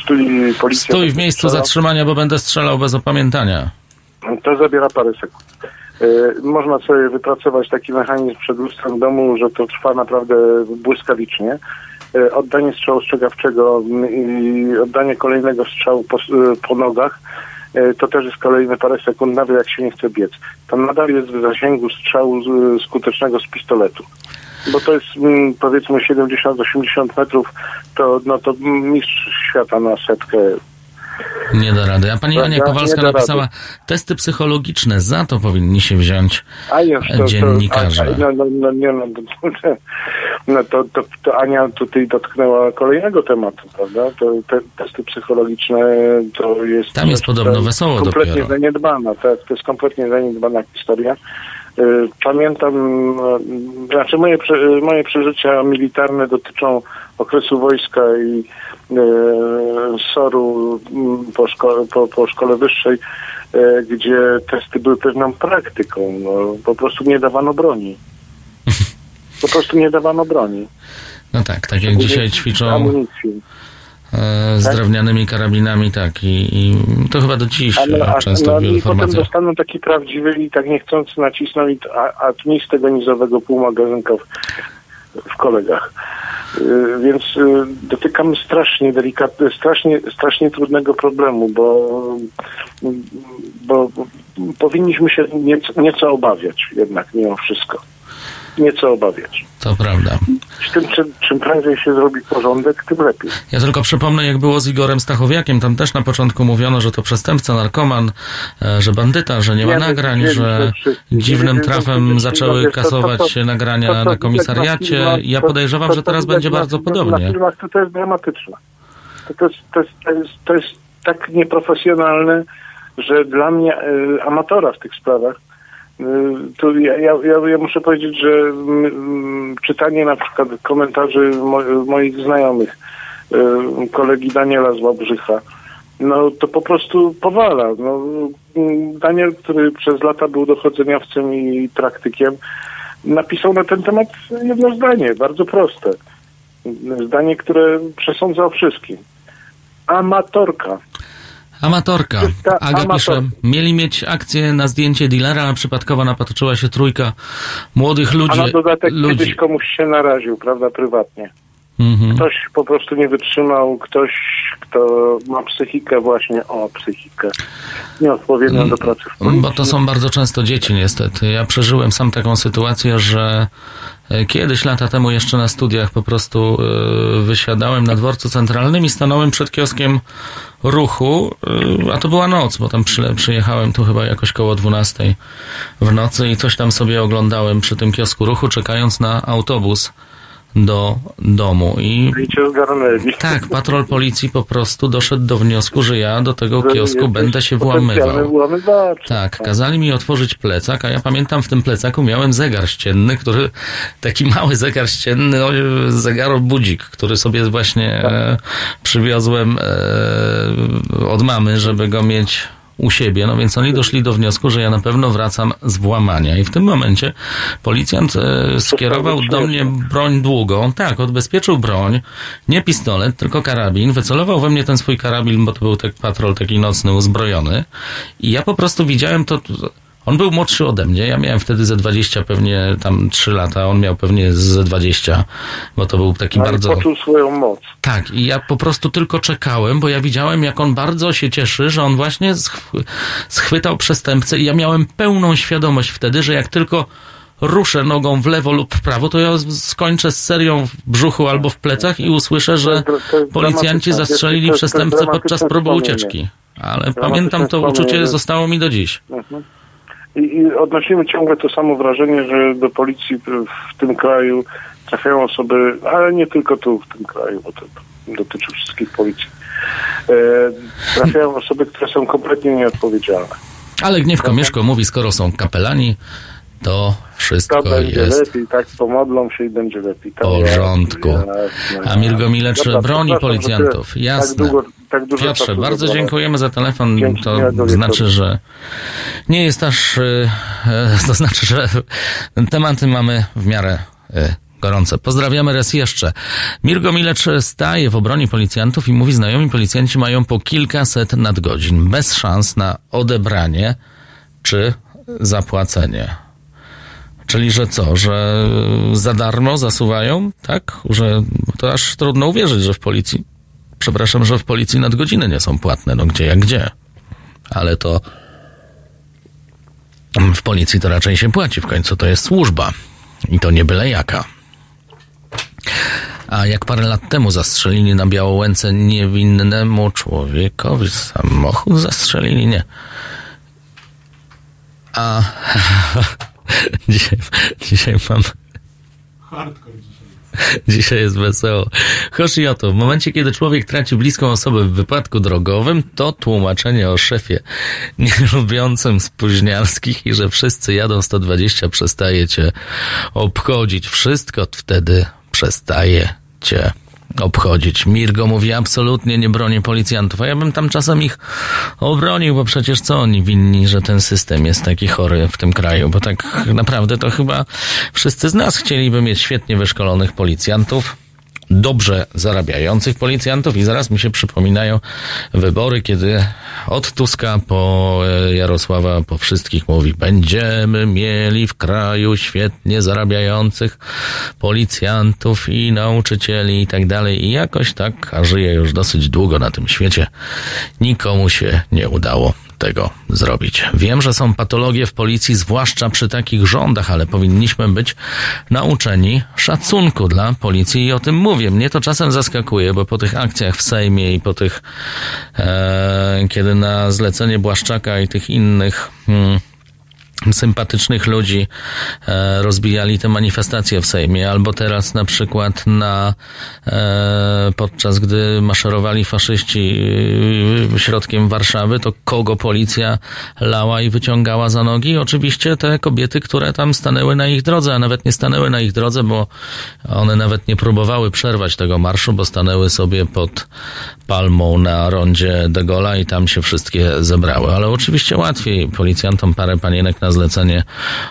stój policja... Stój w miejscu strzela, zatrzymania, bo będę strzelał bez opamiętania. To zabiera parę sekund. E, Można sobie wypracować taki mechanizm przed lustrem domu, że to trwa naprawdę błyskawicznie. E, Oddanie strzału ostrzegawczego mm, i oddanie kolejnego strzału po, e, po nogach to też jest kolejne parę sekund, nawet jak się nie chce biec. To nadal jest w zasięgu strzału z- skutecznego z pistoletu. Bo to jest mm, powiedzmy 70-80 metrów, to, no, to mistrz świata na setkę Nie da rady. A pani Prawda? Ania Kowalska Nie da napisała, testy psychologiczne, za to powinni się wziąć A już to, dziennikarze. To, a, no, no, no, nie, no, no to, to, to Ania tutaj dotknęła kolejnego tematu, prawda? To te testy psychologiczne to jest... Tam jest podobno wesoło Kompletnie dopiero. zaniedbana, tak, to jest kompletnie zaniedbana historia. Y, Pamiętam, y, znaczy moje, prze- moje przeżycia militarne dotyczą okresu wojska i SOR-u m, po, szko- po, po szkole wyższej, gdzie testy były pewną praktyką. No, po prostu nie dawano broni. Po prostu nie dawano broni. No tak, tak jak dzisiaj ćwiczą Amunicji. E, z Tak? drewnianymi karabinami, tak, i, i to chyba do dziś A, a, często no, w wielu I potem dostaną taki prawdziwy i tak niechcący nacisną i a, a nic tego nizowego półmagazynka w, w kolegach. Y, Więc y, dotykamy strasznie delikatnie, strasznie, strasznie trudnego problemu, bo, bo, bo powinniśmy się nieco, nieco obawiać jednak mimo wszystko. Nieco obawiać. To prawda. Z tym, czym, czym prędzej się zrobi porządek, tym lepiej. Ja tylko przypomnę, jak było z Igorem Stachowiakiem. Tam też na początku mówiono, że to przestępca, narkoman, e, że bandyta, że nie ma Ja nagrań, wiem, że dziwnym trafem zaczęły wiesz, to- to- kasować to- się nagrania na komisariacie. Ja podejrzewam, że teraz będzie bardzo podobnie. Na filmach to, to jest dramatyczne. To, jest, to, jest, to, jest, to jest tak nieprofesjonalne, że dla mnie, e, amatora w tych sprawach, to ja, ja, ja, muszę powiedzieć, że mm, czytanie na przykład komentarzy mo, moich znajomych, e, kolegi Daniela z Łabrzycha, no to po prostu powala. No, mm, Daniel, który przez lata był dochodzeniowcem i praktykiem, napisał na ten temat jedno zdanie, bardzo proste. Zdanie, które przesądza o wszystkim. Amatorka. Amatorka. Czysta Aga amator- pisze, mieli mieć akcję na zdjęcie dealera, a przypadkowo napatrzyła się trójka młodych ludzi. A na dodatek ludzi. kiedyś komuś się naraził, prawda, prywatnie. Mhm. Ktoś po prostu nie wytrzymał, ktoś, kto ma psychikę właśnie, o, psychikę, nieodpowiednią do pracy w policji. Bo to są bardzo często dzieci, niestety. Ja przeżyłem sam taką sytuację, że kiedyś, lata temu, jeszcze na studiach, po prostu e, wysiadałem na dworcu centralnym i stanąłem przed kioskiem ruchu, e, a to była noc, bo tam przyjechałem tu chyba jakoś koło 12 w nocy i coś tam sobie oglądałem przy tym kiosku ruchu, czekając na autobus do domu i tak, patrol policji po prostu doszedł do wniosku, że ja do tego kiosku będę się włamywał. Tak, kazali mi otworzyć plecak, a ja pamiętam w tym plecaku miałem zegar ścienny, który, taki mały zegar ścienny, o, zegar budzik, który sobie właśnie e, przywiozłem e, od mamy, żeby go mieć u siebie, no więc oni doszli do wniosku, że ja na pewno wracam z włamania. I w tym momencie policjant e, skierował do mnie broń długą. Tak, odbezpieczył broń, nie pistolet, tylko karabin. Wycelował we mnie ten swój karabin, bo to był tak patrol taki nocny, uzbrojony. I ja po prostu widziałem to... On był młodszy ode mnie, ja miałem wtedy ze 20, pewnie tam 3 lata, on miał pewnie ze 20, bo to był taki Ale bardzo... poczuł swoją moc. Tak, i ja po prostu tylko czekałem, bo ja widziałem, jak on bardzo się cieszy, że on właśnie schw- schwytał przestępcę i ja miałem pełną świadomość wtedy, że jak tylko ruszę nogą w lewo lub w prawo, to ja skończę z serią w brzuchu albo w plecach i usłyszę, że policjanci zastrzelili przestępcę podczas próby ucieczki. Ale pamiętam to uczucie, zostało mi do dziś. I, I odnosimy ciągle to samo wrażenie, że do policji w, w tym kraju trafiają osoby, ale nie tylko tu w tym kraju, bo to dotyczy wszystkich policji. E, trafiają osoby, które są kompletnie nieodpowiedzialne. Ale Gniewko Mieszko mówi, skoro są kapelani, to To wszystko będzie jest lepiej, tak pomodlą się i będzie lepiej. w Tak, porządku. A Mirgo Milecz Dobra, broni że policjantów. tyle- Jasne. Tak długo, tak dużo Piotrze, bardzo dziękujemy za telefon. Dzięki, To znaczy, że nie jest aż. e, To znaczy, że tematy mamy w miarę e, gorące. Pozdrawiamy raz jeszcze. Mirgo Milecz staje w obronie policjantów i mówi, znajomi policjanci mają po kilkaset nadgodzin, bez szans na odebranie czy zapłacenie. Czyli, że co, że za darmo zasuwają, tak? Że to aż trudno uwierzyć, że w policji, przepraszam, że w policji nadgodziny nie są płatne, no gdzie jak gdzie. Ale to w policji to raczej się płaci, w końcu to jest służba. I to nie byle jaka. A jak parę lat temu zastrzelili na Białołęce niewinnemu człowiekowi samochód zastrzelili, nie. A dzisiaj, dzisiaj mam Hardcore dzisiaj. Dzisiaj jest wesoło. Chodzi o to, w momencie, kiedy człowiek traci bliską osobę w wypadku drogowym, to tłumaczenie o szefie nielubiącym spóźniarskich i że wszyscy jadą 120 przestaje cię obchodzić. Wszystko wtedy przestaje cię obchodzić. Mirgo mówi, absolutnie nie bronię policjantów, a ja bym tam czasem ich obronił, bo przecież co oni winni, że ten system jest taki chory w tym kraju, bo tak naprawdę to chyba wszyscy z nas chcieliby mieć świetnie wyszkolonych policjantów, dobrze zarabiających policjantów. I zaraz mi się przypominają wybory, kiedy od Tuska po e, Jarosława, po wszystkich mówi, będziemy mieli w kraju świetnie zarabiających policjantów i nauczycieli i tak dalej. I jakoś tak, a żyje już dosyć długo na tym świecie, nikomu się nie udało tego zrobić. Wiem, że są patologie w policji, zwłaszcza przy takich rządach, ale powinniśmy być nauczeni szacunku dla policji i o tym mówię. Mnie to czasem zaskakuje, bo po tych akcjach w Sejmie i po tych, e, kiedy na zlecenie Błaszczaka i tych innych hmm, sympatycznych ludzi e, rozbijali te manifestacje w Sejmie, albo teraz na przykład na e, podczas gdy maszerowali faszyści e, środkiem Warszawy, to kogo policja lała i wyciągała za nogi? Oczywiście te kobiety, które tam stanęły na ich drodze, a nawet nie stanęły na ich drodze, bo one nawet nie próbowały przerwać tego marszu, bo stanęły sobie pod palmą na rondzie de Gaulle'a i tam się wszystkie zebrały. Ale oczywiście łatwiej policjantom parę panienek na zlecenie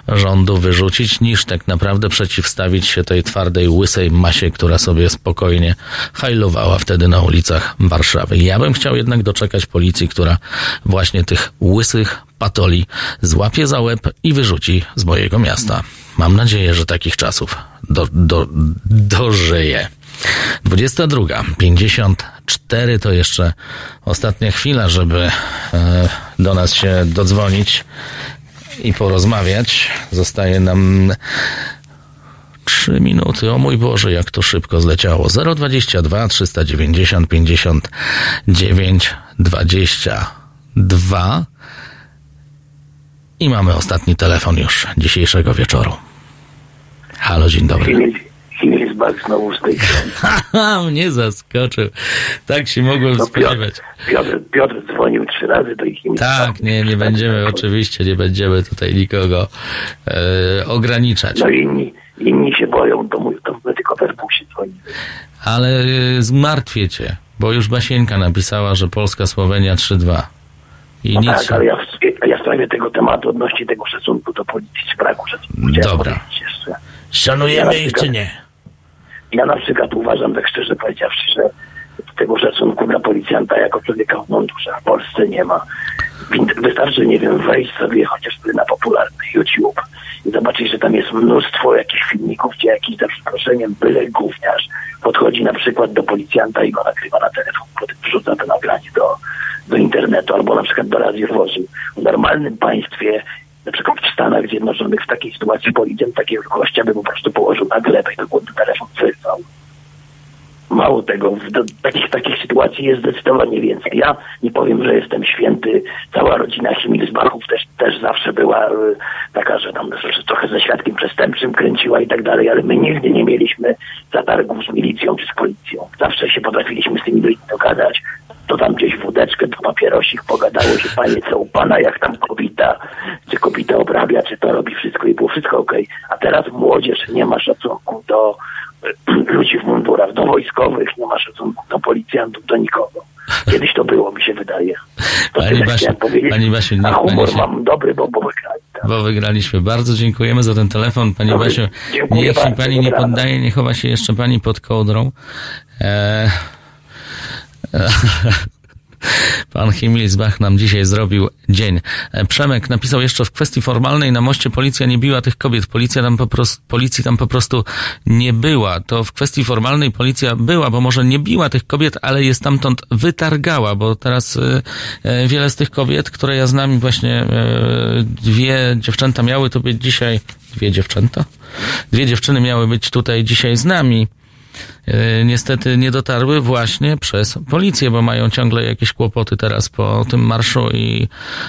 rządu wyrzucić, niż tak naprawdę przeciwstawić się tej twardej, łysej masie, która sobie spokojnie hajlowała wtedy na ulicach Warszawy. Ja bym chciał jednak doczekać policji, która właśnie tych łysych patoli złapie za łeb i wyrzuci z mojego miasta. Mam nadzieję, że takich czasów do, do, dożyje. 22, 54 to jeszcze ostatnia chwila, żeby e, do nas się dodzwonić i porozmawiać. Zostaje nam trzy minuty. O mój Boże, jak to szybko zleciało. 022 390 59 22 i mamy ostatni telefon już dzisiejszego wieczoru. Halo, dzień dobry. Himmelsbach znowu z tej strony. Haha, mnie zaskoczył. Tak się mogłem No, spodziewać. Piotr, Piotr dzwonił trzy razy do Himmelsbachu. Tak, nie, nie będziemy, oczywiście nie będziemy tutaj nikogo e, ograniczać. No inni, inni się boją, to mówią, to my tylko we dwóch się dzwoni. Ale e, zmartwię cię, bo już Basieńka napisała, że Polska-Słowenia 3-2. I No nic tak, się- ale ja w, ja w sprawie tego tematu odnośnie tego szacunku do policji, czy braku szacunku, Dobra. Szanujemy ich czy nie? Ja na przykład uważam, tak szczerze powiedziawszy, że tego szacunku dla policjanta jako człowieka w mundurze w Polsce nie ma. Wystarczy, nie wiem, wejść sobie chociażby na popularny YouTube i zobaczyć, że tam jest mnóstwo jakichś filmików, gdzie jakiś za przeproszeniem byle gówniarz podchodzi na przykład do policjanta i go nagrywa na telefon, potem wrzuca to nagranie do, do internetu albo na przykład do radiowozu. W normalnym państwie na przykład w Stanach Zjednoczonych w takiej sytuacji policjant takiego gościa by po prostu położył na glebę i by go telefon wyrwał. Mało tego, do, takich, takich sytuacji jest zdecydowanie więcej. Ja nie powiem, że jestem święty. Cała rodzina Himilsbachów też, też zawsze była y, taka, że tam że trochę ze świadkiem przestępczym kręciła i tak dalej, ale my nigdy nie mieliśmy zatargów z milicją czy z policją. Zawsze się potrafiliśmy z tymi ludźmi dogadać. To tam gdzieś wódeczkę, do papierosik, pogadało się, panie, co u pana, jak tam kobita, czy kobita obrabia, czy to robi wszystko i było wszystko okej. A teraz młodzież nie ma szacunku do ludzi w mundurach, do wojskowych, nie ma szacunku do policjantów, do nikogo. Kiedyś to było, mi się wydaje. To Pani Basiu. Pani Basiu, A niech humor pani się- mam dobry, bo, bo wygrali. Bo wygraliśmy. Bardzo dziękujemy za ten telefon, Pani Dobry. Basiu. Niech się. Pani nie poddaje, nie chowa się jeszcze Pani pod kołdrą. E... Pan Himmelsbach nam dzisiaj zrobił dzień. Przemek napisał jeszcze w kwestii formalnej na moście policja nie biła tych kobiet. Policja tam po prostu, policji tam po prostu nie była. To w kwestii formalnej policja była, bo może nie biła tych kobiet, ale je stamtąd wytargała, bo teraz e, e, wiele z tych kobiet, które ja znam i właśnie e, dwie dziewczęta miały to być dzisiaj, dwie dziewczęta? Dwie dziewczyny miały być tutaj dzisiaj z nami niestety nie dotarły właśnie przez policję, bo mają ciągle jakieś kłopoty teraz po tym marszu i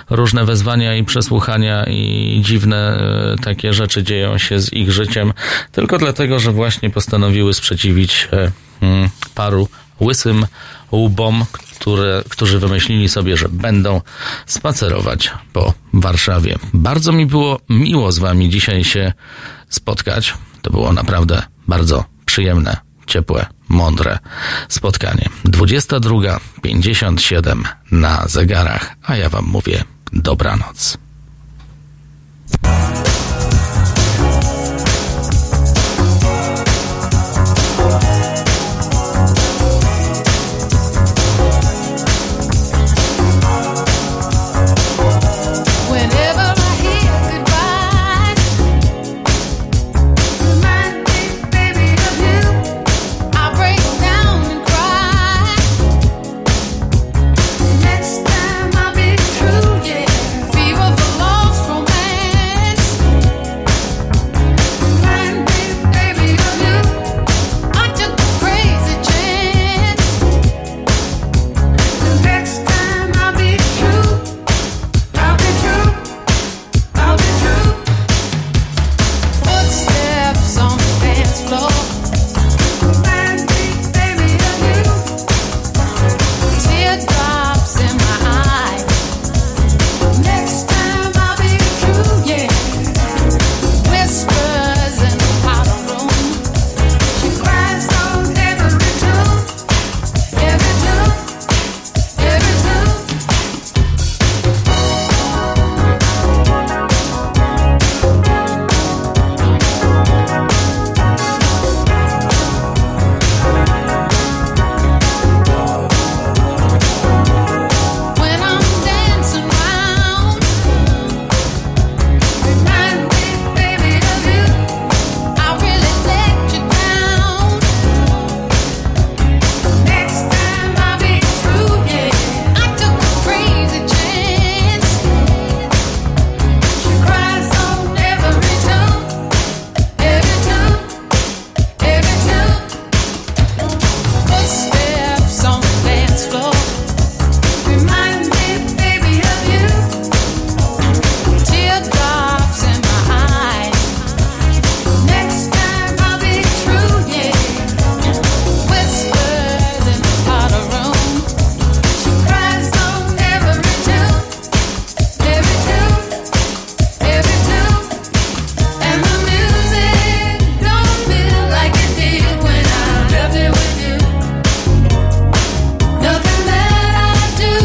różne wezwania i przesłuchania i dziwne e, takie rzeczy dzieją się z ich życiem, tylko dlatego, że właśnie postanowiły sprzeciwić się mm, paru łysym łbom, które, którzy wymyślili sobie, że będą spacerować po Warszawie. Bardzo mi było miło z wami dzisiaj się spotkać. To było naprawdę bardzo przyjemne, ciepłe, mądre spotkanie. 22.57 na zegarach, a ja Wam mówię dobranoc.